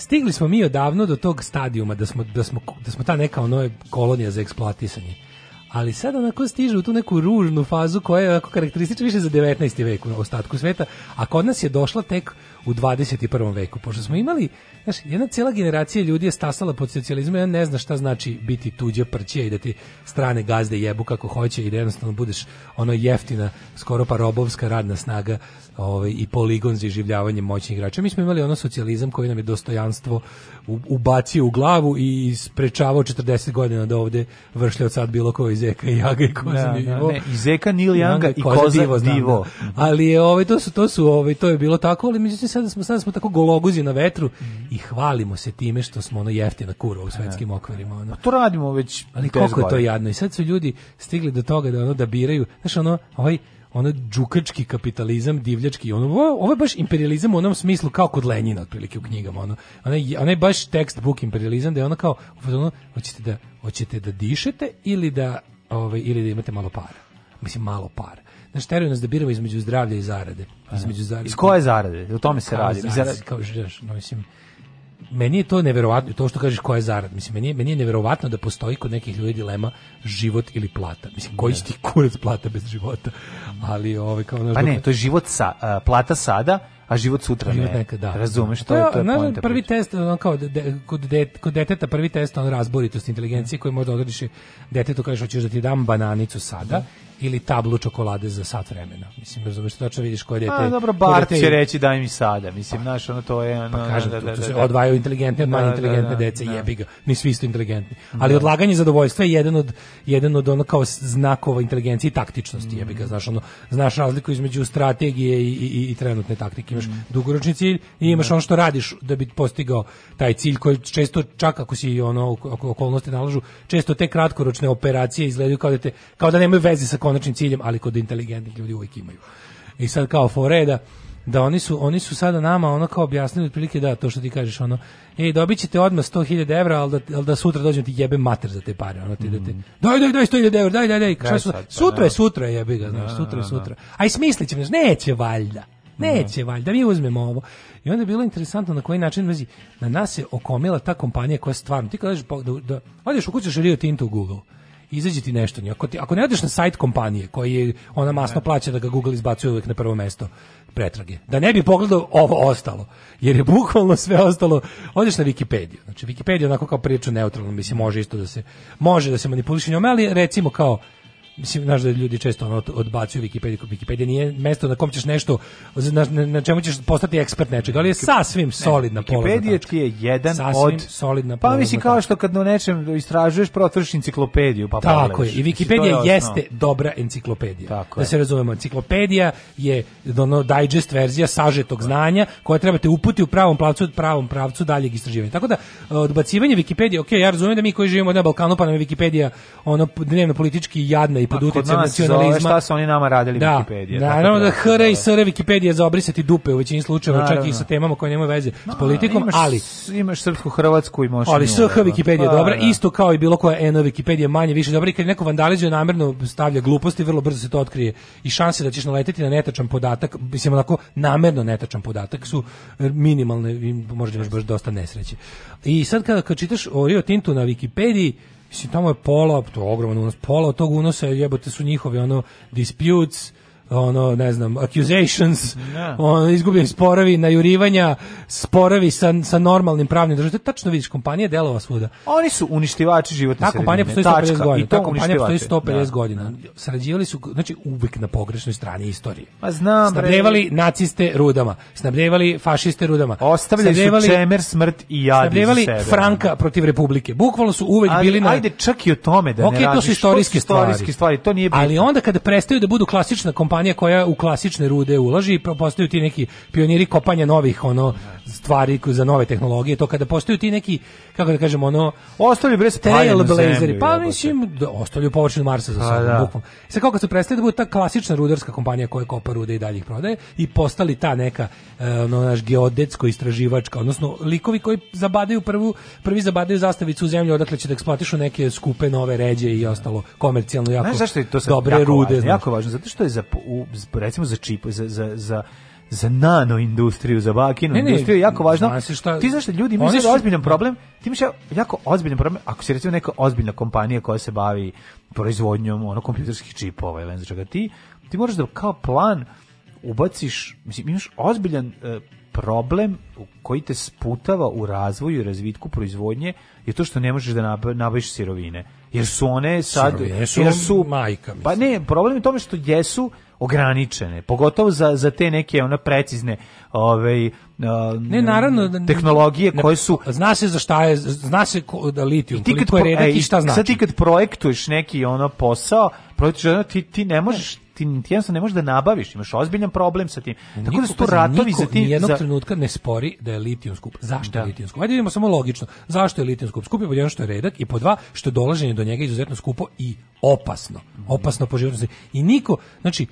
Stigli smo mi odavno do tog stadijuma da smo, da smo, da smo ta neka ono kolonija za eksploatisanje. Ali sad onako stiže u tu neku ružnu fazu koja je onako karakteristična više za 19. veku u ostatku sveta, a kod nas je došla tek u 21. veku. Pošto smo imali, znaš, jedna cijela generacija ljudi je stasala pod socijalizmu, ja ne zna šta znači biti tuđe prće i da ti strane gazde jebu kako hoće i da jednostavno budeš ono jeftina, skoro pa robovska radna snaga ovaj, i poligon za iživljavanje moćnih igrača. Mi smo imali ono socijalizam koji nam je dostojanstvo ubacio u glavu i sprečavao 40 godina da ovde vršlja od sad bilo ko iz Eka i Jaga i Koza da, Divo. Da, ne, iz Eka, Nil Janga i Koza, Divo. divo. Da. Ali je, ovaj, to, su, to, su, ovaj, to je bilo tako, ali međutim sada smo, sada smo tako gologuzi na vetru mm. i hvalimo se time što smo ono jeftina kurva u svetskim da. okvirima. Ono. Pa to radimo već Ali koliko je to jadno. I sad su ljudi stigli do toga da ono da biraju, znaš ono, ovaj ono džukački kapitalizam, divljački, ono, ovo je baš imperializam u onom smislu kao kod Lenina, otprilike u knjigama, ono, onaj, je baš textbook imperializam, da je ono kao, ono, hoćete da, hoćete da dišete ili da, ovaj, ili da imate malo para, mislim malo para. Znaš, teraju nas da biramo između zdravlja i zarade. Pa, da. Između zarade. Iz koje zarade? O tome se kao radi. Zarade, kao, znaš, no, mislim, meni je to neverovatno, to što kažeš koja je zarad. Mislim, meni je, meni je neverovatno da postoji kod nekih ljudi dilema život ili plata. Mislim, koji si da. ti kurac plata bez života? Ali, ove, ovaj, kao naš... Pa ne, to je život sa, uh, plata sada, a život sutra život ne. Nekad, da. Razumeš, to, je, pa, to je znaš, prvi test, on kao, de, kod, de, kod deteta prvi test, on razboritost inteligencije da. koji možda odrediš detetu, kažeš, hoćeš da ti dam bananicu sada, mm ili tablu čokolade za sat vremena. Mislim, razumeš, tačno znači, da vidiš koje dete... A, dobro, bar će reći daj mi sada. Mislim, znaš, ono to je... pa kažem, da, da da, da, da, tu, tu se odvajaju inteligentne od manje inteligentne dece, jebi ga, mi isto inteligentni. Ali odlaganje zadovoljstva je jedan od, jedan od ono kao znakova inteligencije i taktičnosti, jebi ga, mm. znaš, ono, znaš razliku između strategije i, i, i trenutne taktike. Imaš mm. dugoročni cilj i imaš ono što radiš da bi postigao taj cilj koji često čak ako si ono, okolnosti nalažu, često te kratkoročne operacije izgledaju kao da, te, kao da nemaju veze sa konačnim ciljem, ali kod inteligentnih ljudi uvijek imaju. I sad kao foreda, da oni su, oni su sada nama ono kao objasnili otprilike da to što ti kažeš ono ej dobit ćete odmah 100.000 evra ali da, al da sutra dođem ti jebe mater za te pare ono ti mm. da te, mm. daj daj daj 100.000 evra daj daj daj, daj su, sad, pa sutra je da. sutra jebe ga znaš, da, sutra je da, da. sutra a i smislit ćemo neće valjda Neće valjda, mi uzmemo ovo. I onda je bilo interesantno na koji način vezi, na nas je okomila ta kompanija koja stvarno, ti kažeš, da, da, odeš u kuću Rio Tinto u Google, izađe ti nešto. Ako, ti, ako ne odeš na sajt kompanije koji ona masno plaća da ga Google izbacuje uvek na prvo mesto pretrage. Da ne bi pogledao ovo ostalo. Jer je bukvalno sve ostalo. Odeš na Wikipediju. Znači Wikipedia onako kao priča neutralno, mislim može isto da se može da se manipuliše njome, ali recimo kao mislim znaš da ljudi često ono odbacuju Wikipediju, Wikipedija nije mesto na kom ćeš nešto na, na čemu ćeš postati ekspert nečega, ali je sasvim solidna polazna Wikipedijački znači. je jedan sasvim od solidna Pa mislim kao da. što kad na nečem istražuješ protvoriš enciklopediju, pa Tako je, i Wikipedija je jeste dobra enciklopedija. Tako da se razumemo, enciklopedija je ono digest verzija sažetog znanja koja trebate uputi u pravom pravcu, pravom pravcu daljeg istraživanja. Tako da odbacivanje Wikipedije, ok, ja razumem da mi koji živimo na Balkanu pa nam je Wikipedija ono dnevno politički jadna i pod pa utjecajem nacionalizma. Šta su oni nama radili da, Wikipedia? Da, naravno da, da HR i SR Wikipedia za obrisati dupe u većini slučajeva, čak i sa temama koje nemaju veze no, s da, politikom, imaš, ali imaš srpsku hrvatsku i možeš Ali SH da, Wikipedia pa, dobra, da. isto kao i bilo koja NO Wikipedia manje više dobra i kad neko vandalizuje namerno stavlja gluposti, vrlo brzo se to otkrije i šanse da ćeš naletiti na netačan podatak, mislim onako namerno netačan podatak su e, minimalne i možda imaš baš dosta nesreće. I sad kada kad čitaš o Rio Tintu na Wikipediji, Mislim, tamo je pola, to je ogroman unos, pola od tog unosa jebote su njihovi ono disputes, ono, ne znam, accusations, yeah. Da. ono, izgubljeni sporovi, najurivanja, sporovi sa, sa normalnim pravnim državom. Tačno vidiš, kompanija delova svuda. Oni su uništivači životne sredine. Ta kompanija postoji 150 Tačka, godina. Ta kompanija postoji 150 da. godina. Sarađivali su, znači, uvek na pogrešnoj strani istorije. Pa znam, Snabdevali bre. naciste rudama, snabdevali fašiste rudama. Ostavljali su čemer, smrt i jadi Snabdevali Franka protiv Republike. Bukvalno su uvek ali, bili na... Ajde, čak i o tome da okay, ne radiš. to su istorijske, to su istorijske stvari. stvari. To nije bilo. Ali onda kada prestaju da budu klasična kompanija kompanija koja u klasične rude ulaži i postaju ti neki pioniri kopanja novih ono stvari za nove tehnologije, to kada postaju ti neki kako da kažemo ono ostali bre trailblazeri, pa mislim da ostavljaju površinu Marsa za pa sobom da. bukvalno. I e sad kako su prestali da budu ta klasična rudarska kompanija koja kopa rude i dalje ih prodaje i postali ta neka e, ono naš geodetsko istraživačka, odnosno likovi koji zabadaju prvu prvi zabadaju zastavicu u zemlju odakle će da eksploatišu neke skupe nove ređe i ostalo komercijalno jako. Znaš zašto je to dobre jako rude, važno, jako važno zato što je za u, recimo za čip, za, za, za za nano industriju, za bakinu ne, ne, industriju, jako važno. Znači šta, ti znaš da ljudi imaju su... ozbiljan problem, ti imaš jako ozbiljan problem, ako si recimo neka ozbiljna kompanija koja se bavi proizvodnjom ono kompjuterskih čipova ili znači čega ti, ti moraš da kao plan ubaciš, mislim, imaš ozbiljan uh, problem koji te sputava u razvoju i razvitku proizvodnje je to što ne možeš da nabaviš sirovine. Jer su one sad... su, jer su majka. Mislim. Pa ne, problem je u tome što jesu ograničene, pogotovo za, za te neke ona precizne ovaj ne naravno da tehnologije koje su zna se za šta je zna se ko, da litijum ti koliko je redak i e, šta znači sad ti znači. kad projektuješ neki ono posao projektuješ ti ti ne možeš ti, ti jednostavno ne možeš da nabaviš, imaš ozbiljan problem sa tim. Niko, Tako da su to ratovi niko, za tim. Nijednog za... trenutka ne spori da je litijum skup. Zašto da. je litijum skup? Ajde vidimo samo logično. Zašto je litijum skup? Skup je po jednom što je redak i po dva što je dolaženje do njega izuzetno skupo i opasno. Opasno po životnosti. I niko, znači,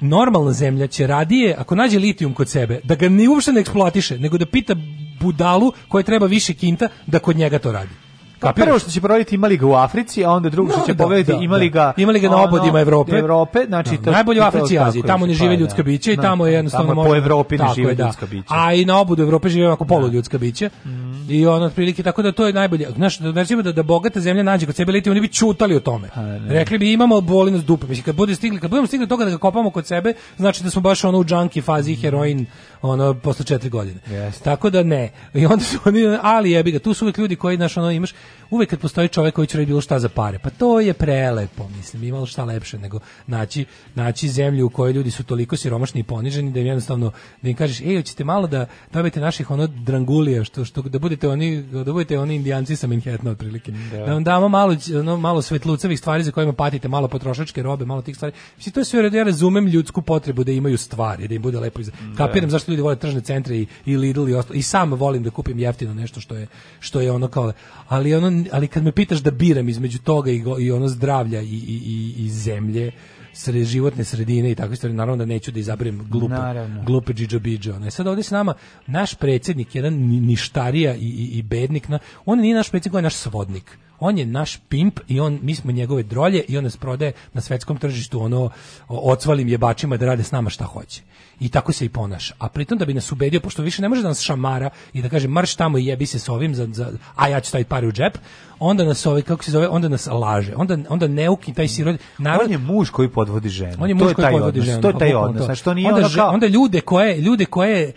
normalna zemlja će radije, ako nađe litijum kod sebe, da ga ni uopšte ne eksploatiše, nego da pita budalu koje treba više kinta da kod njega to radi. Pa prvo što će provoditi imali ga u Africi, a onda drugo što će da, povedati imali da. ga imali ga na obodima Evrope. Evrope, znači da. to najbolje u Africi i Aziji, tamo ne žive ljudska bića i tamo je jednostavno tamo po Evropi ne žive ljudska bića. A i na obodu Evrope žive ovako polu ljudska bića. Mhm. I ono otprilike tako da to je najbolje. Znaš, znači da da bogata zemlje nađe kod sebe liti, oni bi čutali o tome. Pa, Rekli bi imamo bolinu dupe. Mislim kad bude stigli, kad budemo stigli do toga da ga kopamo kod sebe, znači da smo baš ono u džanki fazi heroin ono posle četiri godine. Yes. Tako da ne. I onda su oni ali jebi ga, tu su uvek ljudi koji naš ono imaš uvek kad postoji čovek koji će reći bilo šta za pare. Pa to je prelepo, mislim, imalo šta lepše nego naći naći zemlju u kojoj ljudi su toliko siromašni i poniženi da im jednostavno da im kažeš ej, hoćete malo da dobijete naših ono drangulija što što da budete oni da budete oni indijanci sa Manhattan, otprilike. Da. da vam damo malo ono, malo svetlucavih stvari za kojima patite, malo potrošačke robe, malo tih stvari. Mislim to je sve ja razumem ljudsku potrebu da imaju stvari, da im bude lepo. Iz... Da. Kapiram zašto ljudi vole tržne centre i, i Lidl i ostalo. I sam volim da kupim jeftino nešto što je, što je ono kao... Ali, ono, ali kad me pitaš da biram između toga i, i ono zdravlja i, i, i zemlje, sred životne sredine i tako stvari, naravno da neću da izaberem glupe, naravno. glupe džidžo Ne, sad ovde s nama naš predsednik, jedan ništarija i, i, i bednik, na, on nije naš predsednik, on je naš svodnik on je naš pimp i on, mi smo njegove drolje i on nas prodaje na svetskom tržištu ono ocvalim jebačima da rade s nama šta hoće. I tako se i ponaša. A pritom da bi nas ubedio, pošto više ne može da nas šamara i da kaže marš tamo i jebi se s ovim, za, za, a ja ću staviti pare u džep, onda nas ovaj, kako se zove, onda nas laže. Onda, onda neuki taj sirod. Narod, on je muž koji podvodi ženu. On je muž je koji podvodi odnos, ženu. To je taj odnos. Što znači, nije onda, ono kao... onda ljude koje, ljude koje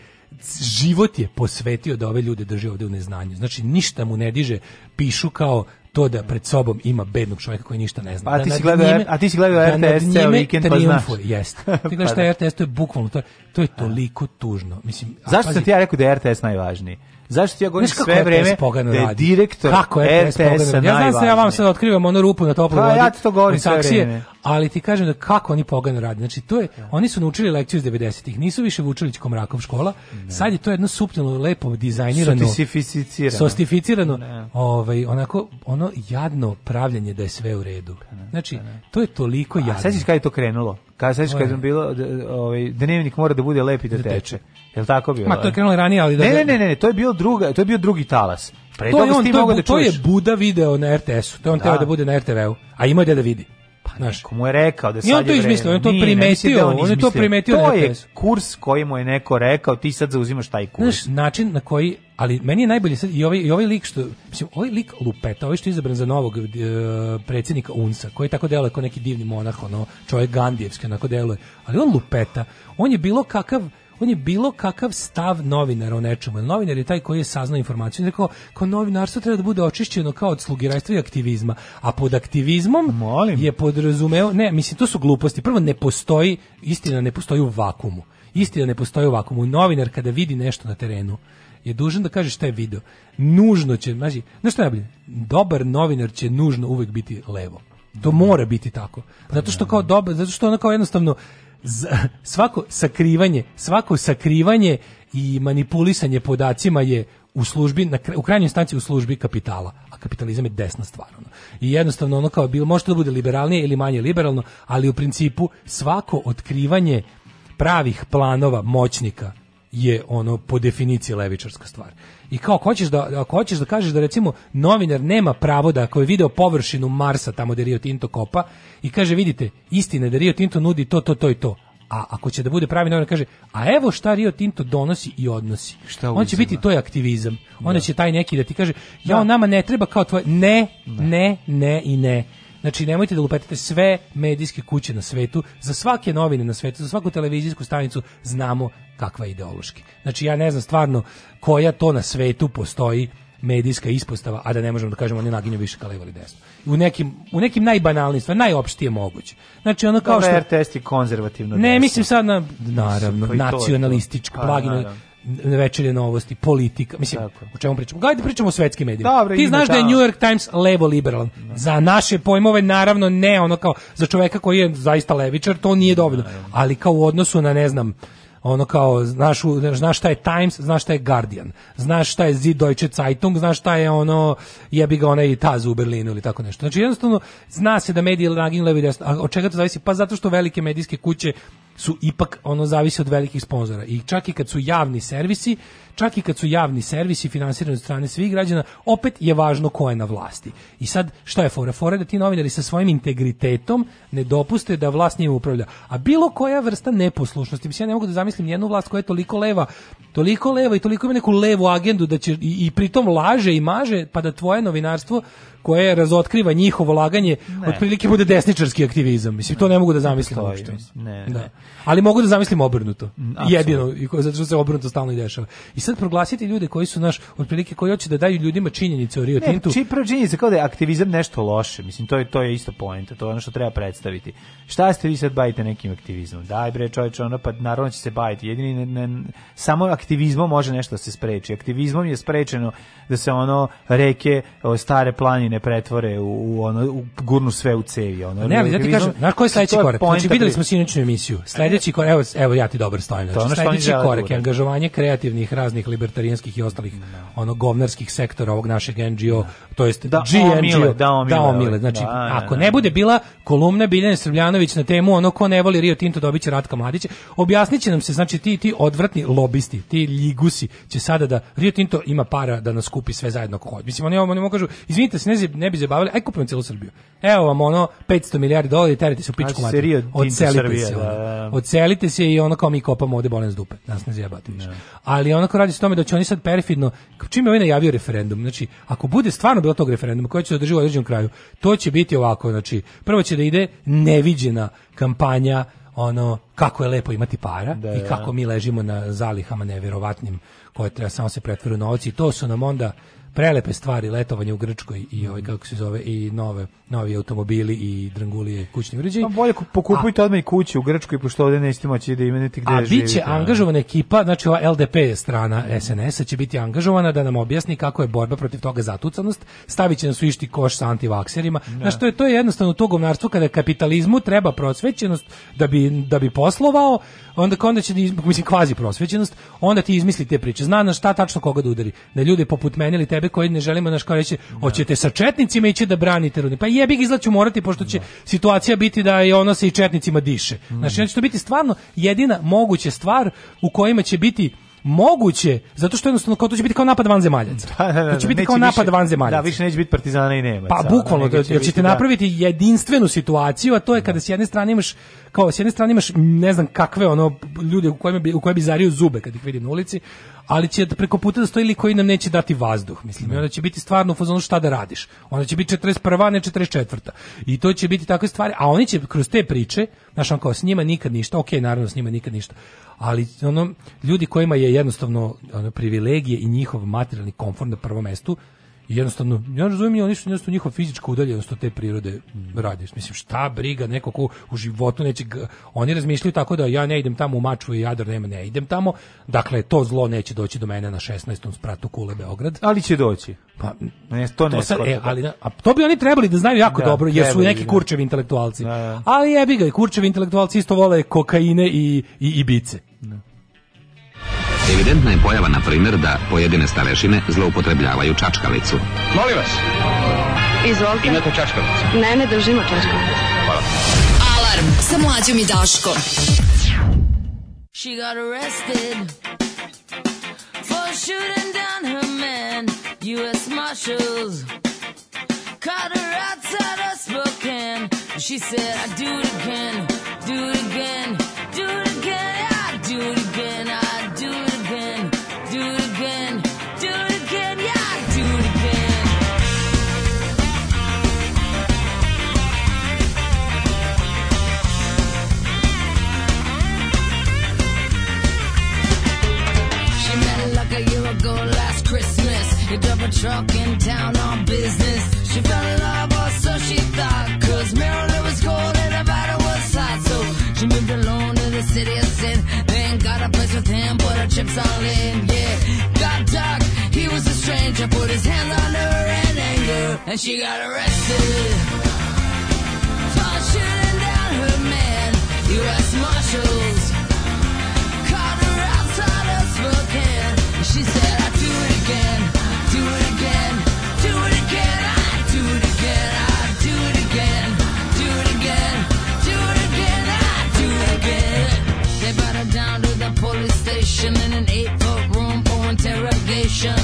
život je posvetio da ove ljude drži ovde u neznanju. Znači, ništa mu ne diže. Pišu kao to da pred sobom ima bednog čovjeka koji ništa ne zna. A ti da si gledao, a ti si gledao da RTS ceo vikend pa znaš. Jest. Ti gledaš šta pa da. RTS to je bukvalno to, to je toliko tužno. Mislim, zašto sam ti ja rekao da je RTS najvažniji? Zašto ti ja govorim sve vreme da je direktor kako RTS, RTS Ja znam se ja vam sad otkrivam onu rupu na toploj pa vodi. ja ti to govorim sve vreme ali ti kažem da kako oni pogano rade. Znači to je, ja. Da. oni su naučili lekciju iz 90-ih, nisu više Vučilić Komrakov škola. Ne. Da. Sad je to jedno suptilno, lepo dizajnirano, sofisticirano. sostificirano, da. ovaj onako ono jadno pravljenje da je sve u redu. znači to je toliko jadno. A sećaš kad je to krenulo? Kad sećaš kad je bilo ovaj dnevnik mora da bude lep i da, da teče. l' tako bilo? Ma to je krenulo ranije, ali da Ne, ne, ne, ne, to je bio druga, to je bio drugi talas. Pre to je on, to, je, da to je Buda video na RTS-u. To je on da. teo da bude na RTV-u, a ima je da vidi. Znaš, neko mu je rekao da sad je on to izmislio, on je to primetio, da on je to primetio. To je kurs koji mu je neko rekao, ti sad zauzimaš taj kurs. Znaš, način na koji ali meni je najbolje sad i ovaj i ovaj lik što mislim ovaj lik lupeta, ovaj što je izabran za novog e, predsjednika UNSA, koji tako deluje kao neki divni monah, ono čovjek Gandijevski, onako deluje. Ali on lupeta, on je bilo kakav on je bilo kakav stav novinara o nečemu. Novinar je taj koji je saznao informaciju. On je rekao, kao novinarstvo treba da bude očišćeno kao od slugirajstva i aktivizma. A pod aktivizmom Molim. je podrazumeo... Ne, mislim, to su gluposti. Prvo, ne postoji, istina ne postoji u vakumu. Istina ne postoji u vakumu. Novinar kada vidi nešto na terenu, je dužan da kaže šta je video. Nužno će, znači, znaš šta je Dobar novinar će nužno uvek biti levo. To mora biti tako. Zato što kao dobro, zato što ono kao jednostavno svako sakrivanje, svako sakrivanje i manipulisanje podacima je u službi na u krajnjoj stanici u službi kapitala, a kapitalizam je desna stvar. Ono. I jednostavno ono kao bilo možete da bude liberalnije ili manje liberalno, ali u principu svako otkrivanje pravih planova moćnika je ono po definiciji levičarska stvar. I kao ako hoćeš da ako hoćeš da kažeš da recimo novinar nema pravo da ako je video površinu Marsa tamo gde Rio Tinto kopa i kaže vidite istina je da Rio Tinto nudi to to to i to. A ako će da bude pravi novinar kaže a evo šta Rio Tinto donosi i odnosi. Šta On će biti toj aktivizam. Onda da. će taj neki da ti kaže da. ja nama ne treba kao tvoj ne, da. ne, ne i ne. Znači, nemojte da lupetate sve medijske kuće na svetu, za svake novine na svetu, za svaku televizijsku stanicu znamo kakva ideološki. Znači ja ne znam stvarno koja to na svetu postoji medijska ispostava, a da ne možemo da kažemo oni naginju više ka levo ili desno. U nekim, u nekim najbanalnijim stvarima, najopštije moguće. Znači ono kao pa da, što... testi konzervativno Ne, desno. mislim sad na, naravno, pa nacionalistička, pa, plagino, večernje novosti, politika, mislim, Tako. o čemu pričamo? Gajde pričamo o svetskim medijima. Dobre, Ti znaš da je New York Times levo liberalan. Da. Za naše pojmove naravno ne, ono kao za čoveka koji je zaista levičar, to nije dobro, ali kao u odnosu na ne znam, ono kao znaš, znaš šta je Times, znaš šta je Guardian, znaš šta je Deutsche Zeitung, znaš šta je ono jebi ga onaj Taz u Berlinu ili tako nešto. Znači jednostavno zna se da mediji naginju levo i desno. A od čega to zavisi? Pa zato što velike medijske kuće su ipak ono zavisi od velikih sponzora i čak i kad su javni servisi čak i kad su javni servisi finansirani od strane svih građana opet je važno ko je na vlasti i sad šta je fora fora da ti novinari sa svojim integritetom ne dopuste da vlast njima upravlja a bilo koja vrsta neposlušnosti mislim ja ne mogu da zamislim jednu vlast koja je toliko leva toliko leva i toliko ima neku levu agendu da će i, i pritom laže i maže pa da tvoje novinarstvo koje razotkriva njihovo laganje, ne. otprilike bude desničarski aktivizam. Mislim, to ne mogu da zamislim uopšte. Ne, da. Ali mogu da zamislim obrnuto. Mm, Absolut. Jedino, i zato što se obrnuto stalno i dešava. I sad proglasiti ljude koji su naš, otprilike koji hoće da daju ljudima činjenice o Rio ne, Tintu. Ne, činjenice kao da je aktivizam nešto loše. Mislim, to je, to je isto point, to je ono što treba predstaviti. Šta ste vi sad bavite nekim aktivizmom? Daj bre, čovječe, ono pa naravno će se baviti. Jedini, ne, ne, samo aktivizmom može nešto da se spreči. Aktivizmom je sprečeno da se ono reke, stare planine ne pretvore u, u ono u gurnu sve u cevi ono. Ne, ali da ti kažem, na koji je sledeći korak? Znači videli smo sinoćnu emisiju. Sledeći korak, evo, evo ja ti dobro stojim. Znači, ono sledeći korak je da angažovanje kreativnih raznih libertarijanskih i ostalih da. ono govnarskih sektora ovog našeg NGO, to jest da, da GNGO, da omile, znači ako ne bude bila kolumna Biljane Srbljanović na temu ono ko ne voli Rio Tinto dobiće Ratka Mladića, objasniće nam se znači ti ti odvratni lobisti, ti ligusi će sada da Rio Tinto ima para da nas kupi sve zajedno ko hoće. Mislim oni oni mogu kažu, izvinite se, ne bi, ne bi zabavili, aj kupimo celu Srbiju. Evo vam ono 500 milijardi dolara i terite se u znači, pičku materiju. Odselite Srbije, se. Ono. Da, da. Odselite se i ono kao mi kopamo ovde bolen s dupe. Nas ne zjebate više. Da. Ali ono kao radi se tome da će oni sad perfidno, čim je ovaj najavio referendum, znači ako bude stvarno bilo tog referenduma koji će se održi u određenom kraju, to će biti ovako, znači prvo će da ide neviđena kampanja ono kako je lepo imati para da, i da. kako mi ležimo na zalihama neverovatnim koje treba samo se pretvoru novci i to su nam onda prelepe stvari, letovanje u Grčkoj i ovaj mhm. kako se zove i nove, novi automobili i drangulije, kućni uređaji. Pa bolje pokupujte odmah i kuću u Grčkoj pošto ovde nećete moći da imenite gde živite. A biće angažovana ekipa, znači ova LDP strana SNS-a će biti angažovana da nam objasni kako je borba protiv toga zatucanost, staviće nas u isti koš sa antivakserima. Da. Na što je to je jednostavno to govnarstvo kada kapitalizmu treba prosvećenost da bi da bi poslovao, onda onda će da mislim kvazi prosvećenost, onda ti izmisli te priče. Zna na šta tačno koga da udari. Da ljudi poput mene ili tebe koji ne želimo naš kao reći, da. hoćete sa četnicima ići da branite rodni. Pa jebi ga izlaću morati pošto će da. situacija biti da i ona sa i četnicima diše. Znači, mm. to biti stvarno jedina moguća stvar u kojima će biti moguće, zato što jednostavno kao to će biti kao napad vanzemaljaca. Da, da, da, to će da, biti kao napad vanzemaljaca. Da, više neće biti partizana i nema. Pa bukvalno, da, jer ćete da. napraviti jedinstvenu situaciju, a to je kada s jedne strane imaš kao s jedne strane imaš ne znam kakve ono ljude u kojima bi u koje bi zario zube kad ih vidim na ulici, ali će preko puta da stoji koji nam neće dati vazduh, mislim. Da. I onda će biti stvarno u fazonu šta da radiš. Onda će biti 41. ne 44. I to će biti takve stvari, a oni će kroz te priče, znaš, on kao s njima nikad ništa, ok, naravno s njima nikad ništa, ali ono, ljudi kojima je jednostavno ono, privilegije i njihov materijalni komfort na prvom mestu, I jednostavno, ja razumijem, oni su jednostavno njihova fizička udaljenost od te prirode radi. Mislim, šta briga, neko ko u životu neće... Ga, oni razmišljaju tako da ja ne idem tamo u Mačvu i Jadar, nema, ne idem tamo. Dakle, to zlo neće doći do mene na 16. spratu Kule Beograd. Ali će doći. Pa, ne, to ne to sad, e, ali, a to bi oni trebali da znaju jako da, dobro, jer su neki da. kurčevi intelektualci. Da, da. Ali jebi ga, kurčevi intelektualci isto vole kokaine i, i, i bice. Da. Evidentna je pojava, na primjer, da pojedine starešine zloupotrebljavaju čačkalicu. Molim vas. Izvolite. Imate čačkalicu? Ne, ne držimo čačkalicu. Hvala. Alarm sa mlađom i Daškom. She got arrested for shooting down her man, U.S. Marshals. Caught her outside of Spokane. She said, I do it again, do it again. picked up a truck in town on business. She fell in love, or so she thought. Cause Maryland was cold and Nevada was hot. So she moved alone to the city of sin. Then got a place with him, put her chips all in. Yeah, got dark. He was a stranger, put his hands on her in anger. And she got arrested. For shooting down her man, U.S. Marshals. Caught her outside of Spokane. She said, situation in an eight foot room for interrogation.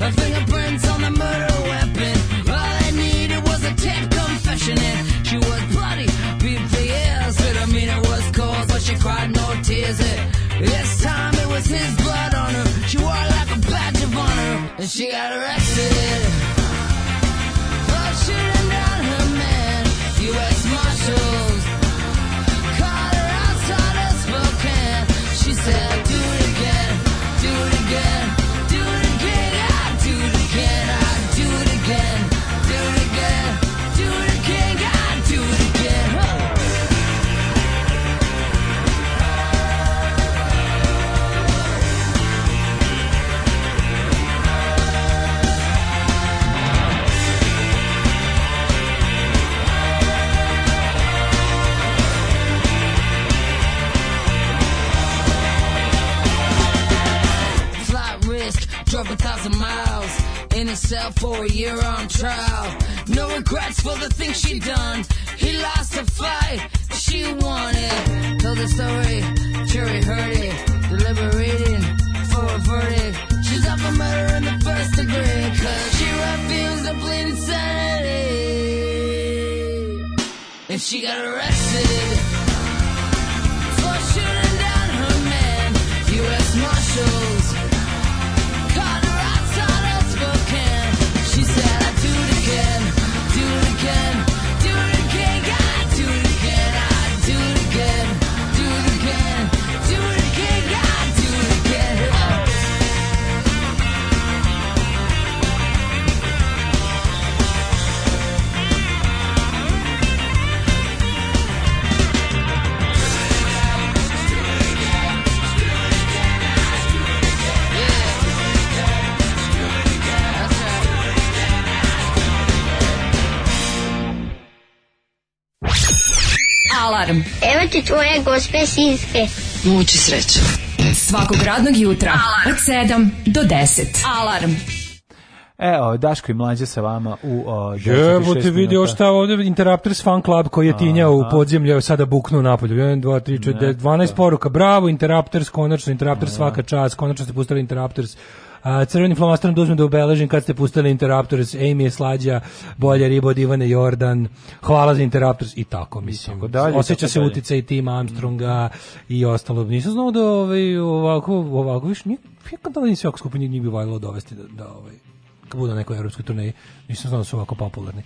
Her fingerprints on the murder weapon. All I needed was a tip, confession, and she was bloody, beat for But I mean, it was cold, but she cried no tears. And this time it was his blood on her. She wore it like a badge of honor, and she got arrested. thousand miles. In a cell for a year on trial. No regrets for the things she done. He lost a fight, she won it. Told the story, jury heard it. Deliberating for a verdict. She's up for murder in the first degree. Cause she refused to plead insanity. And she got arrested. For shooting down her man, U.S. Marshals. alarm. Evo ti tvoje gospe sinske. Muči sreće. Svakog radnog jutra alarm. od 7 do 10. Alarm. Evo, Daško i mlađe sa vama u o, Jebo te vidio šta ovde Interrupters fan club koji je tinjao u podzemlje sada buknu napolju. 1, 2, 3, 4, 10, 12 poruka. Bravo Interrupters, konačno Interrupters svaka čast. Konačno ste pustili Interrupters A, crveni flomasterom da uzmem da ubeležim kad ste pustili Interruptors, Amy je slađa, bolje riba od Ivane Jordan, hvala za Interruptors i tako, mislim. I tako dalje, Osjeća tako se dalje. utica i Tim Armstronga mm. i ostalo. Nisam znao da ovaj, ovako, ovako, više nije, kad da li nisi ovako skupo njih bi valjalo dovesti da, da ovaj, kad budu na nekoj evropskoj turneji, nisam znao da su ovako popularni.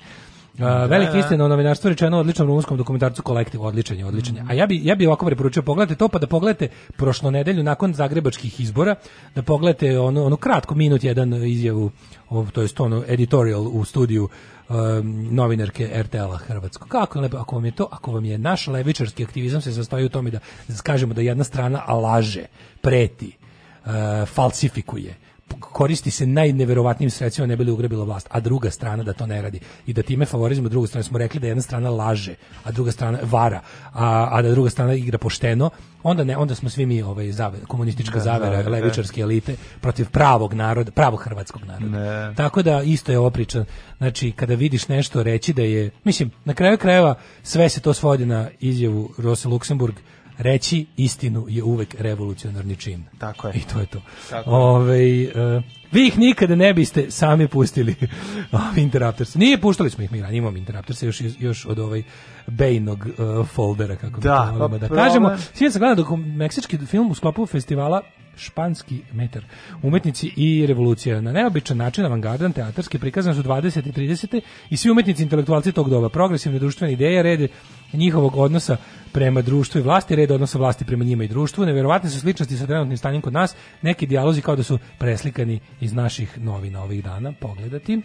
Uh, da, da, veliki da. istina o novinarstvu rečeno odličnom rumunskom dokumentarcu kolektiv odličan je odličan je. A ja bi ja bi ovako preporučio pogledajte to pa da pogledate prošlo nedelju nakon zagrebačkih izbora da pogledate ono ono kratko minut jedan izjavu o, to jest ono editorial u studiju um, novinarke RTL-a Hrvatsko. Kako lepo, ako vam je to, ako vam je naš levičarski aktivizam se sastoji u tome da, da kažemo da jedna strana laže, preti, uh, falsifikuje, koristi se najneverovatnijim sredstvima ne bi li ugrabila vlast, a druga strana da to ne radi i da time favorizujemo drugu stranu. Smo rekli da jedna strana laže, a druga strana vara, a, a da druga strana igra pošteno, onda ne, onda smo svi mi ovaj zave, komunistička da, zavera, da, levičarske da. elite protiv pravog naroda, pravog hrvatskog naroda. Ne. Tako da isto je opričan. Znači, kada vidiš nešto reći da je, mislim, na kraju krajeva sve se to svodi na izjavu Rose Luksemburg reći istinu je uvek revolucionarni čin. Tako je. I to je to. Tako Ove, uh, e, vi ih nikada ne biste sami pustili Interrupters. Nije puštali smo ih mi ranije, imamo Interrupters još, još od ovaj Bejnog uh, foldera, kako da, mi pa da kažemo. Sjeti se gleda dok meksički film u sklopu festivala španski metar. Umetnici i revolucija. Na neobičan način avangardan teatarski prikazan su 20. i 30. i svi umetnici intelektualci tog doba. Progresivne društvene ideje, red njihovog odnosa prema društvu i vlasti, red odnosa vlasti prema njima i društvu. Neverovatne su sličnosti sa trenutnim stanjem kod nas. Neki dijalozi kao da su preslikani iz naših novina ovih dana. Pogledati.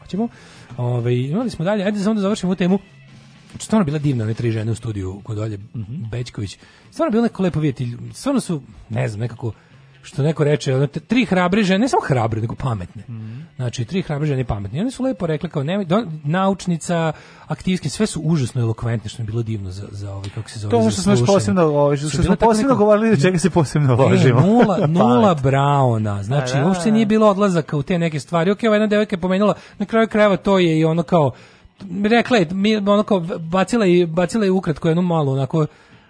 Hoćemo. Ove, ovaj, imali smo dalje. Ajde samo da završimo temu znači, stvarno bila divna one tri žene u studiju kod Olje mm -hmm. Bećković. Stvarno bilo neko lepo vidjeti. Stvarno su, ne znam, nekako što neko reče, ono, tri hrabre žene, ne samo hrabre, nego pametne. Mm. Znači, tri hrabre žene i pametne. I one su lepo rekli kao, nemoj, do, naučnica, aktivski, sve su užasno elokventne, što je bilo divno za, za ovaj, kako se zove, To što smo posebno, ovo, što, što smo posebno neko, govorili, do čega se posebno ložimo. E, nula, nula pa braona, znači, A, da, uopšte da, nije da. bilo odlazaka u te neke stvari. Ok, ova jedna devojka je pomenula, na kraju krajeva to je i ono kao, rekla je, mi, ono kao, bacila je, bacila je ukratko jednu malu, onako,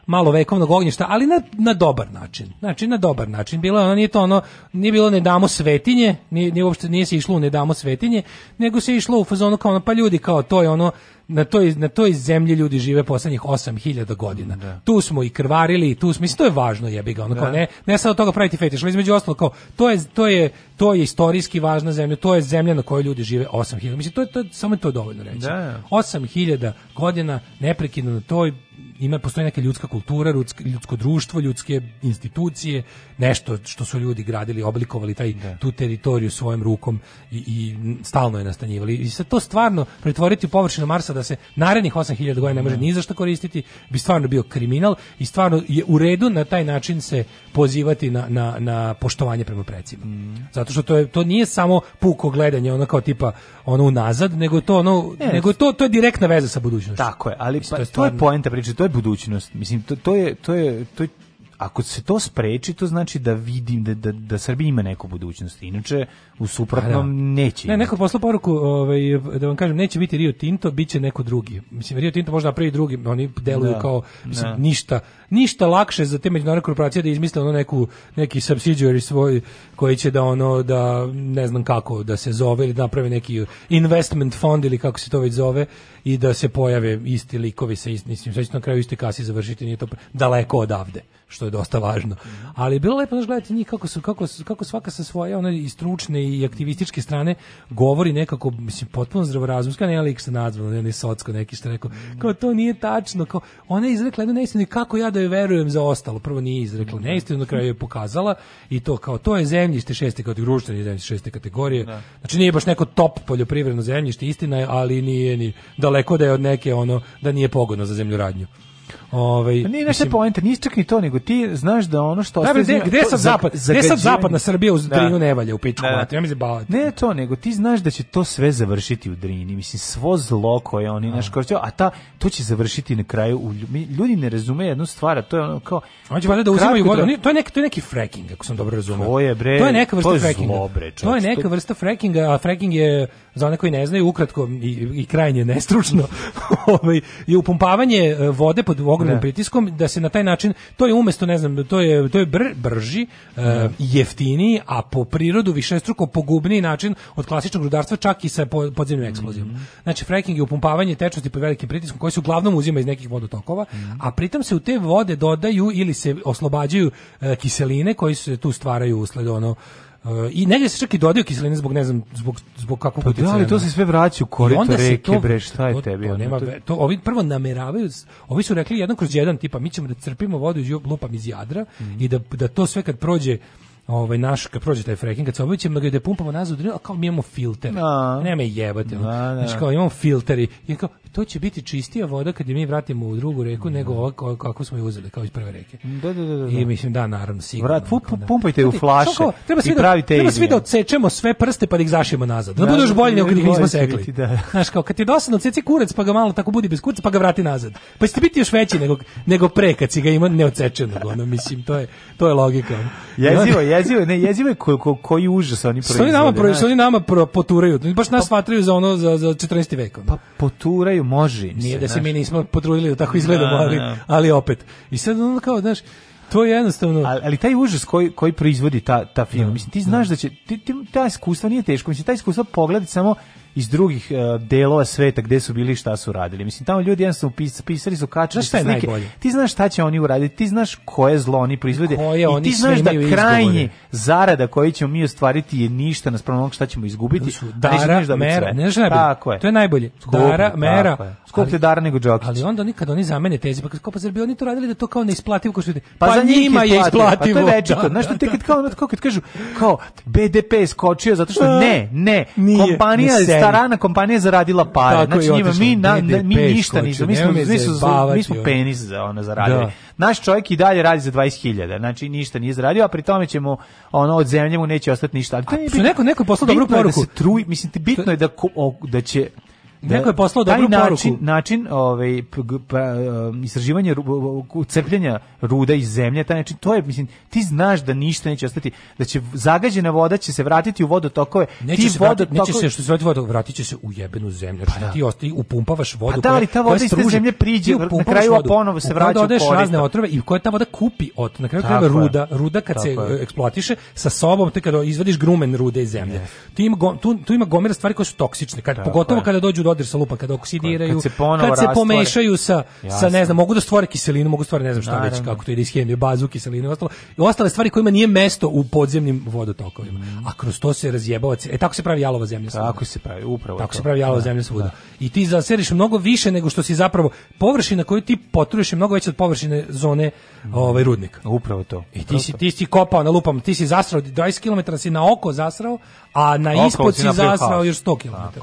malo vekovnog ognjišta, ali na, na dobar način. Znači, na dobar način. Bilo je ono, nije to ono, nije bilo ne damo svetinje, nije, nije, uopšte, nije se išlo u ne damo svetinje, nego se išlo u fazonu kao ono, pa ljudi, kao to je ono, na toj, na toj zemlji ljudi žive poslednjih 8000 godina. Da. Tu smo i krvarili tu smo, mislim, to je važno jebi ga, ono, da. kao, ne, ne sad od toga praviti fetiš, ali između ostalo, kao, to je, to je, to je istorijski važna zemlja, to je zemlja na kojoj ljudi žive 8000, mislim, to je, to, samo je to dovoljno reći. Da. 8000 godina neprekidno na toj ima postoji neka ljudska kultura, ljudsko, ljudsko društvo, ljudske institucije, nešto što su ljudi gradili, oblikovali taj da. tu teritoriju svojom rukom i, i stalno je nastanjivali. I sad to stvarno pretvoriti u površinu Marsa da se narednih 8000 godina ne može da. ni za šta koristiti, bi stvarno bio kriminal i stvarno je u redu na taj način se pozivati na, na, na poštovanje prema precima. Mm. Zato što to je to nije samo puko gledanje, ono kao tipa ono unazad, nego to ono ne, nego to to je direktna veza sa budućnošću. Tako je, ali Mislim, pa, to je, stvarno... je poenta priče se to je budućnost. Mislim to, to je to je to je, ako se to spreči, to znači da vidim da, da, da Srbija ima neku budućnost. Inače, u suprotnom pa da. neće. Ne, neko posla poruku, ovaj, da vam kažem, neće biti Rio Tinto, biće neko drugi. Mislim, Rio Tinto možda prvi drugi, oni deluju da. kao da. mislim, ništa ništa lakše za te međunarodne korporacije da izmisle ono neku, neki subsidiary svoj koji će da ono, da ne znam kako da se zove ili da naprave neki investment fond ili kako se to već zove i da se pojave isti likovi sa istim, mislim, sve što na kraju iste kasi završiti, nije to daleko odavde, što je dosta važno. Ali je bilo lepo da gledate njih kako, su, kako, kako svaka sa svoje, one i stručne i aktivističke strane govori nekako, mislim, potpuno zdravorazumska, ne lik se nazvano, ne, ne socko, neki što rekao, kao to nije tačno, kao ona je izrekla jednu neistinu kako ja da joj verujem za ostalo. Prvo nije izrekla da. neistinu, na kraju je pokazala i to kao to je zemljište šeste kategorije, društveni zemljište šeste kategorije. Da. Znači nije baš neko top poljoprivredno zemljište, istina je, ali nije ni daleko da je od neke ono da nije pogodno za zemljoradnju. Ovaj pa nije naše poenta, nisi čak ni to, nego ti znaš da ono što da, ostaje gde, gde sad zapad, gde sad zapadna Srbija uz da. Drinu ne u pičku, da, da. ja mislim da bavati. Ne to, nego ti znaš da će to sve završiti u Drini, mislim svo zlo koje oni da. naš koristio, a ta to će završiti na kraju u ljudi ne razumeju jednu stvar, a to je ono kao Hoće valjda da uzimaju vodu, to je neki to je neki fracking, ako sam dobro razumeo. To je bre. To je neka vrsta frackinga. To je neka vrsta frackinga, a fracking je za one koji ne znaju ukratko i, i krajnje nestručno, ovaj je upumpavanje e, vode pod ogromnim da. pritiskom da se na taj način to je umesto ne znam to je to je br, brži uh, jeftiniji a po prirodu višestruko pogubniji način od klasičnog rudarstva čak i sa podzemnim eksplozijom. Mm -hmm. Znači fracking je upumpavanje tečnosti pod velikim pritiskom koji se uglavnom uzima iz nekih vodotokova, mm -hmm. a pritom se u te vode dodaju ili se oslobađaju uh, kiseline koji se tu stvaraju usled ono E, i negde se čak i dodaju kiseline zbog ne znam zbog zbog kakvog pa da, utjecaja. Da, ali to se sve vraća u korito reke, to, bre, šta je to, tebi? To, nema, to, ovi prvo nameravaju, ovi su rekli jedan kroz jedan, tipa mi ćemo da crpimo vodu iz lupam iz Jadra mm -hmm. i da, da to sve kad prođe ovaj naš kad prođe taj fracking kad se obaviće da pumpamo nazad a kao mi imamo filter. No. Da. Nema jebate. No, no. Da, znači kao imamo filteri i kao to će biti čistija voda kad je mi vratimo u drugu reku mm. nego ovako kako smo je uzeli kao iz prve reke. Da, da, da, da. I da. mislim da naravno sigurno. Vrat, pu, pumpajte u flaše. Šoko, treba svi da pravite treba svi da odsečemo sve prste pa da ih zašijemo nazad. Da, da budeš da, bolji da, nego kad ih nismo sekli. Da. Znaš kao kad ti dosadno ceci kurac pa ga malo tako budi bez kurca pa ga vrati nazad. Pa će ti biti još veći nego nego pre kad si ga ima neodsečenog. Ono mislim to je to je logika. Jezivo, jezivo, ne, jezivo je koji ko, ko, užas oni proizvode. oni nama, pro, oni nama pro, poturaju. Baš nas pa, za ono za za 14. veka. Pa poturaju igraju, može im Nije da se znaš. mi nismo potrudili da tako da, izgledamo, da, ali, da. ali opet. I sad ono kao, znaš, to je jednostavno. Ali, ali taj užas koji koji proizvodi ta ta film, mislim ti znaš da će ti, ti ta iskustva nije teško, mislim ta iskustva pogledati samo iz drugih uh, delova sveta gde su bili šta su radili. Mislim, tamo ljudi jednostavno pis, pisali su kačali šta je slike. Najbolje? Ti znaš šta će oni uraditi, ti znaš koje zlo oni proizvode koje i ti znaš da krajnje zarada koji ćemo mi ostvariti je ništa naspram onog šta ćemo izgubiti. Su dara, da mera, ne znaš Tako je. To je najbolje. Skupi, dara, mera. Skuplje dara nego džokić. Ali onda nikad oni zamene tezi, pa kao pa zar bi oni to radili da to kao ne neisplativo kao što pa, pa, za njima je isplativo. Pa to je večito. Da, znaš što te kad kao, kao kad kažu kao BDP je skočio zato što ne, ne, kompanija je strana kompanija zaradila pare. Tako znači njima mi na, dede, mi peš, ništa nismo, mi smo mi smo penis za ona zaradili. Da. Naš čovjek i dalje radi za 20.000. Znači ništa nije zaradio, a pri tome ćemo ono od zemlje mu neće ostati ništa. Ali to je neko neko poslao dobru da poruku. Da se truj, mislim bitno je da ko, o, da će da, neko je poslao dobru način, poruku. način ovaj, pa, um, istraživanja crpljenja ruda iz zemlje, taj način, to je, mislim, ti znaš da ništa neće ostati, da će zagađena voda će se vratiti u vodotokove, neće ti se vodotokove... Neće se, što se vrati vodu, vratit će se u jebenu zemlju, znači pa, da. da. ti ostavi, upumpavaš pa vodu. A da, ali ta voda iz te zemlje priđe, na kraju ponovo se vraća u korist. razne otrove i koja ta voda kupi od, na kraju krajeva ruda, ruda kad Tako se eksploatiše sa sobom, te kada izvadiš grumen rude iz zemlje. Yes. Tu, ima, tu, tu ima gomera stvari koje su toksične, kad, pogotovo kada dođu do dodir sa lupa kad oksidiraju, kad se, kad se pomešaju sa, sa ne znam, mogu da stvore kiselinu, mogu da stvore ne znam šta već kako to ide iz hemije, bazu, kiselinu i ostalo. I ostale stvari kojima nije mesto u podzemnim vodotokovima. Mm. A kroz to se razjebava, e tako se pravi jalova zemlja svuda. Tako se pravi, upravo. Tako to. se pravi jalova da, zemlja svuda. Da. I ti zaseriš mnogo više nego što si zapravo površina koju ti potruješ je mnogo veća od površine zone mm. ovaj rudnika. Upravo to. I ti si ti si kopao na lupam, ti si zasrao 20 km si na oko zasrao, a na ispod si zasrao još 100 km.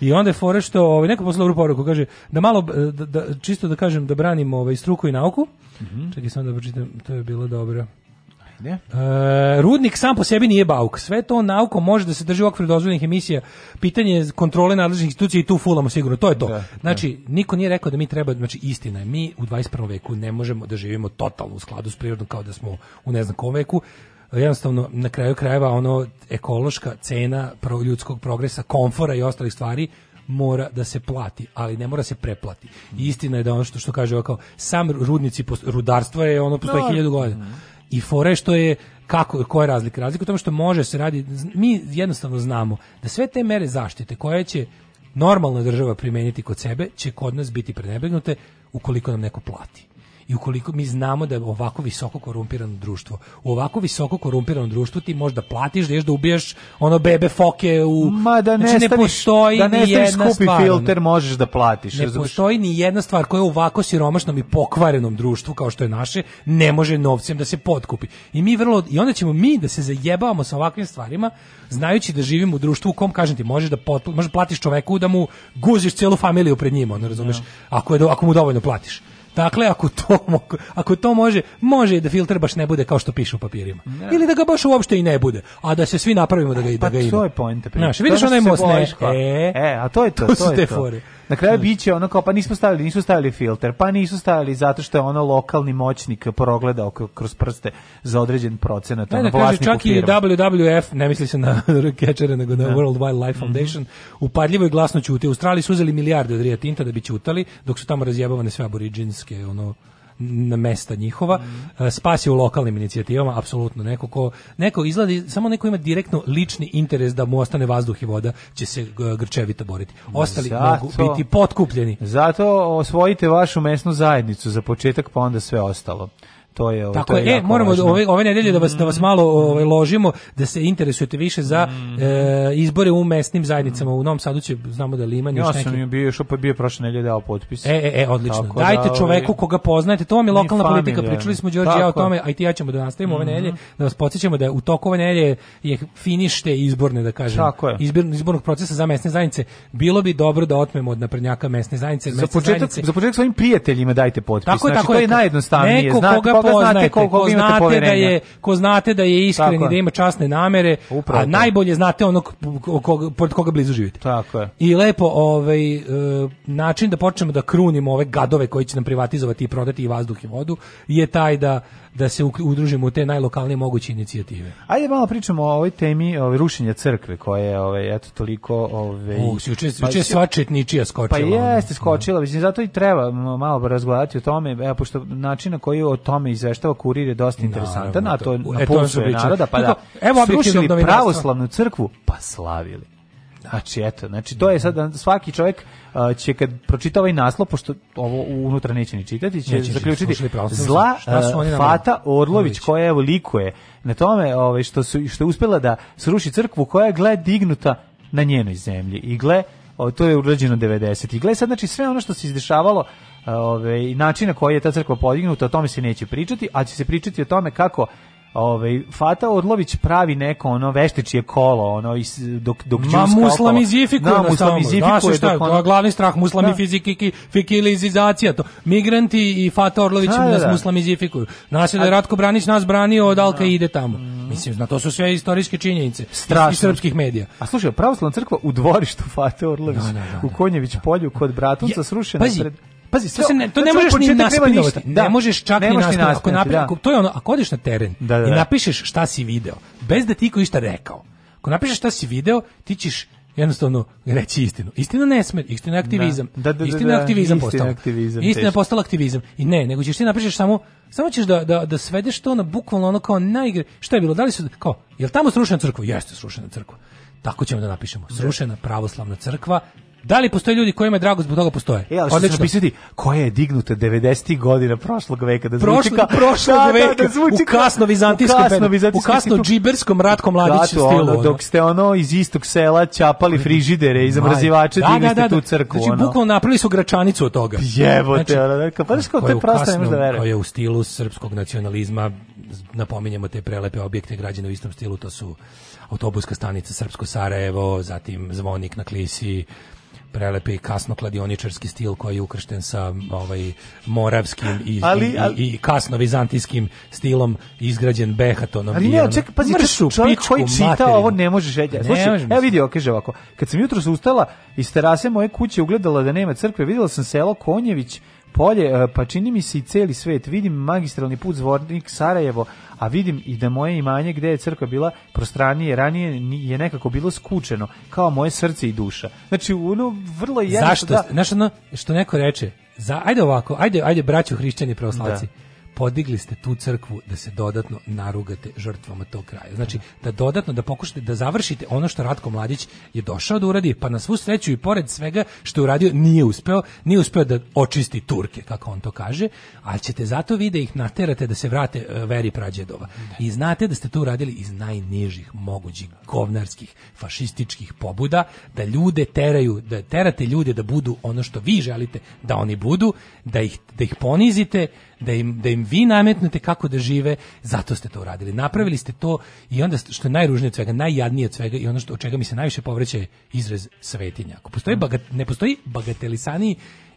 I onda je fore što ovaj neko poslao poruku kaže da malo e, da, da, čisto da kažem da branimo ovaj struku i nauku. Mm -hmm. Čekaj samo da pročitam, to je bilo dobro. Ajde. E, rudnik sam po sebi nije bauk. Sve to nauko može da se drži u okviru dozvoljenih emisija. Pitanje je kontrole nadležnih institucija i tu fulamo sigurno. To je to. Da, da. znači, da. niko nije rekao da mi treba, znači istina je, mi u 21. veku ne možemo da živimo totalno u skladu s prirodom kao da smo u ne znam kom veku jednostavno na kraju krajeva ono ekološka cena pro ljudskog progresa, komfora i ostalih stvari mora da se plati, ali ne mora se preplati. I istina je da ono što, što kaže ovo kao, sam rudnici, rudarstvo je ono postoje no. Da. hiljadu godina. Mhm. I fore što je kako koja je razlika? Razlika u tome što može se radi, mi jednostavno znamo da sve te mere zaštite koje će normalna država primeniti kod sebe će kod nas biti prenebegnute ukoliko nam neko plati i ukoliko mi znamo da je ovako visoko korumpirano društvo, u ovako visoko korumpirano društvo ti možda platiš da ješ da ubiješ ono bebe foke u Ma da ne, znači, ne staviš, postoji da ne ni jedna stvar. filter možeš da platiš. Ne razumiješ? postoji ni jedna stvar koja u ovako siromašnom i pokvarenom društvu kao što je naše ne može novcem da se potkupi. I mi vrlo i onda ćemo mi da se zajebavamo sa ovakvim stvarima znajući da živimo u društvu u kom kažem ti možeš da potpl, možeš da platiš čoveku da mu guziš celu familiju pred njima, ne razumeš? Ako je ako mu dovoljno platiš. Dakle, ako to, mogu, ako to može, može da filter baš ne bude kao što piše u papirima. Ne. Ili da ga baš uopšte i ne bude, a da se svi napravimo da ga, e, pa da ga ima. Pa to je poenta. Znaš, vidiš onaj most E, e, a to je to, to, to je te to. Fore. Na kraju znači. biće ono kao pa nismo stavili, nisu stavili filter, pa nisu stavili zato što je ono lokalni moćnik progledao kroz prste za određen procenat ne, ono, kaže, čak i WWF, ne misli se na kečere, nego na ne. Da. World Wildlife mhm. Foundation, mm -hmm. upadljivo i glasno ćute. U Australiji su uzeli milijarde od Rio Tinta da bi ćutali, dok su tamo razjebavane sve aboriđinske ono na mesta njihova, mm. je u lokalnim inicijativama, apsolutno neko ko neko izgleda samo neko ima direktno lični interes da mu ostane vazduh i voda, će se grčevito boriti. Ostali zato, mogu biti potkupljeni. Zato osvojite vašu mesnu zajednicu za početak pa onda sve ostalo to je Tako to je, e, moramo važno. ove ove nedelje da vas da vas malo ovaj ložimo da se interesujete više za mm. e, izbore u mesnim zajednicama u Novom Sadu će znamo da Liman još neki. Ja sam neki... bio što pa bio prošle nedelje dao potpis. E e e odlično. Tako Dajte da, ovaj, čoveku koga poznajete, to vam je lokalna familija. politika. Pričali smo Đorđe ja o tome, a i ti ja ćemo da nastavimo mm. ove mhm. nedelje da vas podsećamo da je u toku ove nedelje je finište izborne da kažem. Izbor, izbornog procesa za mesne zajednice. Bilo bi dobro da otmemo od naprednjaka mesne zajednice, mesne za početak, Za početak svojim prijateljima dajte potpis. Tako, znači, tako to je, najjednostavnije. Neko koga pa- koga znate koliko ko imate znate da je ko znate da je iskren i da ima časne namere, Upravo a to. najbolje znate onog koga, pored koga blizu živite. Tako je. I lepo ovaj e, način da počnemo da krunimo ove gadove koji će nam privatizovati i prodati i vazduh i vodu je taj da da se udružimo u te najlokalnije moguće inicijative. Ajde malo pričamo o ovoj temi, ovaj rušenja crkve koje je ovaj eto toliko ovaj U juče pa, juče sva četničija skočila. Pa jeste skočila, već zato i treba malo razgovarati o tome, evo pošto način na koji o tome izveštava kurir je dosta interesantan, a to na e, to naroda, pa da. Evo obrušili pravoslavnu crkvu, pa slavili. Znači, eto, znači, to je sad, svaki čovjek uh, će kad pročita ovaj naslov, pošto ovo unutra neće ni čitati, će neće zaključiti zla uh, Fata Orlović, koja evo likuje na tome ovaj, što, su, što je uspjela da sruši crkvu koja je, gle, dignuta na njenoj zemlji. I gle, o, to je urađeno 90. I gle, sad, znači, sve ono što se izdešavalo ove, ovaj, i način na koji je ta crkva podignuta, o tome se neće pričati, ali će se pričati o tome kako ovaj Fata Orlović pravi neko ono veštičije kolo, ono is, dok dok Ma muslamizifikuje da, muslamizifikuje da, dok ono, glavni strah muslimi da. fiziki fikilizacija to. Migranti i Fata Orlović da, da nas da. muslamizifikuju. Nas je da Ratko Branić nas branio od Alka da. ide tamo. Mislim, na to su sve istorijske činjenice Strašno. iz srpskih medija. A slušaj, pravoslavna crkva u dvorištu Fate Orlović, da, u Konjević polju kod Bratunca ja, srušena pazi, pred Pazi, sve, to, se ne, to ne možeš ni naspinovati. Da, ne možeš čak ne ni naspinovati. Ako da. to je ono, ako odeš na teren da, da, i da. napišeš šta si video, bez da ti ko išta rekao. Ako napišeš šta si video, ti ćeš jednostavno reći istinu. Istina ne sme, istina je da. aktivizam. Da, da, da, istina je aktivizam postala. Aktivizam, istina je postala aktivizam. I ne, nego ćeš ti napišeš samo, samo ćeš da, da, da svedeš to na bukvalno ono kao najgre. Šta je bilo? Da li su, kao, je li tamo srušena crkva? Jeste srušena crkva. Tako ćemo da napišemo. Srušena pravoslavna crkva Da li postoje ljudi kojima je drago zbog toga postoje? E, ali što da pisati, koja je dignuta 90. godina prošlog veka, da zvuči ka... Prošlog da, veka, da, da zvuči u kasno vizantijskom, u kasno, u kasno džiberskom Ratko Mladić stilu. Ono, dok ste ono iz istog sela čapali frižidere i zamrzivače, da, digli da, da tu da. crkvu. Znači, ono. bukvalno napravili su gračanicu od toga. Jebote, znači, ono, pa znaš kao to je prosto, ne možda verati. Koja je u stilu srpskog nacionalizma, napominjemo te prelepe objekte građene u istom stilu, to su autobuska stanica Srpsko Sarajevo, zatim zvonik na Klisi, prelepi kasno kladioničarski stil koji je ukršten sa ovaj moravskim i ali, ali, i, i kasno vizantijskim stilom izgrađen behatonom ali ne, čekaj, pazi, mršu, čovjek pičku, koji čita materinu. ovo ne može željeti slušaj evo vidio kaže ovako kad sam jutros ustala iz terase moje kuće ugledala da nema crkve videla sam selo Konjević polje, e, pa čini mi se i celi svet, vidim magistralni put Zvornik Sarajevo, a vidim i da moje imanje gde je crkva bila prostranije, ranije je nekako bilo skučeno, kao moje srce i duša. Znači, ono, vrlo je... Zašto? Da... Znaš, ono, što neko reče, za, ajde ovako, ajde, ajde braću hrišćani pravoslavci. Da podigli ste tu crkvu da se dodatno narugate žrtvama tog kraja. Znači, da dodatno, da pokušate, da završite ono što Ratko Mladić je došao da uradi, pa na svu sreću i pored svega što je uradio, nije uspeo, nije uspeo da očisti Turke, kako on to kaže, ali ćete zato vi da ih naterate da se vrate e, veri Prađedova. I znate da ste to uradili iz najnižih mogućih govnarskih, fašističkih pobuda, da ljude teraju, da terate ljude da budu ono što vi želite da oni budu, da ih, da ih ponizite, da im, da im vi nametnete kako da žive, zato ste to uradili. Napravili ste to i onda što je najružnije od svega, najjadnije od svega i ono što, od čega mi se najviše povreće je izraz svetinja. Ako postoji bagat, ne postoji bagatelisani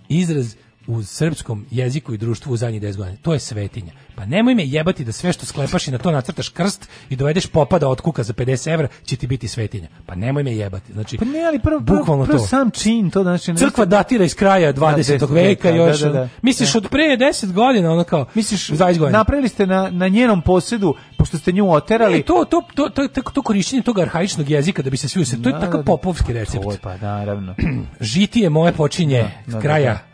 izraz u srpskom jeziku i društvu u zadnjih 10 godina. To je svetinja. Pa nemoj me jebati da sve što sklepaš i na to nacrtaš krst i dovedeš popa da otkuka za 50 evra će ti biti svetinja. Pa nemoj me jebati. Znači, pa ne, ali prvo, bukvalno prvo, prvo sam čin to. Znači, nešto... Crkva datira iz kraja 20. Da, veka da, još. Da, da, da. Misliš da. od pre 10 godina ono kao misliš godina. napravili ste na, na njenom posedu pošto ste nju oterali. Ne, to, to, to, to, to, to korišćenje tog arhaičnog jezika da bi se svi usred. To je takav popovski recept. To je, pa naravno. Žitije moje počinje da, da kraja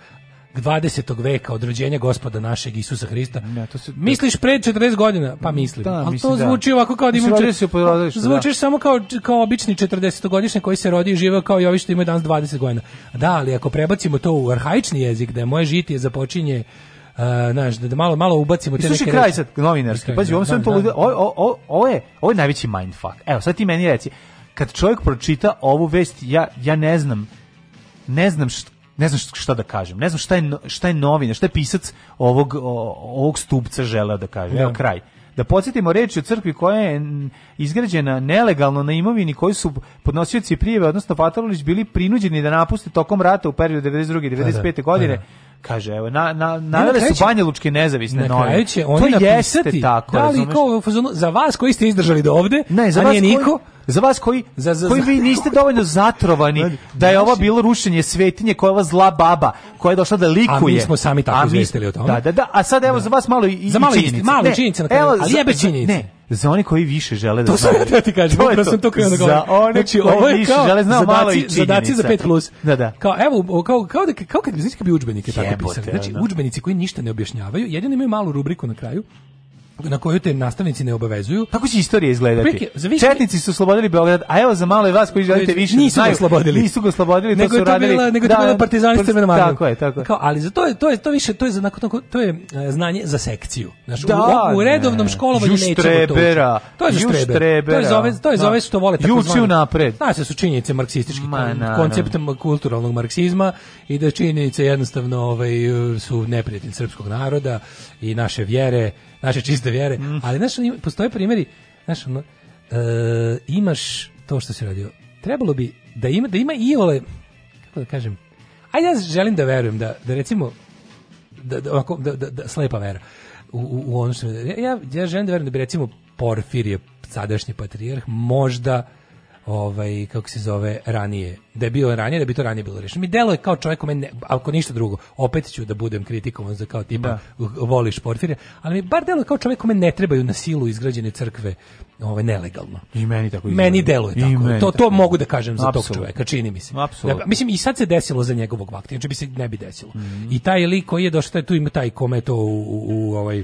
20. veka od rođenja gospoda našeg Isusa Hrista. Ne, to se, misliš pre 40 godina? Pa mm, mislim. Da, ali mislim, to da. zvuči da. ovako kao da imam... Se porodiš, da. zvučiš da. samo kao, kao obični 40-godišnji koji se rodi i živa kao i ovi što imaju danas 20 godina. Da, ali ako prebacimo to u arhaični jezik, da je moje žitije započinje eh, znaš, uh, da, da malo malo ubacimo te e, neke. Slušaj kraj sad novinarski. Pazi, ovo sam da, to ovo je ovo je najveći mindfuck. Evo, sad ti meni reci. Kad čovjek pročita ovu vest, ja ja ne znam ne znam što, ne znam šta da kažem. Ne znam šta je, šta je novina, šta je pisac ovog, ovog stupca želeo da kaže. Evo da. kraj. Da podsjetimo reči o crkvi koja je izgrađena nelegalno na imovini koji su podnosioci prijeve, odnosno Patalonić, bili prinuđeni da napuste tokom rata u periodu 92. i 95. Da, da. godine Kaže, evo, na, na, navele su Banja Lučke nezavisne na kraju će oni to napisati, jeste tako, da li kao, za vas koji ste izdržali do ovde, ne, za a nije niko, za vas koji za, za, koji vi niste dovoljno zatrovani znači- da je ovo bilo rušenje svetinje koja je ova zla baba koja je došla da likuje. A mi smo sami tako izvestili o tome. Da, da, da, a sad evo da. za vas malo i, za malo činjenice. Malo činjenice na kraju, ali jebe činjenice. Ne, za one koji više žele da to znaju. To ti kažem, to sam to krenuo da govorim. Za one znači, koji ovo je više žele, znam zadaci, malo i činjenica. Zadaci za 5+. Plus. Da, da. Kao, evo, kao, kao, da, kao kad bi, znači, kad da bi učbenike tako pisali. Znači, učbenici koji ništa ne objašnjavaju, jedino imaju malu rubriku na kraju, na koju te nastavnici ne obavezuju. Kako će istorija izgledati? Preke, više... Četnici su oslobodili Beograd, a evo za malo i vas koji želite više da nisu ga oslobodili. Nisu ga oslobodili, nego to su je to radili. Bila, nego da, to bila da, partizani Crvena da, marija. Tako je, tako je. Kao, ali za to je to je to više to je za to, to je e, znanje za sekciju. Znaš, da, u, u redovnom školovanju nećemo to. Štrebera. To je za štrebera. To je za ove, to je za ove što vole tako zvano. napred. Da, se su činjenice marksistički koncept kulturalnog marksizma i da činjenice jednostavno ovaj e, su neprijatelj srpskog naroda i naše vjere, naše čiste vjere, mm. ali znaš, postoje primjeri, znaš, ono, e, imaš to što se radio. Trebalo bi da ima, da ima i ole, kako da kažem, ajde ja želim da verujem, da, da recimo, da, da, da, da, da slepa vera u, u, u ono što, ja, ja želim da verujem da bi recimo Porfir je sadašnji patrijarh, možda ovaj kako se zove ranije da je bilo ranije da bi to ranije bilo rešeno mi delo je kao čovjek meni ako ništa drugo opet ću da budem kritikovan za kao tipa da. voliš Porfirija ali mi bar delo kao čovjek kome ne trebaju na silu izgrađene crkve ovaj nelegalno i meni tako izgleda. meni deluje tako meni to to tako. mogu da kažem za Absolut. tog čovjeka čini mi se da, mislim i sad se desilo za njegovog vakta znači bi se ne bi desilo mm -hmm. i taj lik koji je došao taj tu ima taj kome to u, u, u ovaj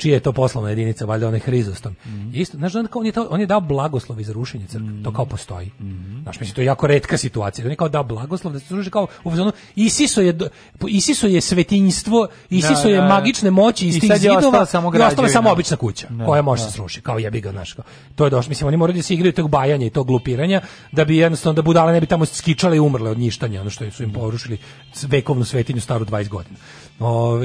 čija je to poslovna jedinica, valjda onaj Hrizostom. Mm -hmm. Isto, znaš, on, kao, on, je to, on je dao blagoslov za rušenje crkve, mm -hmm. to kao postoji. Mm -hmm. Znaš, mislim, to je jako redka situacija. On je kao dao blagoslov da se ruši kao u fazonu, isiso je, isiso je svetinjstvo, isiso da, je da, da. magične moći iz I tih zidova samo i ostala samo obična kuća ne, koja može se srušiti, kao jebi ga, znaš, kao. To je došlo, mislim, oni moraju da se igraju tog bajanja i tog glupiranja, da bi jednostavno, da budale ne bi tamo skičale i umrle od njištanja, ono što su im porušili vekovnu svetinju staru 20 godina.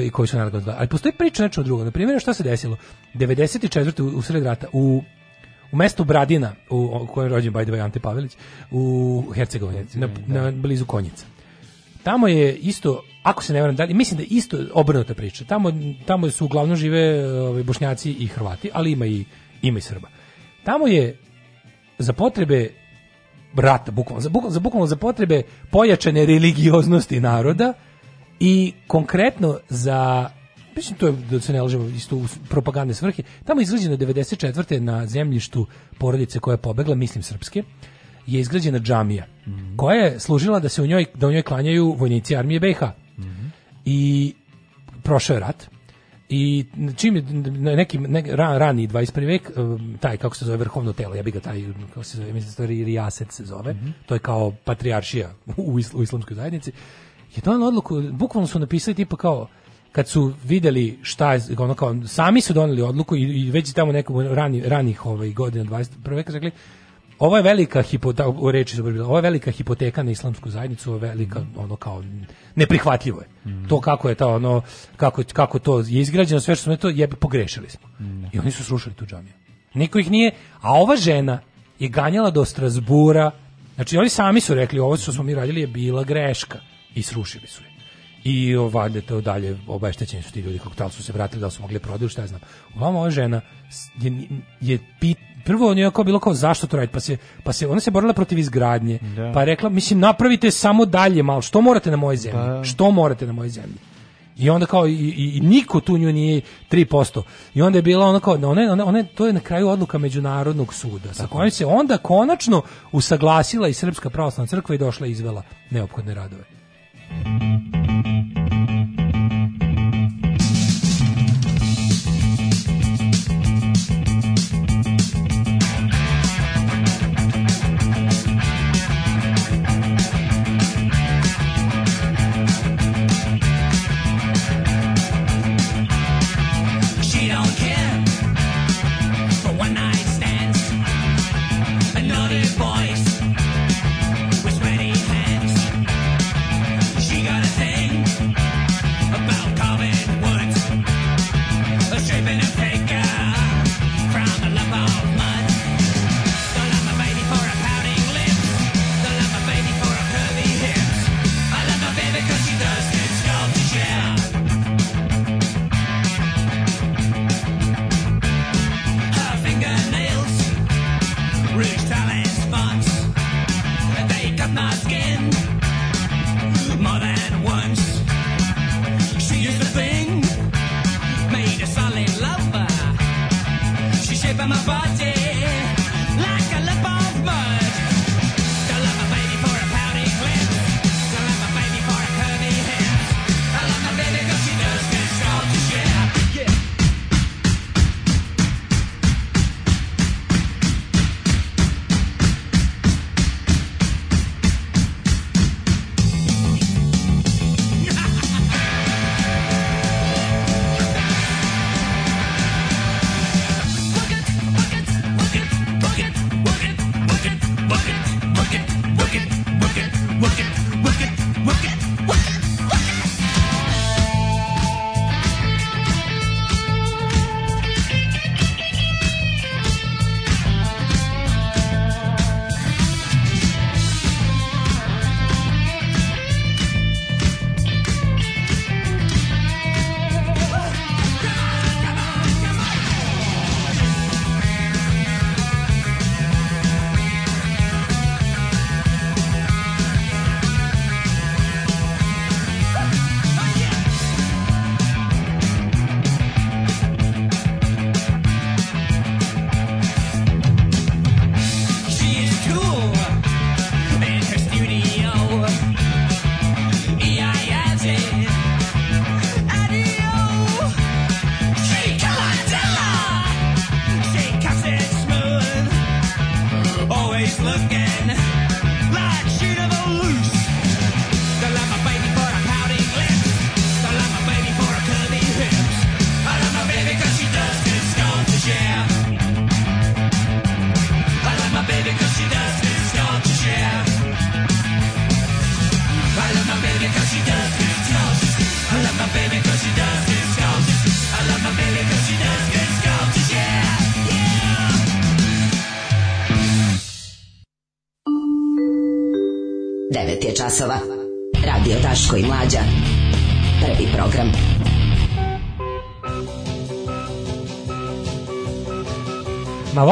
i koji su naravno, ali postoji priča nečemu drugo. Na primjer, šta se desilo? 94. u, u sred rata u u mestu Bradina, u, u kojem je rođen by the way Ante Pavelić, u Hercegovini, na, da. na blizu Konjica. Tamo je isto ako se ne varam, da mislim da je isto obrnuta priča. Tamo tamo su uglavnom žive ovaj Bošnjaci i Hrvati, ali ima i ima i Srba. Tamo je za potrebe brata, bukvalno za bukvalno za bukvalno za potrebe pojačane religioznosti naroda i konkretno za mislim to je, da se ne lažemo isto u propagandne svrhe, tamo je izgrađena 94. na zemljištu porodice koja je pobegla, mislim srpske, je izgrađena džamija, mm -hmm. koja je služila da se u njoj, da u njoj klanjaju vojnici armije BiH. Mm -hmm. I prošao je rat, i čim je neki nek, ran, rani 21. vek um, taj kako se zove vrhovno telo ja bih ga taj kako se zove mislim da stvari rijaset se zove mm -hmm. to je kao patrijaršija u, u islamskoj zajednici je donela odluku bukvalno su napisali tipa kao kad su videli šta je, ono kao, sami su doneli odluku i, i već tamo nekom rani, ranih ovaj, godina 21. veka, rekli, ovo je velika hipoteka, u reči su bila, ovo je velika hipoteka na islamsku zajednicu, ovo je velika, mhm. ono kao, neprihvatljivo je. Mm. To kako je ta, ono, kako, kako to je izgrađeno, sve što smo to, jebi, pogrešili smo. Mm. I oni su srušili tu džamiju. Niko ih nije, a ova žena je ganjala do Strasbura, znači oni sami su rekli, ovo što smo mi radili je bila greška i srušili su je i valjda to dalje obeštećeni su ti ljudi kako tal su se vratili da su mogli da prodati šta ja znam uglavnom ova žena je, je pit, prvo on je kao bilo kao zašto to raditi pa se pa se ona se borila protiv izgradnje da. pa rekla mislim napravite samo dalje malo što morate na mojoj zemlji da. što morate na mojoj zemlji i onda kao i, i, niko tu nju nije 3%. I onda je bila ona kao ona, ona, ona to je na kraju odluka međunarodnog suda sa kojom se onda konačno usaglasila i Srpska pravoslavna crkva i došla i izvela neophodne radove. thank you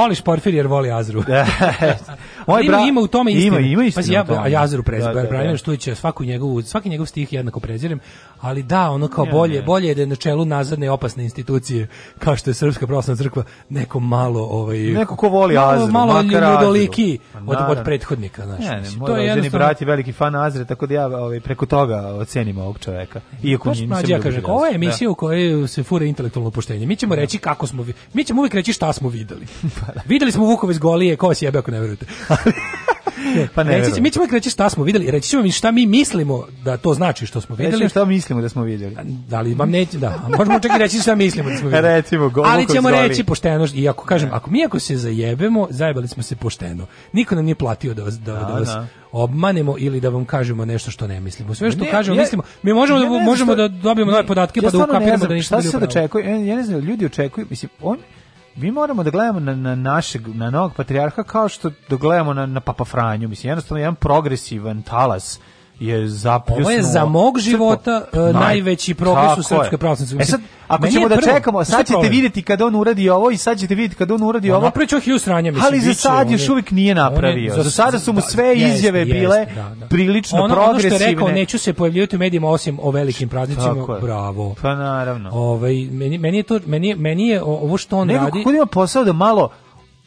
voliš Porfir jer voli Azru. Moj ovaj bra... ima u tome istine. Ima, ima istine. Pazi, ja, a Jazeru prezir, da, da, da. Branimir Štujić, svaku njegovu, svaki njegov stih jednako prezirem, ali da, ono kao bolje, bolje je da je na čelu nazadne opasne institucije, kao što je Srpska pravoslavna crkva, neko malo... Ovaj, neko ko voli Azru, malo malo ljudoliki pa od, od prethodnika. Znaš, ne, ne, to je jednostavno... brat je veliki fan Azre, tako da ja ovaj, preko toga ocenim ovog čoveka. Iako Znaš, nisam ja kažem, ovo je da. emisija u kojoj se fure intelektualno poštenje. Mi ćemo da. reći kako smo... Mi ćemo uvijek reći šta smo videli. Pa videli smo Vukove iz Golije, ko vas jebe ako ne verujete. pa ne. Reći, mi ćemo reći šta smo vidjeli, reći ćemo mi šta mi mislimo da to znači što smo videli. Reći šta mislimo da smo videli. Da li vam neće, da. A možemo čak i reći šta mislimo da smo vidjeli. Recimo, Ali ćemo zoli. reći pošteno, i ako kažem, ako mi ako se zajebemo, zajebali smo se pošteno. Niko nam nije platio da da, da, da vas obmanemo ili da vam kažemo nešto što ne mislimo. Sve što ne, kažemo, ja, mislimo. Mi možemo, da- da pa ja da, možemo što, da dobijemo nove podatke ja pa da ukapiramo da ništa. Šta se da očekuje? Ja ne znam, ljudi očekuju, mislim, on mi moramo da gledamo na, na našeg, na novog patrijarha kao što da gledamo na, na Papa Franju. Mislim, jednostavno jedan progresivan talas je zapljusnuo. Ovo je za mog života Crko, e, uh, najveći progres u Srpskoj e pravoslavnoj E sad, ako ćemo da prvo, čekamo, sad ćete videti kad on uradi ovo i sad ćete videti kad on uradi ovo. Napravit ću hilju sranja, mislim. Ali za sad još uvijek nije napravio. Za sada su mu da, sve izjave bile da, da. prilično progresivne. Ono što je rekao, neću se pojavljivati u medijima osim o velikim praznicima, bravo. Pa naravno. Ovaj meni meni je to meni meni je ovo što on Nego, radi. Nego kod ima posao da malo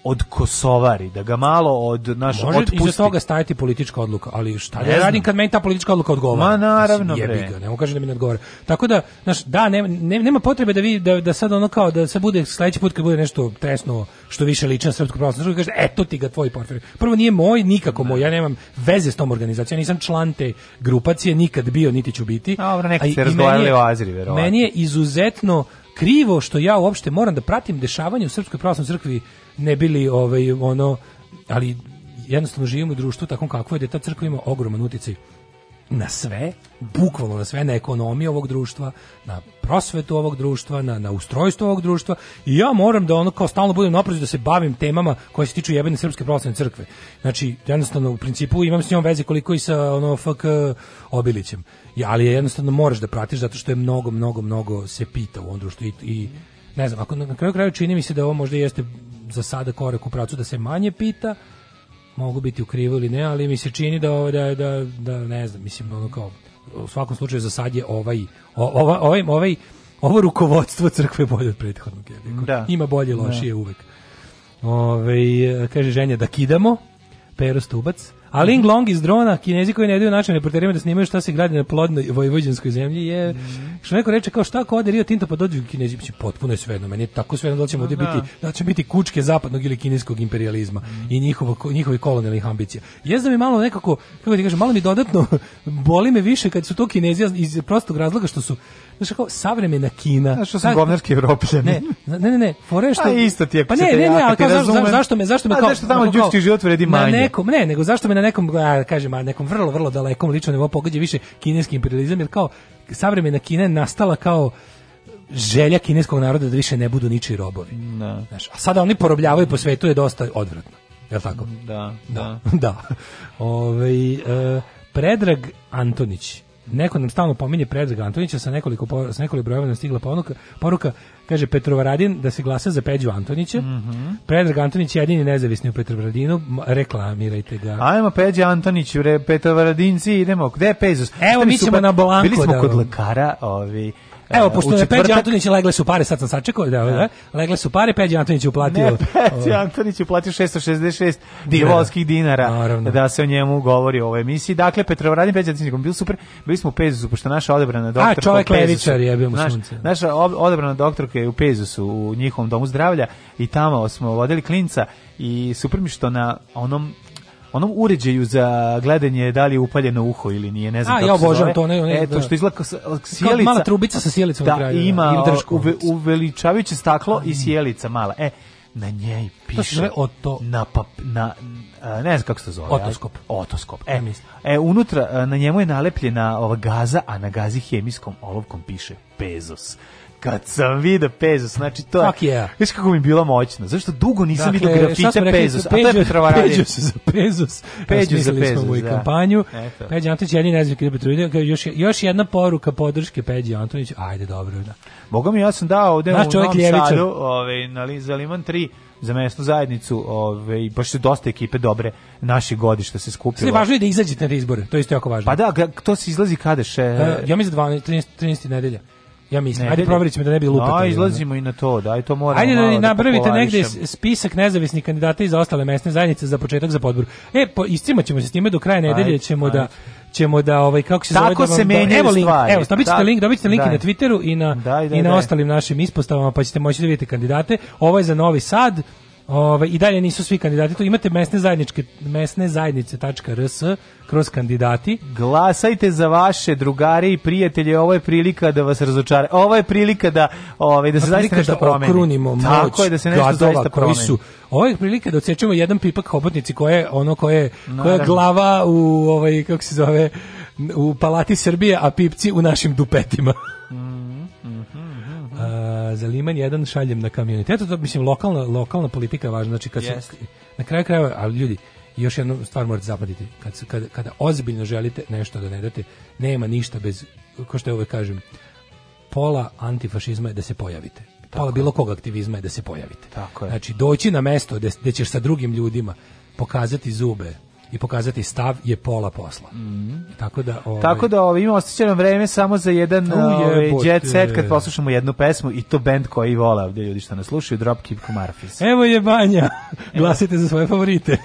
od Kosovari, da ga malo od naš Može otpusti. Iza toga stajati politička odluka, ali šta ne ja radim kad meni ta politička odluka odgovara? Ma naravno Mislim, jebi ga, ne mogu kažem da mi ne odgovara. Tako da, znaš, da ne, ne, nema potrebe da vi da, da sad ono kao da se bude sledeći put kad bude nešto tresno što više liči na srpsku pravoslavnu kaže eto ti ga tvoj portfelj. Prvo nije moj, nikako moj, ja nemam veze s tom organizacijom, nisam član te grupacije, nikad bio niti ću biti. Dobro, nekad se razgovarali o Azri, verovatno. Meni je izuzetno krivo što ja uopšte moram da pratim dešavanje u Srpskoj pravoslavnoj crkvi ne bili ovaj, ono, ali jednostavno živimo u društvu takom kakvo je, da ta crkva ima ogroman uticaj na sve, bukvalno na sve, na ekonomiju ovog društva, na prosvetu ovog društva, na, na ustrojstvo ovog društva i ja moram da ono kao stalno budem naprezu da se bavim temama koje se tiču jebene Srpske pravoslavne crkve. Znači, jednostavno, u principu imam s njom veze koliko i sa ono FK Obilićem. Ja, ali jednostavno moraš da pratiš zato što je mnogo, mnogo, mnogo se pita u ovom društvu i, i ne znam, ako na kraju kraju čini mi se da ovo možda jeste za sada korak u pracu da se manje pita, mogu biti u krivu ili ne, ali mi se čini da ovo, da, da, da ne znam, mislim, ono kao, u svakom slučaju za sad je ovaj, ovaj, ovaj, ovaj ovo rukovodstvo crkve bolje od prethodnog. Da. Ima bolje, da. lošije da. uvek. Ove, ovaj, kaže ženja da kidamo, Pero Stubac. A Ling Long iz drona, kinezi koji ne daju našim reporterima da snimaju šta se gradi na plodnoj vojvođanskoj zemlji je, mm. što neko reče kao šta ako ode Rio Tinto pa dođu kinezi, će potpuno je svejedno, meni je tako svejedno da ćemo ovdje biti, da, da će biti kučke zapadnog ili kineskog imperializma mm. i njihovo, njihovi kolonijalnih ambicija. Jezda mi malo nekako, kako ti kažem, malo mi dodatno boli me više kad su to kinezi iz prostog razloga što su Znaš kako, savremena Kina... Znaš što sam govnarski evropljan. Ne, ne, ne, ne, fore što... A isto ti je, pa ne, ne, ne, ne ali kao, zašto, zašto me, zašto me kao... A zašto tamo ljudski život vredi manje? Na nekom, ne, nego zašto me na nekom, a, kažem, a nekom vrlo, vrlo dalekom ličnom nivou pogađa više kineski imperializam, jer kao, savremena Kina je nastala kao želja kineskog naroda da više ne budu niči robovi. Da. Znaš, a sada oni porobljavaju po svetu je dosta odvratno. Je tako? Da. Da. da. da. Ove, ovaj, e, Predrag Antonić neko nam stalno pominje Predrag Antonića sa nekoliko sa nekoliko brojeva nam stigla poruka, poruka kaže Petrovaradin da se glasa za Peđu Antonića. Mm -hmm. Predrag Antonić je jedini nezavisni u Petrovaradinu, reklamirajte ga. Ajmo Peđe Antoniću, Petrovaradinci, idemo. Gde je Pezos? Evo mi ćemo na Bolanko. Bili smo da, kod lekara, ovi Evo, pošto je Peđa Antonić legle su pare, sad sam sačekao, da da, da, da, legle su pare, Peđa Antonić je uplatio. Ne, Peđa ovaj. Antonić je uplatio 666 da. divolskih dinara Naravno. da se o njemu govori o ovoj emisiji. Dakle, Petrovaradin Peđa Antonić, bio super, bili smo u Pezusu, pošto naša odebrana doktorka... A, čovek levičar je, bio mu naš, sunce. Naša odebrana doktorka je u Pezusu, u njihovom domu zdravlja i tamo smo vodili klinca i super mi što na onom onom uređaju za gledanje da li je upaljeno uho ili nije, ne znam A, kako ja obožavam to, ne, ne, Eto, da. što što izlako sjelica. Kao mala trubica sa sjelicom da, kraju. Ima, da, ima uve, uveličavajuće staklo mm. i sjelica mala. E, na njej piše to oto... na, pap, na ne znam kako se zove. Otoskop. Ja? Otoskop. E, e, unutra na njemu je nalepljena ova gaza, a na gazi hemijskom olovkom piše Pezos. Kad sam vidio Pezos, znači to Fuck je... Yeah. kako mi bilo moćno. Zašto dugo nisam dakle, vidio grafite Pezos, a to je Petrovaradin. Peđo za Pezos. Peđo za Pezos, smo da. kampanju. Eto. Peđo Antonić jedini nezvijek da Petrovaradin. Još, još jedna poruka podrške Peđi Antoniću. Ajde, dobro. Da. Boga mi, ja sam dao ovde Naš u Novom Sadu, ovaj, na, za Liman 3, za mesnu zajednicu, ovaj baš su dosta ekipe dobre naši godišta se skupilo. Sve važno je da izađete na izbore, to je isto jako važno. Pa da, to se izlazi kada še? E, ja mislim 12 13 13 nedelja. Ja mislim, ajde proverit ćemo da ne bi lupetali. Da, no, izlazimo i na to, da, i to moramo Ajde da, da napravite negde spisak nezavisnih kandidata iz ostale mesne zajednice za početak za podbor. E, po, ćemo se s time do kraja nedelje, ćemo ajde. da ćemo da ovaj kako se Tako zove da se da vam, evo link, evo dobićete link, dobićete link daj. na Twitteru i na daj, daj, i na ostalim našim ispostavama, pa ćete moći da vidite kandidate. Ovo je za Novi Sad. Ove, ovaj, I dalje nisu svi kandidati tu. Imate mesne zajedničke mesne zajednice.rs kroz kandidati. Glasajte za vaše drugare i prijatelje. Ovo je prilika da vas razočare. Ovo je prilika da ovaj da se zaista nešto da promeni. Okrunimo Tako je da se nešto gadova, zaista promeni. Su, ovo je prilika da odsečemo jedan pipak hobotnici koje ono koje no, je glava u ovaj kako se zove u palati Srbije, a pipci u našim dupetima. Mm a, za Liman jedan šaljem na kamionet. Eto to, mislim, lokalna, lokalna politika je važna. Znači, kad yes. se, na kraju krajeva, ali ljudi, još jednu stvar morate zapamtiti. Kad, kada, kada ozbiljno želite nešto da ne date, nema ništa bez, ko što ja uvek kažem, pola antifašizma je da se pojavite. Tako. Pola bilo kog aktivizma je da se pojavite. Tako je. Znači, doći na mesto gde, gde ćeš sa drugim ljudima pokazati zube, i pokazati stav je pola posla. Mm -hmm. Tako da ovaj Tako da ovaj imamo ostaćeno vreme samo za jedan ovaj jet set kad poslušamo jednu pesmu i to bend koji vole ovdje ljudi što nas slušaju Dropkick Murphys. Evo je banja. Glasite za svoje favorite.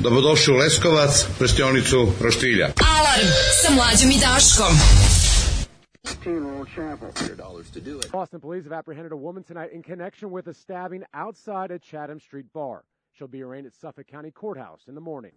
Dobrodošli u Leskovac, prštionicu Roštilja. Alarm sa mlađom i Daškom. Boston police have apprehended a woman tonight in connection with a stabbing outside a Chatham Street bar. She'll be arraigned at Suffolk County Courthouse in the morning.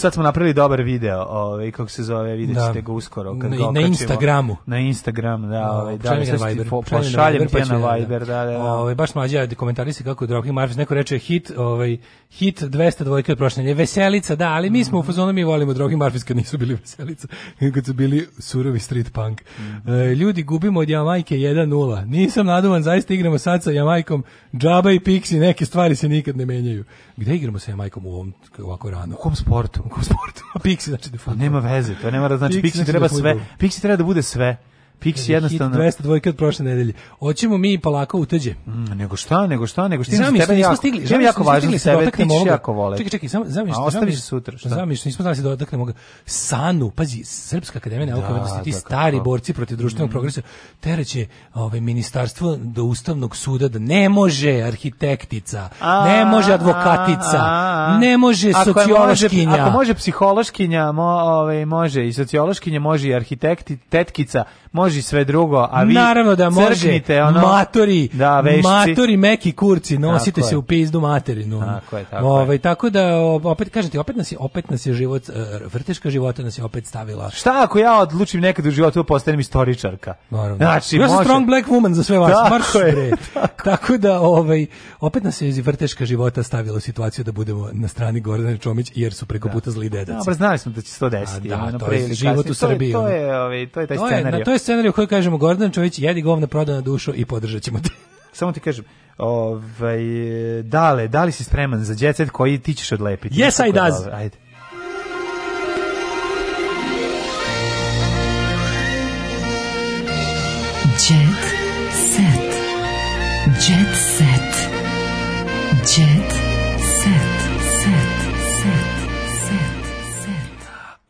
sad smo napravili dobar video, ovaj kako se zove, videćete da. ga uskoro kad na, ga Na Instagramu. Na Instagram, da, da ovaj da, pa da Viber, po, pošaljem ti na da, Viber, da, da. Ovaj baš mlađi komentari se kako Drogi Marvis neko reče hit, ovaj hit 200 dvojke od prošle nedelje, veselica, da, ali mi smo u fazonu mi volimo Drogi Marvis kad nisu bili veselica, kad su bili surovi street punk. Mhm. E, ljudi gubimo od Jamajke 1:0. Nisam naduvan, zaista igramo sad sa Jamajkom, džaba i Pixi, neke stvari se nikad ne menjaju. Gde igramo sa Jamajkom u ovom ovako rano? U kom sportu? U kom sportu? Pixi znači da pa Nema veze, to nema znači Pixi, Pixi znači treba da sve. Pixi treba da bude sve. Pix je jednostavno 202 od prošle nedelje. Hoćemo mi polako uteđe. Mm, nego šta, nego šta, nego šta? Zamisli, tebe nismo stigli. Želim jako važno da sebe, ti ćeš jako vole. Čekaj, čekaj, samo zamisli. A ostaviš sutra, šta? Zamisli, nismo znali da se dotaknemo mogu. Sanu, pazi, Srpska akademija nauka da, vednosti, ti stari borci protiv društvenog mm. progresa tereće ovaj ministarstvo do ustavnog suda da ne može arhitektica, ne može advokatica, ne može sociološkinja. Ako može psihološkinja, mo, ovaj može i sociološkinja, može i arhitekti, tetkica, može može sve drugo, a vi Naravno da može. Ono, matori, da, matori meki kurci, nosite tako se je. u pizdu materinu. Tako je, tako Ove, ovaj, tako da opet kažete, opet nas je opet nas je život e, vrteška života nas je opet stavila. Šta ako ja odlučim nekad u životu da postanem istoričarka? Naravno. Znači, ja može... strong black woman za sve vas. Tako, Marš, je, tako. tako. da ovaj opet nas je vrteška života stavila u situaciju da budemo na strani Gordane Čomić jer su preko da. puta zli dedac. Dobro, znali smo da će se to desiti. A, da, to je život kasnije. u Srbiji. To je, to je, ovaj, to je taj to scenarij. Je, na, to je scenarij scenariju koji kažemo Gordan Čović jedi govna prodana dušu i podržat ćemo te. Samo ti kažem, ovaj, dale, da li si spreman za djecet koji ti ćeš odlepiti? Yes, I does. Dale, ajde. Jet set. Jet set. Jet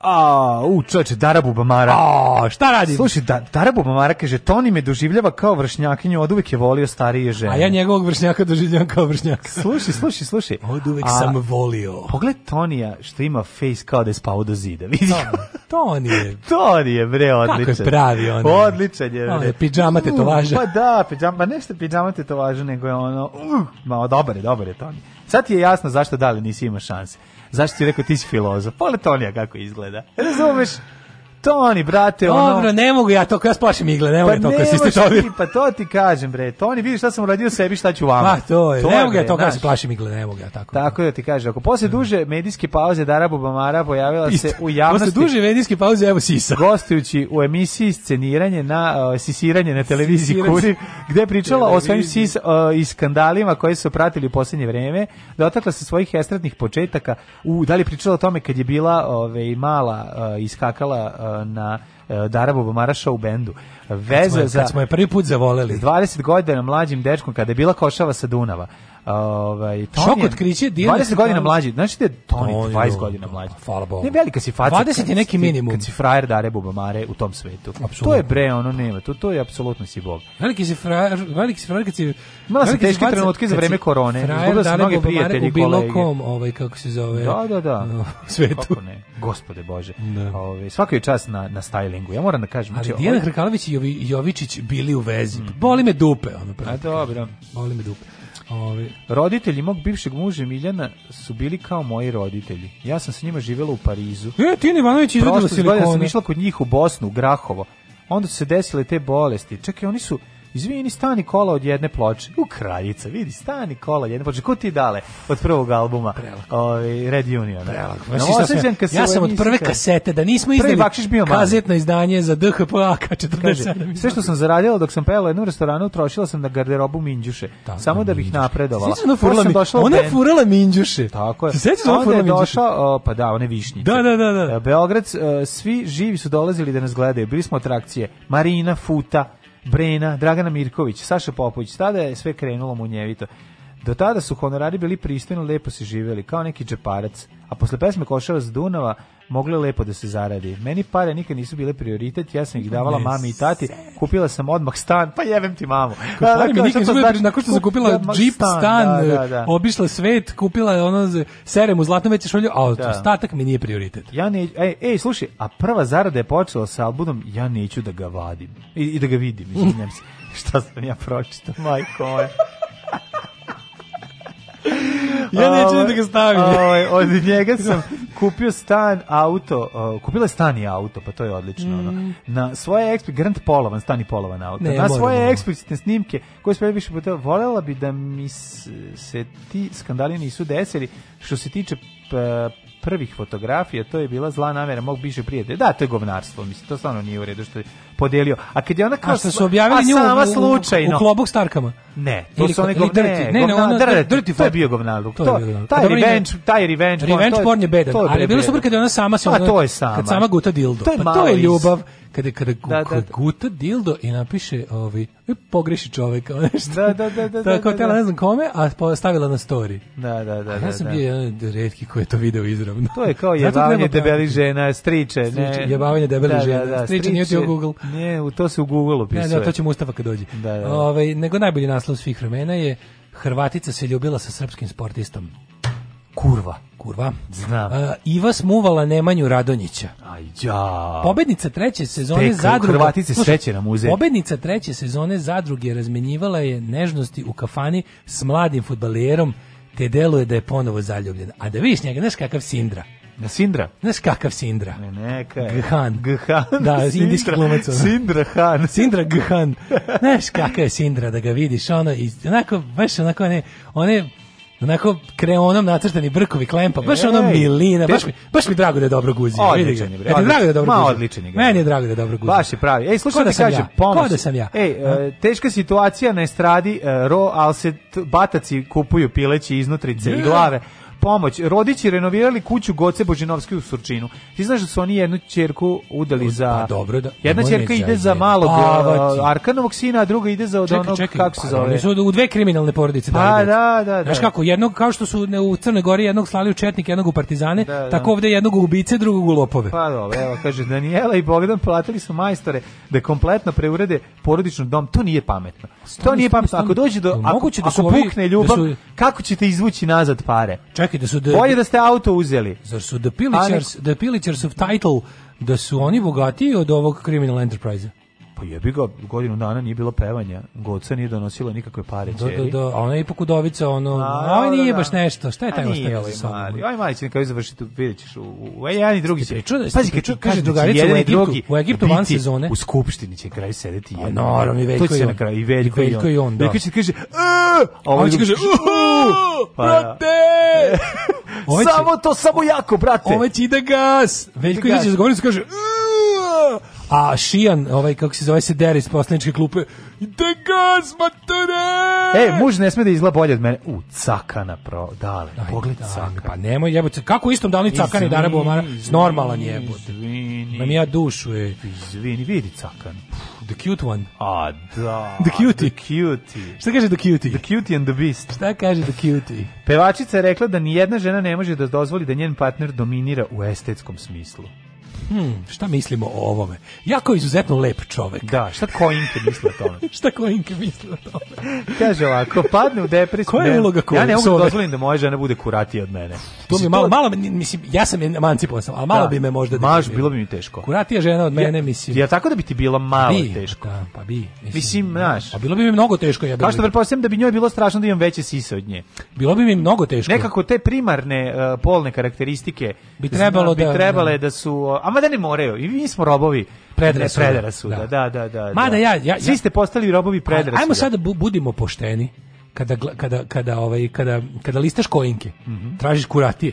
A, u čoveče, Darabu Bamara. A, šta radi? Slušaj, da, Darabu Bamara kaže, Toni me doživljava kao vršnjakinju, od uvek je volio starije žene. A ja njegovog vršnjaka doživljavam kao vršnjaka. slušaj, slušaj, slušaj. Od uvek A, sam volio. Pogled Tonija što ima face kao da je spao do zida, vidi. Toni je. Toni je, bre, odličan. Kako je pravi on. Odličan je, bre. On je pidžama tetovaža. Pa da, pidžama, pa nešto to tetovaža, nego je ono, uh, malo dobar je, dobar je Toni. Sad ti je jasno zašto dali nisi ima šanse. Zašto ti rekao ti si filozof? Pogledaj Tonija kako izgleda. Razumeš? Toni, brate, ono... Dobro, ne mogu ja to, ja splašim igle, ne mogu pa to kad si to. Pa to ti kažem, bre. Toni, vidi šta sam uradio sebi, šta ću vama. Pa to je. To ne mogu ja to kad se plašim igle, ne mogu ja tako. Tako da ti kažem, ako posle mm. duže medijske pauze Dara Bubamara pojavila Isto. se u javnosti. Posle duže medijske pauze evo sisa. Gostujući u emisiji sceniranje na uh, sisiranje na televiziji Sisiran. Kurir, gde je pričala o svojim sis uh, i skandalima koje su pratili u poslednje vreme, dotakla se svojih estradnih početaka. U da li pričala o tome kad je bila, ovaj mala uh, iskakala Eh, na eh, Dara Bobomaraša u bendu. Veze kad smo kad smo je prvi put zavoleli. 20 godina mlađim dečkom kada je bila košava sa Dunava. Ovaj Tony Šok otkriće 20 godina mlađi. Znaš da Tony 20 godina mlađi. Hvala Bogu. Ne velika si faca. 20 je neki minimum. Kad si frajer da rebu bamare u tom svetu. Absolutno. To je bre ono nema. To to je apsolutno si bog. Veliki si frajer, veliki si frajer kad si Mala se teške trenutke za vreme korone. Izgubio sam mnoge prijatelje, kolege. Bilo kom, ovaj kako se zove. Da, da, da. Svetu. Kako ne? Gospode Bože. Da. Ovaj svaki je čas na na stylingu. Ja moram da kažem, Ali znači, Dijana ovaj- Hrkalović i Jovičić bili u vezi. Mm. Boli me dupe, ono. A dobro. Boli me dupe. Ovi. Roditelji mog bivšeg muža Miljana su bili kao moji roditelji. Ja sam sa njima živjela u Parizu. E, Tina Ivanović izvedela silikone. Prošle godine sam išla kod njih u Bosnu, u Grahovo. Onda su se desile te bolesti. Čekaj, oni su izvini, stani kola od jedne ploče. U kraljica, vidi, stani kola od jedne ploče. Ko ti dale od prvog albuma? Ovaj, Red Union. Prelako. No, sam, ja sam od prve kasete, da nismo izdali bio kazetno izdanje za DHP AK-47. Sve što sam zaradila dok sam pevala u jednom restoranu, trošila sam na garderobu minđuše. Tako, samo da bih napredovala. Sjećam furala, mi, ona je furala minđuše. Tako je. Sjećam da furala minđuše. Došao, o, pa da, one višnjice. Da, da, da. da. Beograd, e, svi živi su dolazili da nas gledaju. Bili smo atrakcije. Marina, Futa, Brena, Dragana Mirković, Saša Popović, tada je sve krenulo munjevito. Do tada su honorari bili pristojno lepo se živjeli, kao neki džeparac, a posle pesme Košava s Dunava mogle lepo da se zaradi. Meni pare nikad nisu bile prioritet, ja sam ih davala ne, mami i tati, kupila sam odmah stan, pa jebem ti mamu. Da, mi da, nikad znači, nakon što sam kupila džip, stan, da, stan da, da, da. obišla svet, kupila ono serem u zlatnom veće šolju, a da. ostatak mi nije prioritet. Ja ne, ej, ej, slušaj, a prva zarada je počela sa albumom Ja neću da ga vadim i, i da ga vidim, izvinjam se. Šta sam ja pročitao, majko moja ja neću ovaj, da ga stavim. O, ovaj, od njega sam kupio stan, auto, o, kupila je stan i auto, pa to je odlično. Mm. Na svoje eksplicitne, Grant Polovan, stan i Polovan auto, ne, na svoje eksplicitne snimke, koje smo više puta, volela bi da mi se ti skandali nisu desili. Što se tiče prvih fotografija, to je bila zla namera mog bivšeg prijatelja. Da, to je govnarstvo, mislim, to stvarno nije u redu što je podelio. A kad je ona kao... A što su objavili nju u, u, u, u klobog starkama? Ne, to su one govne, ne, ne, ona, dirty, to je bio govnaluk. To, je bio taj revenge, taj revenge, revenge porn, porn je bedan, je, ali bilo super kada ona sama se, ona, to je sama. kad sama guta dildo, to je, pa to je ljubav, kada kada da, da, da, guta dildo i napiše ovaj pogreši čovjek da, nešto. Da, da, da, da. Tako da, tela ne znam kome, a postavila na story. Da, da, da. Ja sam bio jedan od retkih koji je to video izravno. To je kao jebavanje debelih žena, striče, ne. Jebavanje debelih žena, striče nije u Google. Ne, to se u Google opisuje. Ne, to će Mustafa kad dođe. Ovaj nego najbolji naslov svih vremena je Hrvatica se ljubila sa srpskim sportistom. Kurva. Kurva. Znam. Uh, Iva smuvala Nemanju Radonjića. Aj, Pobednica treće sezone Tek, zadruge... Hrvatice sreće na muzej. Pobednica treće sezone zadruge razmenjivala je nežnosti u kafani s mladim futbalerom te deluje da je ponovo zaljubljena. A da vidiš njega, znaš kakav sindra. Na Sindra? Znaš kakav Sindra? Ne, neka je. Ghan. Ghan. Da, Sindra, indijski glumac. Ono. Sindra Han. Sindra Ghan. Znaš kakav je Sindra, da ga vidiš, ono, i onako, baš onako, one, one onako kreonom nacrtani brkovi klempa, baš Ej, ono milina, baš mi, baš mi drago da je dobro guzi. Odličan je, bre. drago da je dobro guzi? Ma, odličan je. Meni je drago da je dobro guzi. Baš je pravi. Ej, slušaj, da kažem, ja? pomoć. Ko da sam ja? Ej, e, teška situacija na estradi, e, ro, ali se bataci kupuju pileći iznutrice i glave pomoć. Rodići renovirali kuću Goce Božinovski u Surčinu. Ti znaš da su oni jednu ćerku udali za... Pa dobro, da. Jedna ćerka ide za malog a, Arkanovog sina, a druga ide za od onog, kako se pa zove. Pa, su u dve kriminalne porodice. Pa, da, da, da. Znaš kako, jednog, kao što su u Crnoj Gori jednog slali u Četnik, jednog u Partizane, da, da. tako ovde jednog u ubice, drugog u lopove. Pa dobro, evo, kaže, Daniela i Bogdan platili su majstore da kompletno preurede porodičnu dom. To nije pametno. To nije pametno. Ako dođe do... Ako, da, da su ako pukne ljubav, kako ćete izvući nazad pare? Čekaj, čekaj su da Bolje da ste auto uzeli. Zar su The Pilićers, The Pilićers of Title da su oni bogatiji od ovog Criminal Enterprise-a? Pa jebi ga, godinu dana nije bilo pevanja. Goca nije donosilo nikakve pare do, Da, do, da, da, a ona je ipak udovica, ono, a, ovo ovaj da, nije da, baš nešto. Šta je taj ostavio sa sobom? Aj, mali će nekako završiti, vidjet ćeš. U, u, u, jedan i drugi će. Čuda, Pazi, kad ču, kaže drugarica u Egiptu, u Egiptu van sezone. U skupštini će kraj sedeti jedan. A naravno, i Veljko i on. To i Veljko i on. I on, da. Veljko će kaže, a on ovaj će kaže, pa brate! Samo to, samo jako, brate! Ovo ovaj će i da gas! Veljko izađe se govornicu kaže, a Šijan, ovaj, kako se zove, se deri iz poslaničke klupe. Ide gaz, matere! E, muž ne sme da izgleda bolje od mene. U, cakana, pro, dale, Aj, pogled cakana. Pa nemoj jebote, kako istom dali cakani da rebo mara? Normalan jebote. Mam ja dušu, e. Izvini, vidi cakan. The cute one. A, da. The cutie. The cutie. Šta kaže the cutie? The cutie and the beast. Šta kaže the cutie? Pevačica je rekla da nijedna žena ne može da dozvoli da njen partner dominira u estetskom smislu hmm, šta mislimo o ovome? Jako izuzetno lep čovek. Da, šta Koinke misle o tome? šta Koinke misle o tome? Kaže ovako, padne u depresiju. Koja je uloga Ja ne mogu dozvolim da moja žena bude kuratija od mene. To mi malo, malo, mislim, ja sam emancipovan sam, ali malo da. bi me možda... Maš, bilo bi mi teško. Kuratija žena od mene, ja, mislim. Ja tako da bi ti bilo malo bi, teško. Da, pa bi. Mislim, mislim da. znaš. Pa bilo bi mi mnogo teško. Ja Kao što pretpostavljam da bi njoj bilo strašno da imam veće sise od nje. Bilo bi mi mnogo teško. Nekako te primarne uh, polne karakteristike bi trebalo zna, bi da, trebale da, da su eh, a mada ne moraju. I mi smo robovi predre, predrasuda. Da. Da, da, da, da. Mada ja, ja, ja, Svi ste postali robovi predrasuda. Ajmo sada da budimo pošteni. Kada, kada, kada, ovaj, kada, kada listaš kojinke, mm -hmm. tražiš kuratije.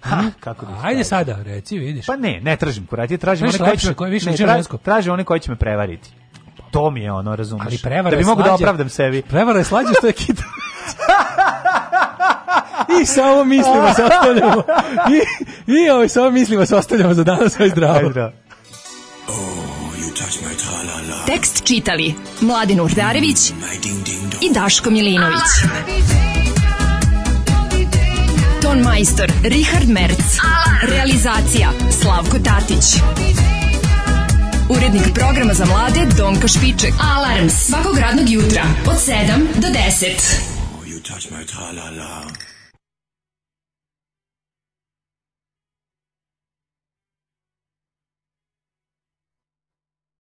Ha, hm? kako bih da Ajde sada, reci, vidiš. Pa ne, ne tražim kuratije, tražim one koji će, koje više ne, tražim, tražim one koji će me prevariti. To mi je ono, razumeš. Ali prevara da bi mogu da opravdam sebi. Prevara je slađa što je kita. I samo mislimo se ostavljamo. I, i ovaj, samo mislimo se ostavljamo za danas. Aj zdravo. Aj zdravo. Da. Oh, Tekst čitali Mladin Urdarević mm, i Daško Milinović. Ton majstor Richard Merc. Realizacija Slavko Tatić. Urednik programa za mlade Donka Špiček. Alarms svakog radnog jutra od 7 do 10.